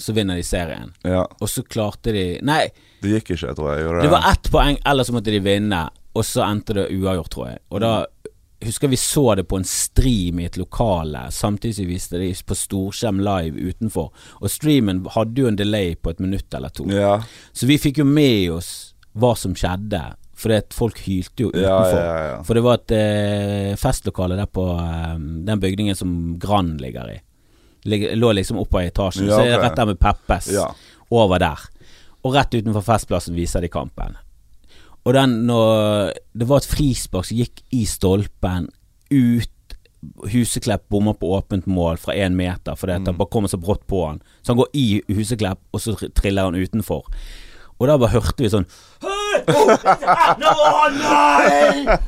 S2: så vinner de serien.
S1: Ja,
S2: Og så klarte de Nei,
S1: Det gikk ikke, tror jeg. Det,
S2: det var ett poeng, eller så måtte de vinne, og så endte det uavgjort, tror jeg. Og da husker vi så det på en stream i et lokale, samtidig som vi viste det på storskjerm live utenfor. Og streamen hadde jo en delay på et minutt eller to.
S1: Ja,
S2: Så vi fikk jo med oss hva som skjedde, fordi at folk hylte jo utenfor.
S1: ja. ja.
S2: For det var et eh, festlokale der på eh, den bygningen som Grand ligger i. Lå liksom oppå i etasjen.
S1: Ja,
S2: Så rett der med Peppes.
S1: Ja.
S2: Over der. Og rett utenfor Festplassen viser de kampen. Og den når Det var et frispark som gikk i stolpen, ut Huseklepp bommer på åpent mål fra én meter fordi at han bare kommer så brått på han. Så han går i Huseklepp, og så triller han utenfor. Og da bare hørte vi sånn «Hei! Å, *laughs* Nå, nei!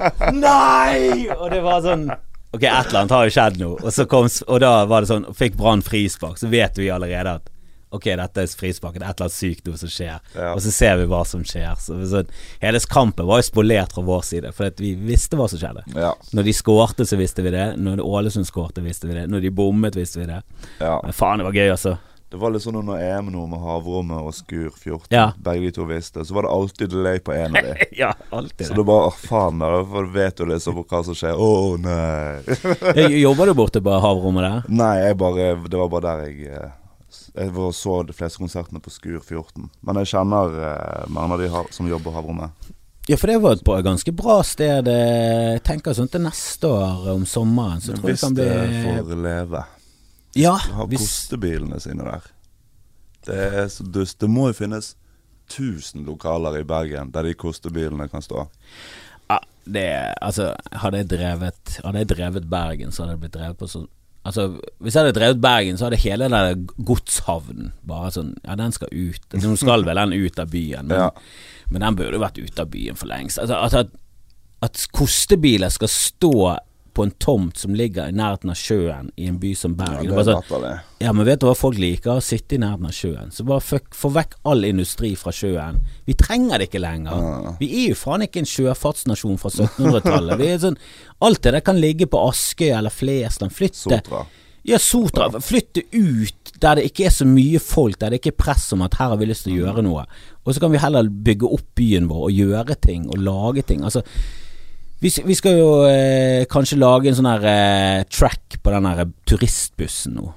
S2: Nei! Og det var sånn Ok, et eller annet har jo skjedd nå. Og, så kom, og da var det sånn Fikk Brann frispark, så vet vi allerede at Ok, dette er frispark, det er et eller annet sykt noe som skjer.
S1: Ja.
S2: Og så ser vi hva som skjer. Så, så Hele kampen var jo spolert fra vår side, for vi visste hva som skjedde.
S1: Ja.
S2: Når de skårte, så visste vi det. Når Ålesund skårte, visste vi det. Når de bommet, visste vi det.
S1: ja.
S2: Men faen, det var gøy, altså.
S1: Det var litt sånn under EM nå med Havrommet og Skur 14.
S2: Ja.
S1: Begge de to visste. Så var det alltid delay på en av de. *laughs*
S2: Ja, alltid
S1: Så
S2: det.
S1: bare faen, da for vet du liksom hva som skjer. Å, nei. *laughs*
S2: Jobber du borte på havrommet der?
S1: nei, bare Det var bare der jeg eh, Jeg var så de fleste konsertene på Skur 14. Men jeg kjenner eh, mange av de har, som jobber Havrommet.
S2: Ja, for det var et bra- ganske bra sted. Jeg tenker sånn til neste år om sommeren, så tror
S1: Hvis
S2: kan
S1: det får leve.
S2: Ja,
S1: Har
S2: hvis
S1: kostebilene sine der. Det er så dust. Det må jo finnes 1000 lokaler i Bergen der de kostebilene kan stå.
S2: Ja, det Altså, hadde jeg drevet Hadde jeg drevet Bergen, så hadde det blitt drevet på sånn Altså, Hvis jeg hadde drevet Bergen, så hadde hele den godshavnen bare sånn Ja, den skal ut. Nå skal vel den ut av byen, men,
S1: Ja.
S2: men den burde vært ute av byen for lengst. Altså, at, at, at kostebiler skal stå på en tomt som ligger i nærheten av sjøen i en by som Bergen.
S1: Ja,
S2: Det
S1: er
S2: var sånn, ja, men vet du hva folk liker? Å sitte i nærheten av sjøen. Så bare fuck, få vekk all industri fra sjøen. Vi trenger det ikke lenger.
S1: Ja.
S2: Vi er jo faen ikke en sjøfartsnasjon fra 1700-tallet. Vi er sånn Alt det der kan ligge på Askøy eller Flesland. Flytte
S1: Sotra.
S2: Ja, Sotra. Flytte ut der det ikke er så mye folk, der det ikke er press om at her har vi lyst til å gjøre noe. Og så kan vi heller bygge opp byen vår og gjøre ting og lage ting. Altså vi, vi skal jo eh, kanskje lage en sånn her eh, track på den her turistbussen nå.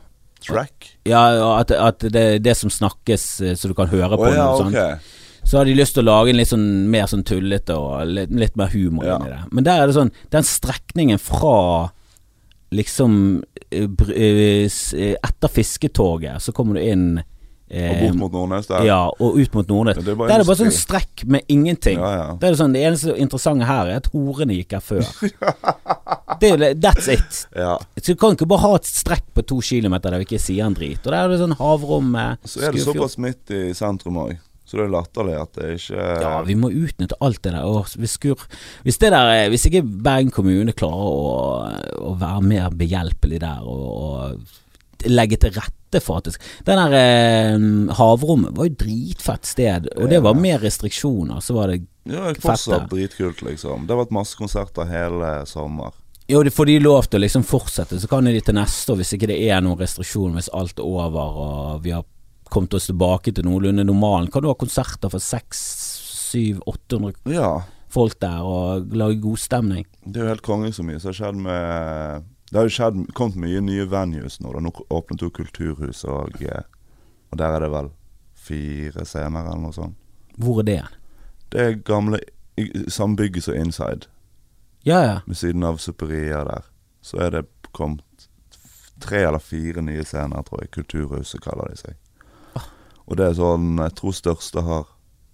S1: Track?
S2: Ja, at, at det er det som snakkes, eh, så du kan høre
S1: på
S2: på
S1: ja,
S2: noe sånt.
S1: ok.
S2: Så har de lyst til å lage en litt sånn mer sånn tullete og litt, litt mer humor
S1: Ja.
S2: inni det. Men der er det sånn Den strekningen fra liksom eh, eh, Etter fisketoget så kommer du inn
S1: Og bort mot Nordnes der?
S2: Ja, og ut mot Nordnes.
S1: Det er
S2: Der er det bare sånn strekk med ingenting.
S1: Ja, ja.
S2: Det det sånn Det eneste interessante her er at horene gikk her før. *laughs* det er, that's it.
S1: Ja.
S2: Så du kan ikke bare ha et strekk på to kilometer der vi ikke sier en drit. Og der er det sånn havrom
S1: Så er det
S2: Skufjord.
S1: såpass midt i sentrum òg. Så det er latterlig at det ikke
S2: Ja, vi må utnytte alt det der. Og hvis, skur, hvis, det der er- hvis ikke Bergen kommune klarer å, å være mer behjelpelig der og, og legge til rette for at det Den der eh, havrommet var jo dritfett sted, og det var mer restriksjoner. Så var det
S1: Ja, fortsatt dritkult, liksom. Det har vært masse konserter hele sommer.
S2: Jo, det får de lov til å liksom fortsette, så kan de til neste år, hvis ikke det er noen restriksjoner, hvis alt er over og vi har kommet oss tilbake til noenlunde normalen, kan du ha konserter for 600-800
S1: Ja.
S2: folk der og lage god stemning.
S1: Det er jo helt konge så mye som har skjedd med Det har jo skjedd, kommet mye nye venues nå. Da. nå åpnet jo Kulturhuset, og, eh, og der er det vel fire scener eller noe sånt.
S2: Hvor er det?
S1: Det er gamle Samme bygget som Inside,
S2: Ja, ja.
S1: ved siden av Superia der. Så er det kommet tre eller fire nye scener, tror jeg. Kulturhuset kaller de seg. Og det er sånn Jeg tror største har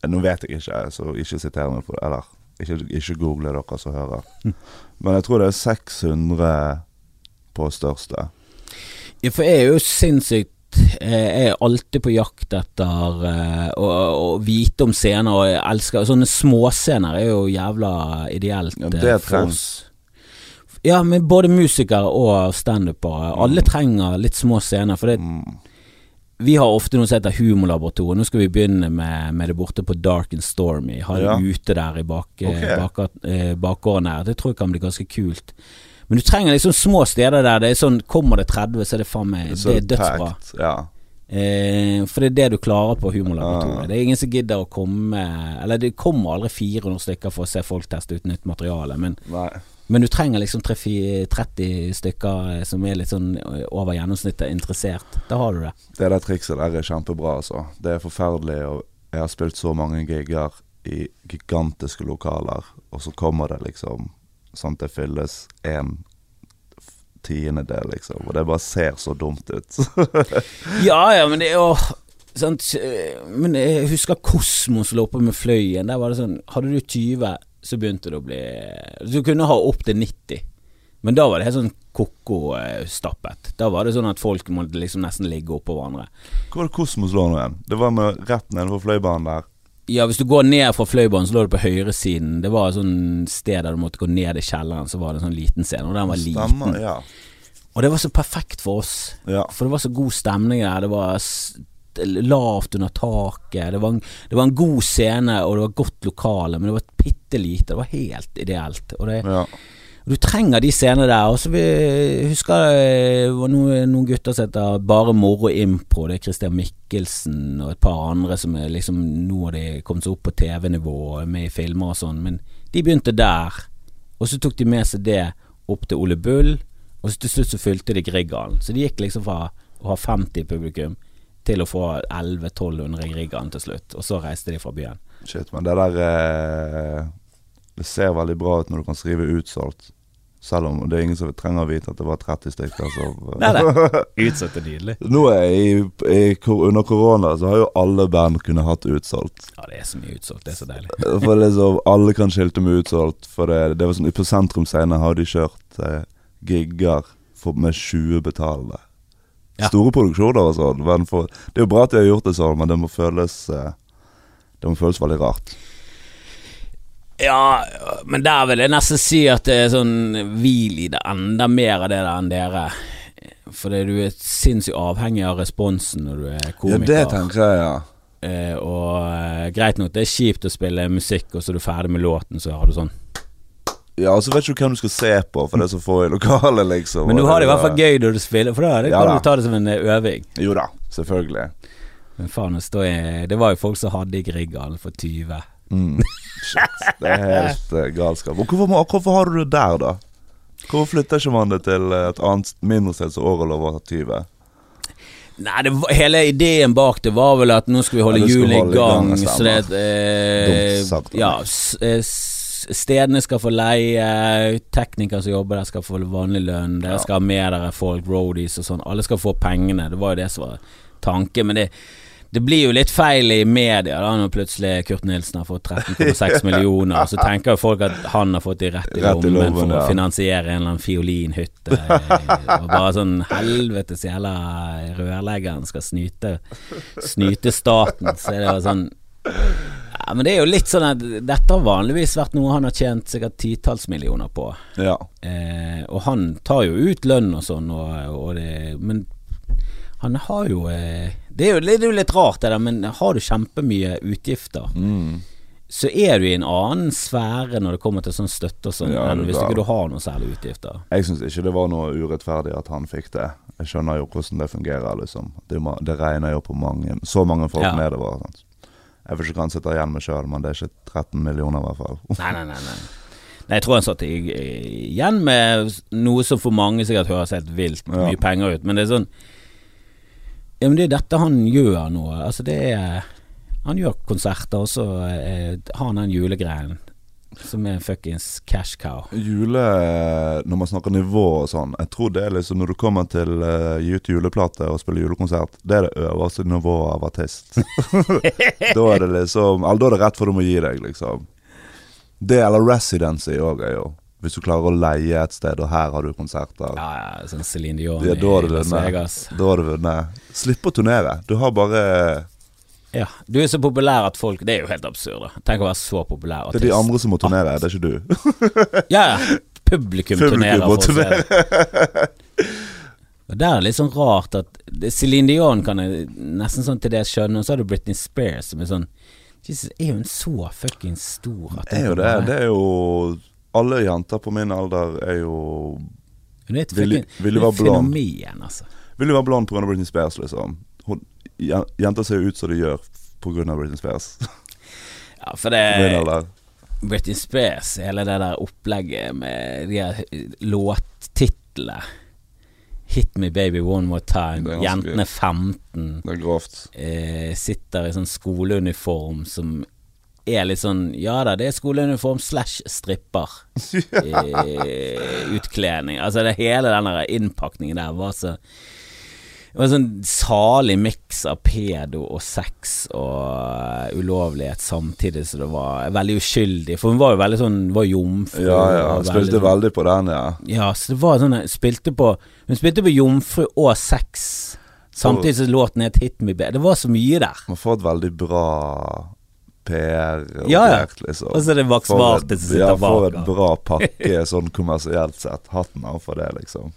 S1: Nå vet jeg ikke, så ikke siter meg på det. Eller ikke, ikke google dere som hører. *laughs* Men jeg tror det er 600 på største.
S2: Ja, for jeg er jo sinnssykt eh, Jeg er alltid på jakt etter eh, å, å vite om scener, og jeg elsker Sånne småscener er jo jævla ideelt.
S1: Ja,
S2: eh,
S1: det trengs.
S2: Ja, men både musikere og standupere. Alle trenger litt små scener. For det,
S1: Mm.
S2: vi har ofte noe som heter Humorlaboratoriet. Nå skal vi begynne med, med det borte på Dark and Stormy. Ha det
S1: Ja.
S2: ute der i bak,
S1: okay.
S2: bak, bakgården her. Det tror jeg kan bli ganske kult. Men du trenger liksom små steder der det er sånn Kommer det 30, så er det faen meg Det er dødsbra.
S1: Ja.
S2: Eh, for det er det du klarer på Humorlaboratoriet.
S1: Ah.
S2: Det er ingen som gidder å komme Eller det kommer aldri 400 stykker for å se folk teste ut nytt materiale, men, men du trenger liksom 30 stykker eh, som er litt sånn eh, over gjennomsnittet interessert. Da har du det.
S1: Det der trikset der er kjempebra, altså. Det er forferdelig. Og jeg har spilt så mange gigger i gigantiske lokaler, og så kommer det liksom sånn at det fylles en f- tiendedel, liksom. Og det bare ser så dumt ut. *laughs*
S2: Ja ja, men det er jo sant? Men jeg husker Kosmos lå oppe med Fløyen. Der var det sånn Hadde du 20, så begynte det å bli Du kunne ha opp til 90. Men da var det helt sånn ko-ko eh, stappet. Da var det sånn at folk måtte liksom nesten ligge oppå hverandre.
S1: Hvor var det Kosmos lå nå igjen? Det var med rett nedenfor på Fløibanen der.
S2: Ja, hvis du går ned fra Fløibanen, så lå det på høyresiden. Det var et sånn sted der du måtte gå ned i kjelleren, så var det en sånn liten scene. Og den var liten.
S1: Stemmer, ja.
S2: Og det var så perfekt for oss.
S1: Ja.
S2: For det var så god stemning der. Det var lavt under taket. Det var, en, det var en god scene, og det var godt lokale, men det var bitte lite. Det var helt ideelt. Og det,
S1: ja.
S2: Du trenger de scenene der. Og så husker jeg var noen, noen gutter som heter Bare Moro Impro. Det er Christian Mikkelsen og et par andre som er liksom Nå har de kommet seg opp på TV-nivå og med i filmer og sånn, men de begynte der. Og så tok de med seg det opp til Ole Bull, og så til slutt så fylte de Grieghallen. Så de gikk liksom fra å ha 50 publikum til å få 1100-1200 i Grieghallen til slutt, og så reiste de fra byen.
S1: Shit, men det der eh, Det ser veldig bra ut når du kan skrive utsolgt. Selv om det er ingen som trenger å vite at det var 30 stykker som
S2: Nei, nei. *laughs* Utsolgt er nydelig.
S1: Nå er i, i, Under korona så har jo alle band kunnet hatt utsolgt.
S2: Ja, det er så mye utsolgt. Det er så deilig. *laughs*
S1: For liksom Alle kan skilte med utsolgt. For det, det var sånn På Sentrum Scene har de kjørt eh, gigger for, med 20 betalende.
S2: Ja.
S1: Store produksjoner og sånn. For, det er jo bra at de har gjort det sånn, men det må føles eh, Det må føles veldig rart.
S2: Ja, men der vil jeg nesten si at det er sånn Vi lider enda mer av det der enn dere. Fordi du er sinnssykt avhengig av responsen når du er
S1: Ja, det tenker jeg, ja.
S2: Eh, og eh, greit nok, det er kjipt å spille musikk, og så er du ferdig med låten, så har du sånn.
S1: Ja, og så vet du hvem du skal se på, for det er så få i lokalet, liksom.
S2: Men du har det i
S1: er-
S2: hvert fall gøy når du spiller, for da det
S1: Ja
S2: kan
S1: da.
S2: du ta det som en eh, øving.
S1: Jo da, selvfølgelig.
S2: Men faen, å stå i Det var jo folk som hadde i Grieghallen for 20.
S1: Mm. *laughs* Shit, det er helt eh, galskap. Og hvorfor, må, hvorfor har du det der, da? Hvorfor flytter ikke man det til et annet mindre sted som året var 20?
S2: Nei, det hele ideen bak det var vel at nå skal vi holde
S1: Ja,
S2: hjulet i
S1: i gang,
S2: så det eh,
S1: sagt,
S2: Ja, eh, stedene skal få leie, teknikere som jobber der skal få vanlig lønn, dere
S1: Ja.
S2: skal ha med dere folk, roadies og sånn. Alle skal få pengene. Det var jo det som var tanken. Men det, det blir jo litt feil i media da når plutselig Kurt Nilsen har fått 13,6 *laughs* millioner, og så tenker jo folk at han har fått de rett i lommen for å finansiere en eller annen fiolinhytte. *laughs* Og bare sånn helvetes jævla rørleggeren skal snyte Snyte staten. Så er det jo sånn ja, Men det er jo litt sånn at dette har vanligvis vært noe han har tjent sikkert titalls millioner på.
S1: Ja.
S2: Eh, og han tar jo ut lønn og sånn, og, og det, men han har jo eh, det, er jo det er jo litt rart, det der, men har du kjempemye utgifter,
S1: Mm.
S2: så er du i en annen sfære når det kommer til sånn støtte og sånn,
S1: Ja,
S2: enn hvis ikke du har noen særlige utgifter.
S1: Jeg syns ikke det var noe urettferdig at han fikk det. Jeg skjønner jo hvordan det fungerer, liksom. Det, det regner jo på mange Så mange folk
S2: Ja.
S1: nedover. Sant? Jeg vet ikke hva han sitter igjen med sjøl, men det er ikke 13 millioner, i hvert fall.
S2: Nei, nei, nei, nei. Nei, jeg tror han satt igjen med noe som for mange sikkert høres helt vilt
S1: Ja.
S2: mye penger ut, men det er sånn Ja, men det er dette han gjør nå. Altså, det er Han gjør konserter, og så eh, har han den julegreien som er en fuckings cash cow.
S1: Jule Når man snakker nivå og sånn, jeg tror det er liksom når du kommer til uh, gi ut juleplate og spille julekonsert, det er det øverste nivået av artist. *laughs* da er det liksom Eller da er det rett for du må gi deg, liksom. Det eller residency òg er jo Hvis du klarer å leie et sted, og her har du konserter.
S2: Ja, ja, sånn Celine Dion
S1: Ja,
S2: i
S1: det
S2: Las. Vegas.
S1: Da har du vunnet. Slipp å turnere. Du har bare
S2: Ja, du er så populær at folk Det er jo helt absurd, da. Tenk å være så populær
S1: Det er de andre som må turnere, det er ikke du. *laughs*
S2: Ja, ja. Publikum,
S1: Publikum
S2: turnerer. Og det. Der er det litt sånn rart at Celine Dion kan jeg nesten sånn til det skjønne, og så har du Britney Spears som er sånn Jesus, er hun så fuckings stor? At
S1: Det er jo det. Det er jo Alle jenter på min alder er jo
S2: Hun er et
S1: Vil- vil du være blond?
S2: fenomen, altså.
S1: Vil jo være blond pga. Britney Spears, liksom. Hun, jenter ser jo ut som de gjør pga. Britney Spears.
S2: Ja, for det
S1: er
S2: Britney Spears, hele det der opplegget med de her låttitlene Hit me baby one more time. Jentene 15.
S1: Det er grovt.
S2: eh, sitter i sånn skoleuniform som er litt sånn Ja da, det er skoleuniform slash stripper. *laughs* utkledning. Altså det hele den der innpakningen der var så Det var en sånn salig miks av pedo og sex og ulovlighet samtidig som det var veldig uskyldig. For hun var jo veldig sånn var jomfru.
S1: Ja, ja. Hun spilte
S2: veldig,
S1: veldig på den, ja.
S2: ja, så det var sånn spilte på Hun spilte på jomfru og sex. Samtidig som låten het Hit Me Baby. Det var så mye der.
S1: Man får et veldig bra PR-objekt,
S2: Ja, ja.
S1: liksom.
S2: Og så er det Max Martin som sitter
S1: ja,
S2: bak.
S1: For et bra *laughs* pakke sånn kommersielt sett. Hatten av for det, liksom.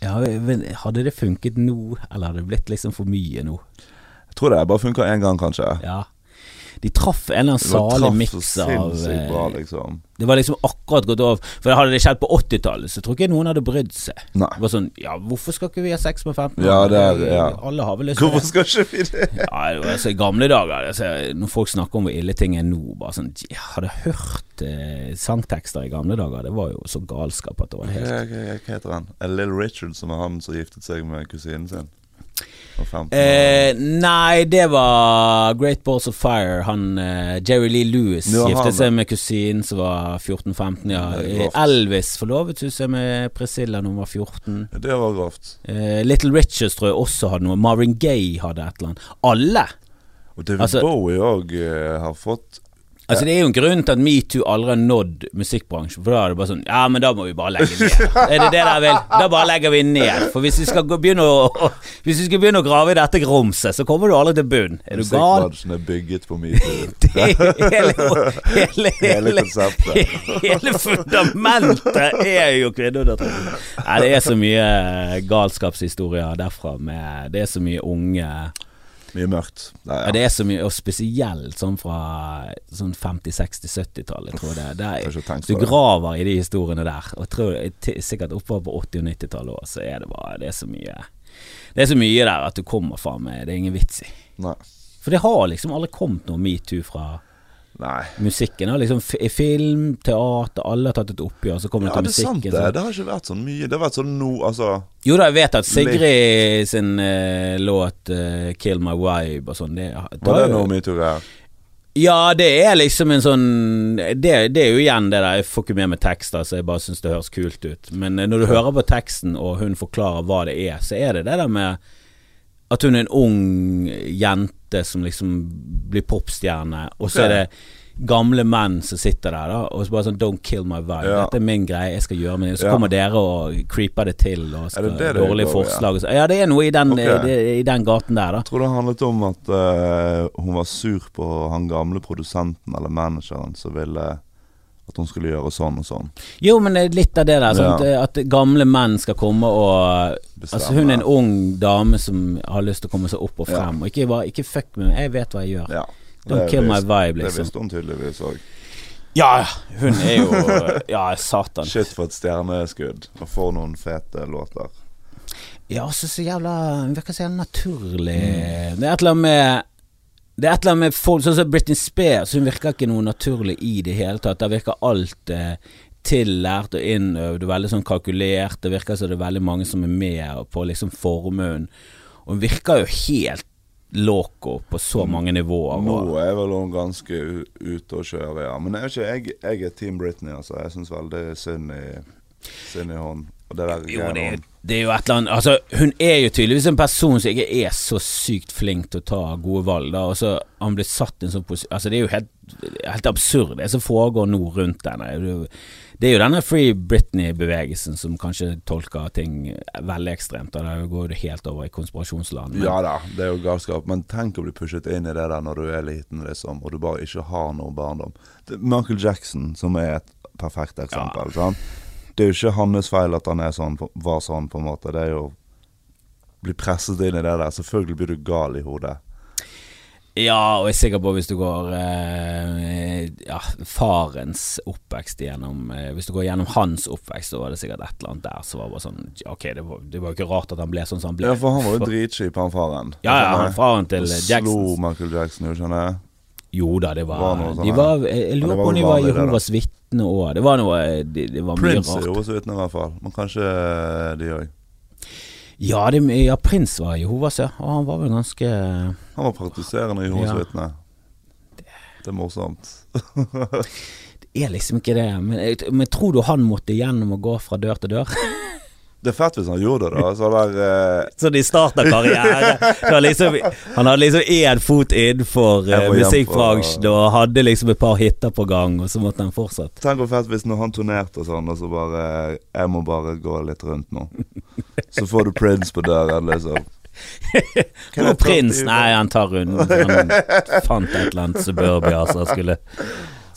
S2: Ja, men Hadde det funket nå, eller hadde det blitt liksom for mye nå?
S1: Jeg tror det bare funka én gang, kanskje.
S2: Ja. De traff en eller annen salig miks av
S1: bra,
S2: eh,
S1: liksom.
S2: Det var liksom akkurat gått over. For hadde det skjedd på 80-tallet, så tror ikke noen hadde brydd seg.
S1: Nei.
S2: Det var sånn Ja, hvorfor skal ikke vi ha sex med 15
S1: Ja, det er- ja.
S2: Alle har vel lyst til det.
S1: Hvorfor skal ikke vi det? *laughs*
S2: Ja, det var- altså, I gamle dager altså, Når folk snakker om hvor ille ting er nå Bare sånn Jeg hadde hørt eh, sangtekster i gamle dager. Det var jo så galskap at det var helt
S1: hva heter han? Er Little Richard som er han som giftet seg med kusinen sin? Og 15 år.
S2: Eh, nei, det var Great Balls of Fire. Han eh, Jerry Lee Lewis giftet seg med kusinen som var 14-15. Ja. Eh. Elvis forlovet seg med Priscilla da hun var 14.
S1: Det var grovt.
S2: Eh, Little Richards tror jeg også hadde noe. Marvin Gaye hadde et eller annet. Alle!
S1: Og David
S2: Altså-
S1: Bowie òg har fått
S2: Altså Det er jo en grunn til at metoo aldri har nådd musikkbransjen. For da er det bare sånn Ja, men da må vi bare legge ned. Er det det dere vil? Da bare legger vi ned. For hvis vi skal begynne å *laughs* Hvis vi skal begynne å grave i dette grumset, så kommer du aldri til bunn. Er du gal?
S1: Musikkbransjen er bygget på metoo. *laughs*
S2: Hele, Hele
S1: hele, konseptet. *laughs*
S2: hele fundamentet er jo kvinneundertrykking. Nei, det er så mye galskapshistorier derfra med Det er så mye unge
S1: Mye mørkt. Nei,
S2: Ja, det er så mye, og spesielt sånn fra sånn 50-, 60-, 70-tallet, tror jeg det. det
S1: Jeg
S2: er, du
S1: graver det.
S2: i de historiene der, og tror sikkert oppover på 80- og 90-tallet òg, så er det bare Det er så mye Det er så mye der at du kommer faen meg Det er ingen vits i.
S1: Nei.
S2: For det har liksom aldri kommet noe metoo fra
S1: Nei.
S2: musikken. Har liksom i film, teater, alle har tatt et oppgjør, så kommer
S1: Ja,
S2: det
S1: det er sant det.
S2: så-
S1: Det har ikke vært sånn mye. Det har vært sånn nå, altså
S2: Jo da, jeg vet at Sigrid sin uh, låt uh, 'Kill My Vibe' og sånn det, det
S1: Var det noe metoo-greier?
S2: Ja, det er liksom en sånn Det, det er jo igjen det der Jeg får ikke med meg tekster, så jeg bare syns det høres kult ut. Men uh, når du hører på teksten, og hun forklarer hva det er, så er det det der med at hun er en ung jente som liksom blir popstjerne, og så
S1: okay.
S2: er det gamle menn som sitter der, da, og så bare sånn Don't kill my vibe.
S1: Ja.
S2: Dette er min greie, jeg skal gjøre min Så
S1: Ja.
S2: kommer dere og creeper det til, og skal,
S1: det det det
S2: dårlige
S1: ja?
S2: forslag så. Ja, det er noe i den, okay. i den gaten der, da.
S1: Tror det handlet om at uh, hun var sur på han gamle produsenten eller manageren som ville at hun skulle gjøre sånn og sånn.
S2: Jo, men det er litt av det der.
S1: Ja.
S2: At gamle menn skal komme og
S1: Bestemme.
S2: Altså Hun er en ung dame som har lyst til å komme seg opp og
S1: Ja.
S2: frem. Og ikke, bare, ikke fuck med meg, jeg vet hva jeg gjør.
S1: Ja.
S2: Don't kill my vibe, liksom.
S1: Det visste hun tydeligvis òg.
S2: Ja, hun er jo *laughs* Ja, satan.
S1: Shit for et stjerneskudd. Og for noen fete låter.
S2: Ja, så så jævla Hun virker så jævla naturlig.
S1: Mm.
S2: Det er et eller annet med det er et eller annet med folk Sånn som Britney Spears, hun virker ikke noe naturlig i det hele tatt. Der virker alt eh, tillært og innøvd og veldig sånn kalkulert. Det virker som det er veldig mange som er med på liksom formuen. Og hun virker jo helt loco på så mange nivåer.
S1: Nå er vel hun ganske ute å kjøre, ja. Men jeg, jeg, jeg er Team Britney, altså. Jeg syns veldig synd i, synd i hun. Det er,
S2: jo, det, det er jo et eller annet Altså, hun er jo tydeligvis en person som ikke er så sykt flink til å ta gode valg, da. Og så han blir satt i en sånn posisjon Altså, det er jo helt, helt absurd, det som foregår nå rundt henne. Det er jo- jo denne Free Britney-bevegelsen som kanskje tolker ting veldig ekstremt. Og det går det helt over i konspirasjonsland. Men-
S1: Ja da, det er jo galskap. Men tenk å bli pushet inn i det der når du er liten, liksom, og du bare ikke har noen barndom. Michael Jackson, som er et perfekt eksempel. sant? Det er jo ikke hans feil at han sånn, var sånn, på en måte. Det er jo Bli presset inn i det der. Selvfølgelig blir du gal i hodet.
S2: Ja, og jeg er sikker på hvis du går eh, Ja, farens oppvekst gjennom eh, Hvis du går gjennom hans oppvekst, så var det sikkert et eller annet der som var bare sånn Ok, det var, det var jo ikke rart at han ble sånn som han ble.
S1: Ja, for han var jo *laughs* dritkjip, han faren.
S2: Ja, ja, han faren til Jackson.
S1: Slo Michael Jackson, jo, skjønner jeg.
S2: Jo da, det var,
S1: Var sånn
S2: De var Jeg, lurer på om de var. Jehovas vitne òg. Det var noe Det, det var mye
S1: Prince er. Jehovas vitne, i hvert fall. Men kanskje eh, de òg.
S2: Ja, det, ja, Prins var Jehovas, ja. Og han var vel ganske
S1: Han var praktiserende Jehovas
S2: Ja.
S1: vitne. Det er morsomt. *laughs*
S2: Det er liksom ikke det. Men, men tror du han måtte gjennom å gå fra dør til dør? *laughs*
S1: Det er fett hvis han gjorde det. Så der
S2: uh... så de starta karriere. Liksom, han hadde liksom én fot innenfor
S1: uh,
S2: eh, musikkbransjen og hadde liksom et par hiter på gang, og så måtte han fortsette.
S1: Tenk hvor fett hvis når han turnerte og sånn, og så bare Jeg må bare gå litt rundt nå. Så får du Prince på døren, liksom. *laughs*
S2: Og prins Nei, han tar runden. Han fant et eller annet suburbia, så han skulle,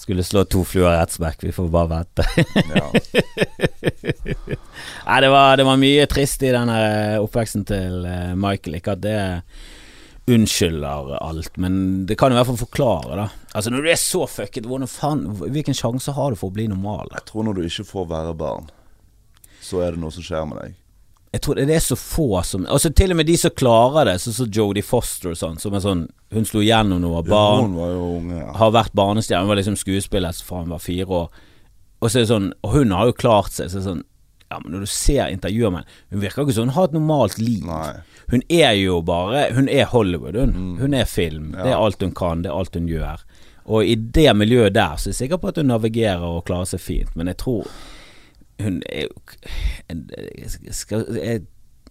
S2: skulle slå to fluer i ett smekk. Vi får bare vente.
S1: Ja. *laughs*
S2: Nei, det var, det var mye trist i denne oppveksten til eh, Michael. Ikke at det unnskylder alt, men det kan i hvert fall forklare, da. Altså, når du er så fucket, Hvilken sjanse har du for å bli normal?
S1: Jeg tror når du ikke får være barn, så er det noe som skjer med deg.
S2: Jeg tror det er så få som Altså Til og med de som klarer det, sånn som Jodie Foster og sånn, som er sånn Hun slo igjennom når hun var
S1: Ja,
S2: barn.
S1: hun var jo unge, ja.
S2: har vært barnestjerne. Hun var liksom skuespiller fra hun var fire år. Og så er det sånn Og hun har jo klart seg. Så er det sånn ja, men når du ser intervjuer med henne Hun virker ikke som hun har et normalt liv.
S1: Nei.
S2: Hun er jo bare Hun er Hollywood, hun. Hun er film.
S1: Mm. Ja.
S2: Det er alt hun kan, det er alt hun gjør. Og i det miljøet der så er jeg sikker på at hun navigerer og klarer seg fint, men jeg tror hun er jo jeg skal, jeg,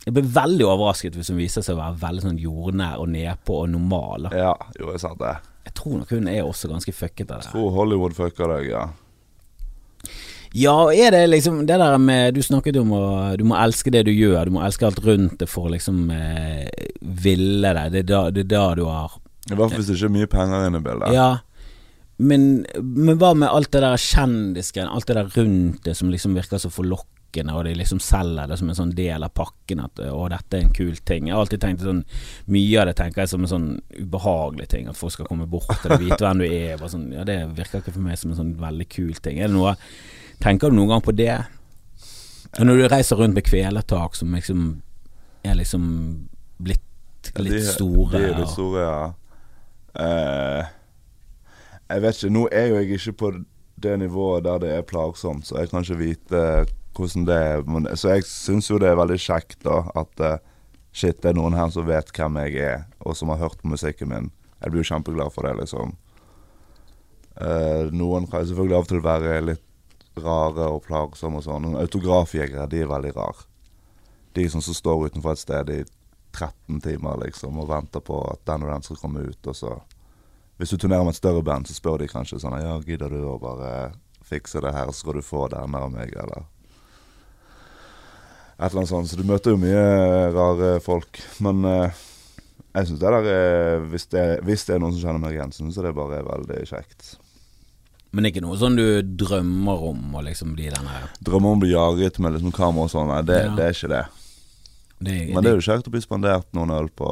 S2: jeg blir veldig overrasket hvis hun viser seg å være veldig sånn jordnær og nedpå og normal. da.
S1: Ja, jo, jeg sa det.
S2: Jeg tror nok hun er også ganske fuckete. Jeg
S1: Tror Hollywood fucker deg, ja.
S2: Ja, er det liksom det der med Du snakket om å Du må elske det du gjør, du må elske alt rundt det for å liksom eh, ville deg. Det er da, det er da du har
S1: I hvert fall hvis det ikke er mye penger inne i bildet.
S2: Ja. Men, men hva med alt det der kjendisgreiene, alt det der rundt det som liksom virker så forlokkende, og de liksom selger det som en sånn del av pakken at å, dette er en kul ting. Jeg har alltid tenkt sånn Mye av det tenker jeg som en sånn ubehagelig ting, at folk skal komme bort og *laughs* vite hvem du er. Bare sånn, ja, det virker ikke for meg som en sånn veldig kul ting. Er det noe Tenker du noen gang på det? Og når du reiser rundt med kvelertak som liksom er liksom blitt litt
S1: de-
S2: store
S1: De er litt store, ja. Eh, jeg vet ikke, nå er jo jeg ikke på det nivået der det er plagsomt, så jeg kan ikke vite hvordan det er. Men, så jeg syns jo det er veldig kjekt da at eh, shit, det er noen her som vet hvem jeg er, og som har hørt på musikken min. Jeg blir jo kjempeglad for det, liksom. Uh, noen kan selvfølgelig av og til være litt rare og plagsomme og sånn. Autografjegere, de er veldig rare. De som står utenfor et sted i 13 timer liksom og venter på at den og den skal komme ut, og så Hvis du turnerer med et større band, så spør de kanskje sånn Ja, gidder du å bare fikse det her, så skal du få denne av meg, eller Et eller annet sånt. Så du møter jo mye rare folk. Men eh, jeg syns det der er hvis det, hvis det er noen som kjenner meg igjen, så syns jeg det bare er veldig kjekt.
S2: Men det ikke noe sånn du drømmer om å liksom bli den her
S1: Drømmer om å bli jaget med liksom kamera og sånn, nei, det,
S2: Ja.
S1: det er ikke det.
S2: det,
S1: Men det er jo kjekt å bli spandert noen øl på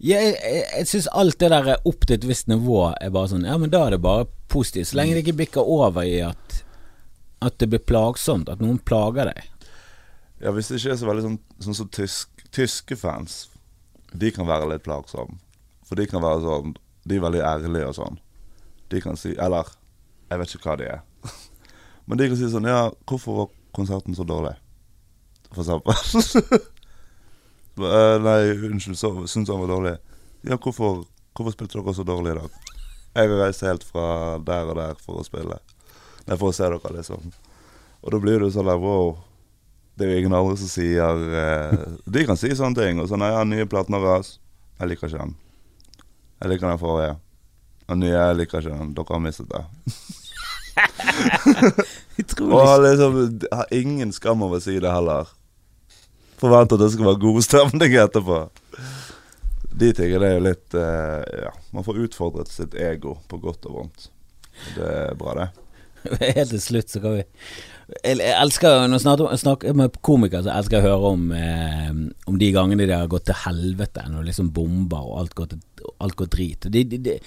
S2: Jeg, jeg, jeg syns alt det der er opp til et visst nivå er bare sånn Ja, men da er det bare positivt. Så lenge det ikke bikker over i at At det blir plagsomt. At noen plager deg.
S1: Ja, hvis det ikke er så veldig sånn Sånn som tysk, tyske fans De kan være litt plagsomme For de kan være sånn De er veldig ærlige og sånn De kan si Eller Jeg vet ikke hva de er *laughs* Men de kan si sånn Ja, hvorfor var konserten så dårlig? For eksempel *laughs* «Eh, Nei, unnskyld, så syntes han var dårlig Ja, hvorfor, hvorfor spilte dere så dårlig i dag? Jeg har reist helt fra der og der for å spille Nei, for å se dere liksom Og da blir det sånn der, wow det er jo ingen andre som sier eh, De kan si sånne ting. Og sånn, ja, nye platen Ras. Jeg liker ikke den. Jeg liker den forrige. Den nye, jeg liker ikke den. Dere har mistet det. *laughs*
S2: Utrolig.
S1: Og liksom har ingen skam over å si det heller. Forventer at det skal være god stemning etterpå. De tingene er jo litt uh, Ja, man får utfordret sitt ego på godt og vondt. Det er bra, det. *laughs*
S2: Helt til slutt så kan vi Jeg, elsker Når jeg snakker, med komikere, så elsker jeg å høre om eh, Om de gangene de har gått til helvete, når liksom bomber og alt går, til, alt går drit. De, de, de,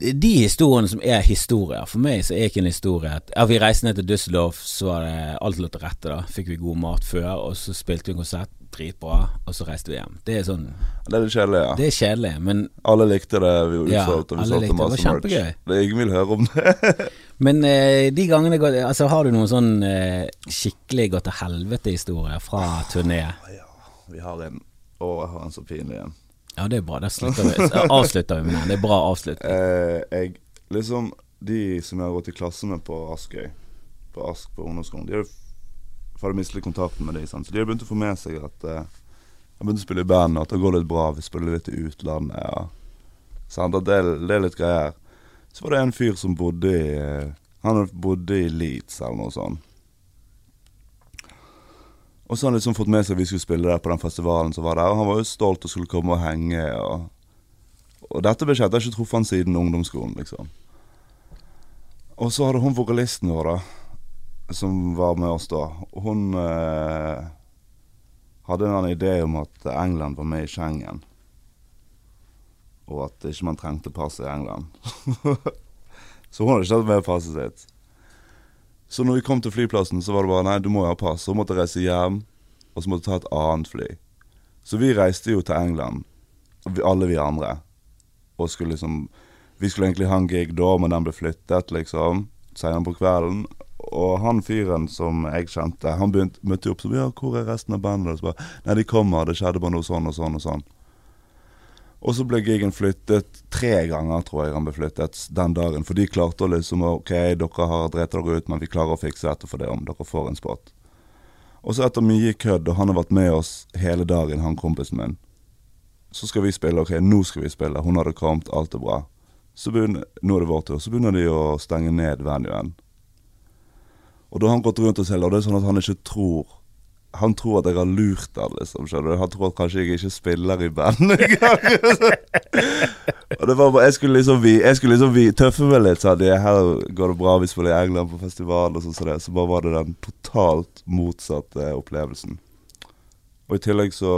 S2: de historiene som er historier. For meg så er ikke en historie at Ja, vi reiste ned til Düsseldorf, så var det alt lå til rette, da. Fikk vi god mat før, og så spilte vi en konsert. Dritbra. Og så reiste vi hjem. Det er sånn
S1: Det er litt kjedelig, ja.
S2: Det er kjedelig, men
S1: Alle likte det, vi utsolgte,
S2: Ja,
S1: vi solgte
S2: likte det.
S1: Merch. Det er ingen vil høre om det. *laughs*
S2: Men eh, de gangene går, Altså Har du noen sånn eh, skikkelig gå til helvete-historie fra turné?
S1: ja, vi har en Å, jeg har en så pinlig en.
S2: Ja, det er bra. Vi. Avslutter vi med den. Det er bra avslutning. *laughs*
S1: Eh, jeg Liksom De som jeg har gått i klasse med på Askøy, på Ask på ungdomsskolen, de hadde mistet kontakten med de, sant? så de har begynt å få med seg at eh, jeg begynte å spille i band, og at det går litt bra. Vi spiller litt i utlandet. Ja. Sant? Det, det er litt greier. Så var det en fyr som bodde i eh, Han bodde i Leeds eller noe sånt. Og så har han liksom fått med seg at vi skulle spille der på den festivalen som var der. Og han var jo stolt og skulle komme og henge. Og, og dette beskjedet har Jeg ikke truffet han siden ungdomsskolen, liksom. Og så hadde hun vokalisten vår, da, som var med oss da. Hun eh, hadde en annen idé om at England var med i Schengen. Og at ikke man trengte pass i England. *laughs* så hun hadde ikke hatt med passet sitt. Så når vi kom til flyplassen, så var det bare nei, du må jo ha pass. Så måtte måtte reise hjem, og så måtte ta et annet fly. Så vi reiste jo til England, alle vi andre. Og skulle liksom Vi skulle egentlig ha en gig da, men den ble flyttet, liksom. Senere på kvelden. og han fyren som jeg kjente, han begynte, møtte opp som Ja, hvor er resten av bandet? Og så bare Nei, de kommer, det skjedde bare noe sånn og sånn og sånn. Og så ble gigen flyttet tre ganger, tror jeg han ble flyttet den dagen. For de klarte å liksom OK, dere har drept dere ut, men vi klarer å fikse dette for det om dere får en spot. Og så etter mye kødd, og han har vært med oss hele dagen, han kompisen min, så skal vi spille. OK, nå skal vi spille. Hun hadde kommet, alt er bra. Så begynner, nå er det vår tur. Så begynner de å stenge ned venuen. Og da har han gått rundt og sett, og det er sånn at han ikke tror Han tror at jeg har lurt han, liksom. skjønner du? Han tror at kanskje jeg ikke spiller i band engang. *laughs* og det var bare, jeg skulle liksom vi, jeg skulle liksom vi tøffe meg litt. sånn, Her går det bra, vi spiller i England på festival, og sånn så. Så bare var det den totalt motsatte opplevelsen. Og i tillegg så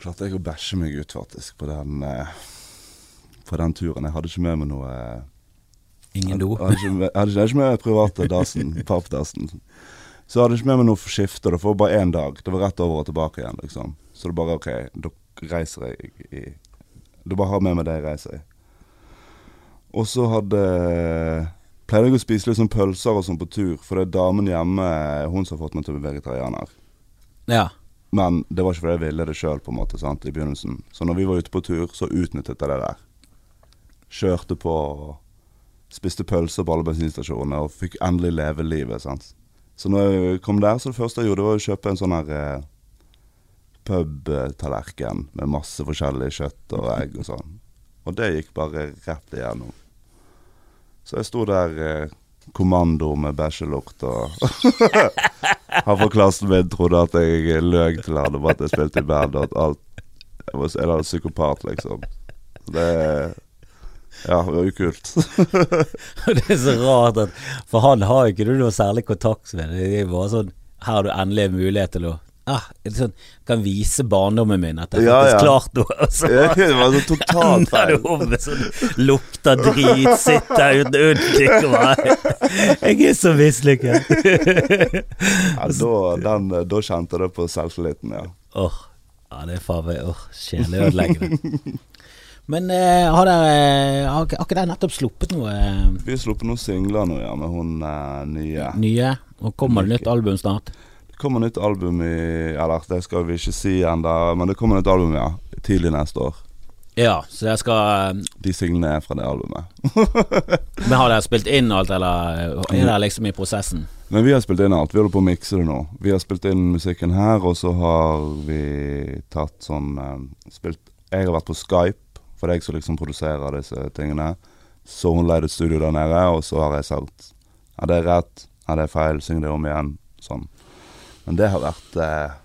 S1: klarte jeg å bæsje meg ut, faktisk, på den, eh, på den turen. Jeg hadde ikke med meg noe eh,
S2: Ingen do.
S1: jeg hadde ikke med, private dasen, ikke, *laughs* jeg hadde. Så jeg ikke med meg noe for skifte. Det var bare én dag. Det var rett over og tilbake igjen, liksom. Så det bare OK, da reiser jeg i Du bare har med meg det jeg reiser i. Og så hadde Pleide jeg å spise litt sånn pølser og sånn på tur, for det er damen hjemme hun som har fått meg til å bli vegetarianer.
S2: Ja.
S1: Men det var ikke fordi jeg ville det sjøl, på en måte, sant, i begynnelsen. Så når vi var ute på tur, så utnyttet jeg det der. Kjørte på Spiste pølser på alle bensinstasjonene og fikk endelig leve livet. sant? Så når jeg kom der, så det første jeg gjorde, var å kjøpe en sånn her eh, pubtallerken med masse forskjellig kjøtt og egg og sånn. Og det gikk bare rett igjennom. Så jeg sto der eh, kommando med bæsjelukt og *laughs* Han fra klassen min trodde at jeg løy til han om at jeg spilte i band, og at alt Jeg var en psykopat, liksom. Det Ja, det var jo kult. *laughs*
S2: det er så rart at For han har jo ikke du noe særlig kontakt med. Det er bare sånn Her har du endelig en mulighet til å ah, sånn, Kan vise barndommen min at jeg
S1: Ja,
S2: faktisk
S1: ja.
S2: klart noe. Og så *laughs*
S1: Ja, det var så totalt
S2: ender
S1: feil.
S2: du opp med sånn lukter drit, sitter uten unnskikk og bare *laughs* Jeg er så mislykket.
S1: Ja, da, den, da kjente det på selvtilliten, ja.
S2: Åh, ja, det er faen meg oh, sjeleødeleggende. Men uh, har dere eh, har, ikke- dere nettopp sluppet noe eh,
S1: Vi har sluppet noen singler nå, ja, med hun uh, nye.
S2: nye? Og kommer det nytt album snart?
S1: Det kommer nytt album i Eller det skal vi ikke si ennå, men det kommer nytt album, ja. Tidlig neste år.
S2: Ja, så dere skal
S1: De singlene er fra det albumet. *laughs*
S2: Men har dere spilt inn alt, eller er dere liksom i prosessen?
S1: Men vi har spilt inn alt. Vi holder på å mikse det nå. Vi har spilt inn musikken her, og så har vi tatt sånn Spilt Jeg har vært på Skype, for det er jeg som liksom produserer disse tingene. Så hun leide et studio der nede, og så har jeg sagt Ja, det er rett. Ja, det er feil. Syng det om igjen. Sånn. Men det har vært eh,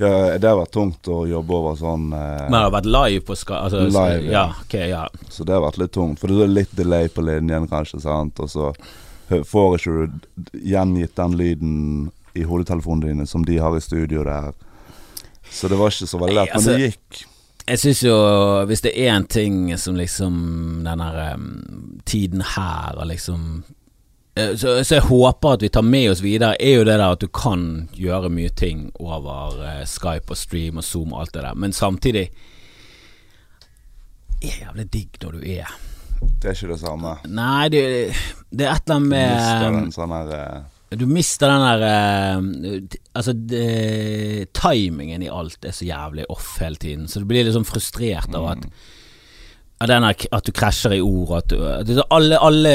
S1: Ja, det har vært tungt å jobbe over sånn eh,
S2: Men har vært live på ska... Altså,
S1: Live,
S2: ja.
S1: ja.
S2: ok, ja.
S1: Så det har vært litt tungt. For det er litt delay på linjen, kanskje, sant. Og så får ikke du gjengitt den lyden i hodetelefonene dine som de har i studio der. Så det var ikke så veldig lett, men
S2: Altså,
S1: det gikk.
S2: Jeg syns jo, hvis det er én ting som liksom den em, tiden her og liksom eh, så, så jeg håper at vi tar med oss videre, er jo det der at du kan gjøre mye ting over eh, Skype og stream og Zoom og alt det der, men samtidig er jævlig digg når du er
S1: Det er ikke det samme.
S2: Nei, det, det er et eller annet
S1: Mister
S2: med
S1: den sånn her eh,
S2: Du mister den der eh, Altså, de, timingen i alt er så jævlig off hele tiden, så du blir sånn frustrert av at av denne, at du krasjer i ord, at, du, at alle, alle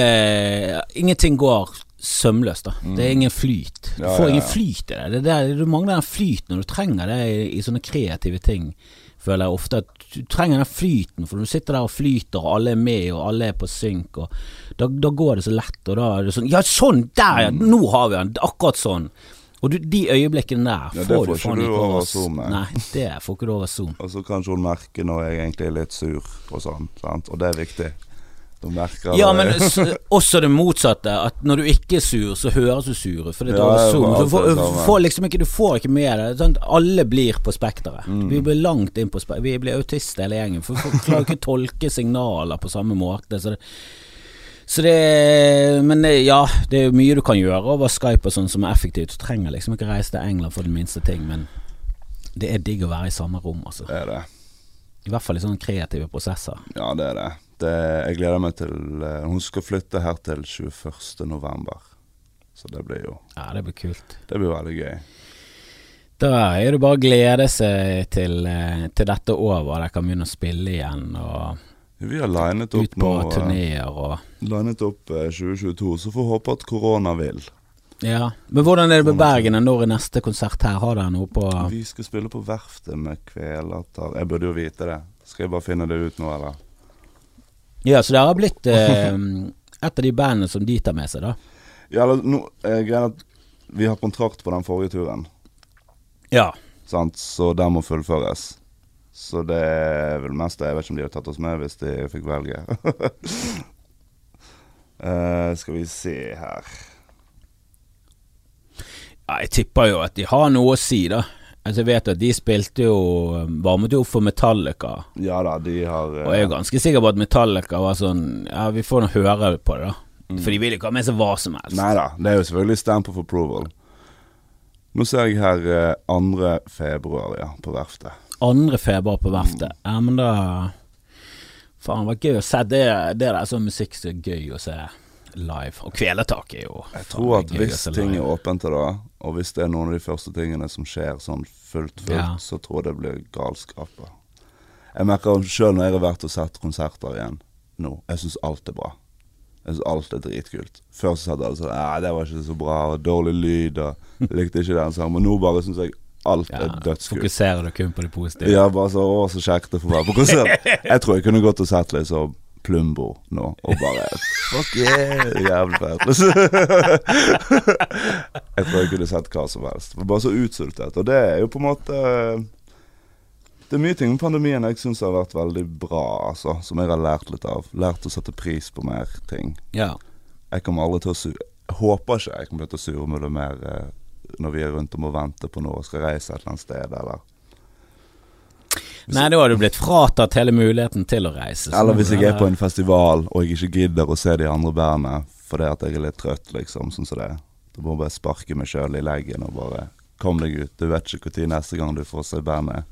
S2: Ingenting går sømløst, da. Det er ingen flyt. Du får ingen flyt i det. det er der, du mangler den flyten, og du trenger det i, i sånne kreative ting. Føler jeg ofte at du trenger den flyten, for du sitter der og flyter, og alle er med, og alle er på synk, og da, da går det så lett, og da er det sånn Ja, sånn! Der, ja! Nå har vi den! Akkurat sånn. Og du, de øyeblikkene der
S1: Ja, det
S2: får
S1: får
S2: du faen ikke
S1: over
S2: s-
S1: Zoom, nei.
S2: Nei, det får ikke du over Zoom. *laughs*
S1: Og så kanskje hun merker når jeg egentlig er litt sur og sånn, sant. Og det er viktig. Du merker
S2: Ja,
S1: det.
S2: men også det motsatte. At når du ikke er sur, så høres du sur ut. For det
S1: Ja,
S2: Zoom. Du får, får liksom ikke, du får ikke med deg sånn, Alle blir på spekteret.
S1: Mm.
S2: Vi blir langt inn på spekteret. Vi blir autister hele gjengen. For vi klarer ikke å tolke signaler på samme måte. Så det, så det Men ja, det er mye du kan gjøre over Skype og sånn som er effektivt. Du trenger liksom ikke reise til England for den minste ting, men det er digg å være i samme rom, altså.
S1: Det er det.
S2: I hvert fall i sånne kreative prosesser.
S1: Ja, det er det. Det, jeg gleder meg til eh, Hun skal flytte her til 21. november. Så det blir jo
S2: Ja, det blir kult.
S1: Det blir veldig gøy.
S2: Da er det bare å glede seg til, eh, til dette er over. Dere kan begynne å spille igjen og
S1: Vi har linet opp nå eh,
S2: turneer og
S1: Linet opp eh, 2022, så får vi håpe at korona vil.
S2: Ja. Men hvordan er det med Bergen? Når er neste konsert her? Har dere noe på
S1: Vi skal spille på Verftet med Kvelertak Jeg burde jo vite det. Skal jeg bare finne det ut nå, eller?
S2: Ja, så dere har blitt eh, et av de bandene som de tar med seg, da?
S1: Ja, eller er greia at vi har kontrakt på den forrige turen,
S2: Ja.
S1: sant? så den må fullføres. Så det er vel mest det. Jeg vet ikke om de hadde tatt oss med hvis de fikk velge. uh, *laughs* skal vi se her
S2: ja. Jeg tipper jo at de har noe å si, da. Altså, jeg vet at de spilte jo Varmet jo opp for Metallica.
S1: Ja da, de har eh,
S2: Og jeg er jo ganske sikker på at Metallica var sånn Ja, vi får nå høre på det, da.
S1: Mm.
S2: For de vil jo ikke ha med seg hva som helst.
S1: Nei da, det er jo selvfølgelig stamp of approval. Nå ser jeg her eh, 2. februar, ja, på verftet.
S2: Andre februar på verftet.
S1: Mm.
S2: Ja, men da Faen, det var gøy å se. Det, det der er sånn musikk er gøy å se live. Og Kvelertak er jo
S1: Jeg tror at hvis ting er åpent til det, og hvis det er noen av de første tingene som skjer sånn fullt fullt,
S2: Ja.
S1: så tror jeg det blir galskap. Jeg merker sjøl når jeg har vært og sett konserter igjen nå, jeg syns alt er bra. Jeg syns alt er dritkult. Før så satt alle sånn Nei, det var ikke så bra, og dårlig lyd, og likte ikke den sangen. Men nå bare syns jeg alt
S2: ja,
S1: er dødskult.
S2: Fokuserer du kun på det positive?
S1: Ja, bare så, å, så kjekt å få være på konsert. *laughs* Jeg tror jeg kunne gått og sett liksom Plumbo nå, og bare Fuck yeah, jævlig fett. *laughs* jeg tror jeg kunne sett hva som helst. Var Bare så utsultet. Og det er jo på en måte Det er mye ting med pandemien jeg syns har vært veldig bra, altså. Som jeg har lært litt av. Lært å sette pris på mer ting.
S2: Ja.
S1: Jeg kommer aldri til å su... Håper ikke jeg kommer til å surmule mer eh, når vi er rundt om og venter på noe og skal reise et eller annet sted, eller
S2: Nei, da har du blitt fratatt hele muligheten til å reise.
S1: Eller hvis jeg er på en festival og jeg ikke gidder å se de andre bandene fordi at jeg er litt trøtt, liksom, sånn som det. Da må jeg bare sparke meg sjøl i leggen og bare Kom deg ut. Du vet ikke når neste gang du får se bandet.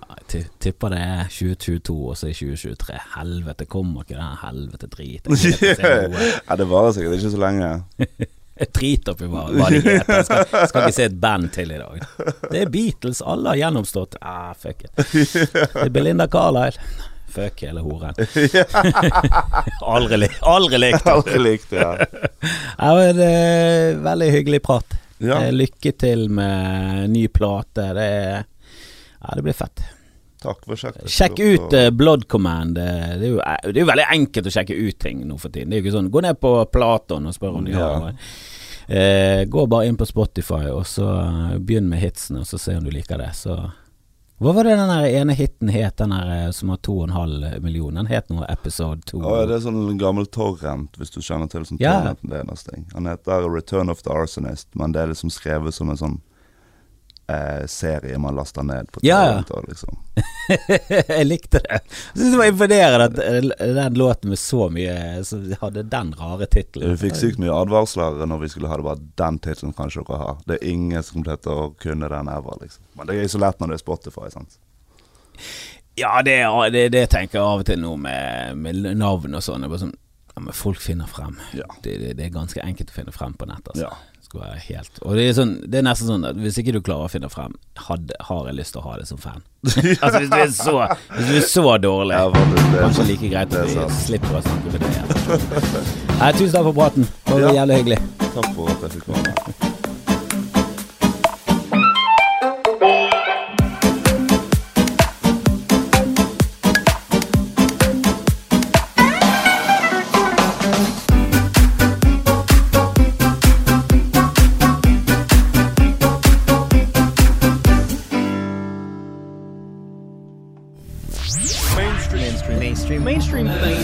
S2: Ja, Jeg tipper det er 2022 og så i 2023. Helvete, kommer ikke den helvete drit. *laughs*
S1: Ja, det varer sikkert ikke så lenge. *laughs*
S2: Jeg driter oppi hva, hva de heter. Skal, skal ikke se et band til i dag. Det er Beatles, alle har gjennomstått. Ah, fuck it. Det er Belinda Carlisle. Fuck hele horen. *laughs* aldri, aldri likt.
S1: Aldri likt. Ja.
S2: Ja, men er veldig hyggelig prat.
S1: Ja.
S2: Uh, Lykke til med ny plate. Det Ja, det blir fett.
S1: Takk for kjekt.
S2: Sjekk ut uh, Blood Command. Det er, jo, det er jo veldig enkelt å sjekke ut ting nå for tiden. Det er jo ikke sånn Gå ned på Platon og spør om de har
S1: Ja.
S2: noe. Eh, gå bare inn på Spotify, og så eh, begynn med hitsene, og så se om du liker det. Så Hva var det den ene hiten het, den der eh, som har 2,5 millioner? Den het noe Episode 2.
S1: Oh, ja, det er sånn gammel torrent, hvis du kjenner til sånn
S2: Ja.
S1: torrent det er. Han heter Return of the Arsonist, men det er liksom skrevet som en sånn eh, serie man laster ned på
S2: Ja, ja.
S1: Liksom. *laughs*
S2: jeg likte det. Jeg synes det var imponerende at eh, den låten med så mye Så hadde den rare tittelen.
S1: Vi fikk sykt mye advarsler når vi skulle ha det bare den tittelen kan ikke dere ha. Det er ingen som kommer til å kunne den ever, liksom. Men det er så lett når det er Spotify, sant.
S2: Ja, det, det, det tenker jeg av og til nå med, med navn og sånn. Sånn ja, men Folk finner frem.
S1: Ja.
S2: Det, det, det er ganske enkelt å finne frem på nett. Altså.
S1: Ja.
S2: Skal være helt Og det er, sånn, det er nesten sånn at hvis ikke du klarer å finne frem, hadde, har jeg lyst til å ha det som fan. *laughs* altså Hvis du er så, hvis du er så dårlig,
S1: Ja, det-
S2: kanskje like greit at vi slipper å snakke med det. igjen. Nei, tusen takk for praten. Det var
S1: Ja.
S2: jævlig hyggelig.
S1: Takk for at jeg fikk være med.
S3: Mainstream mainstream mainstream mainstream mainstream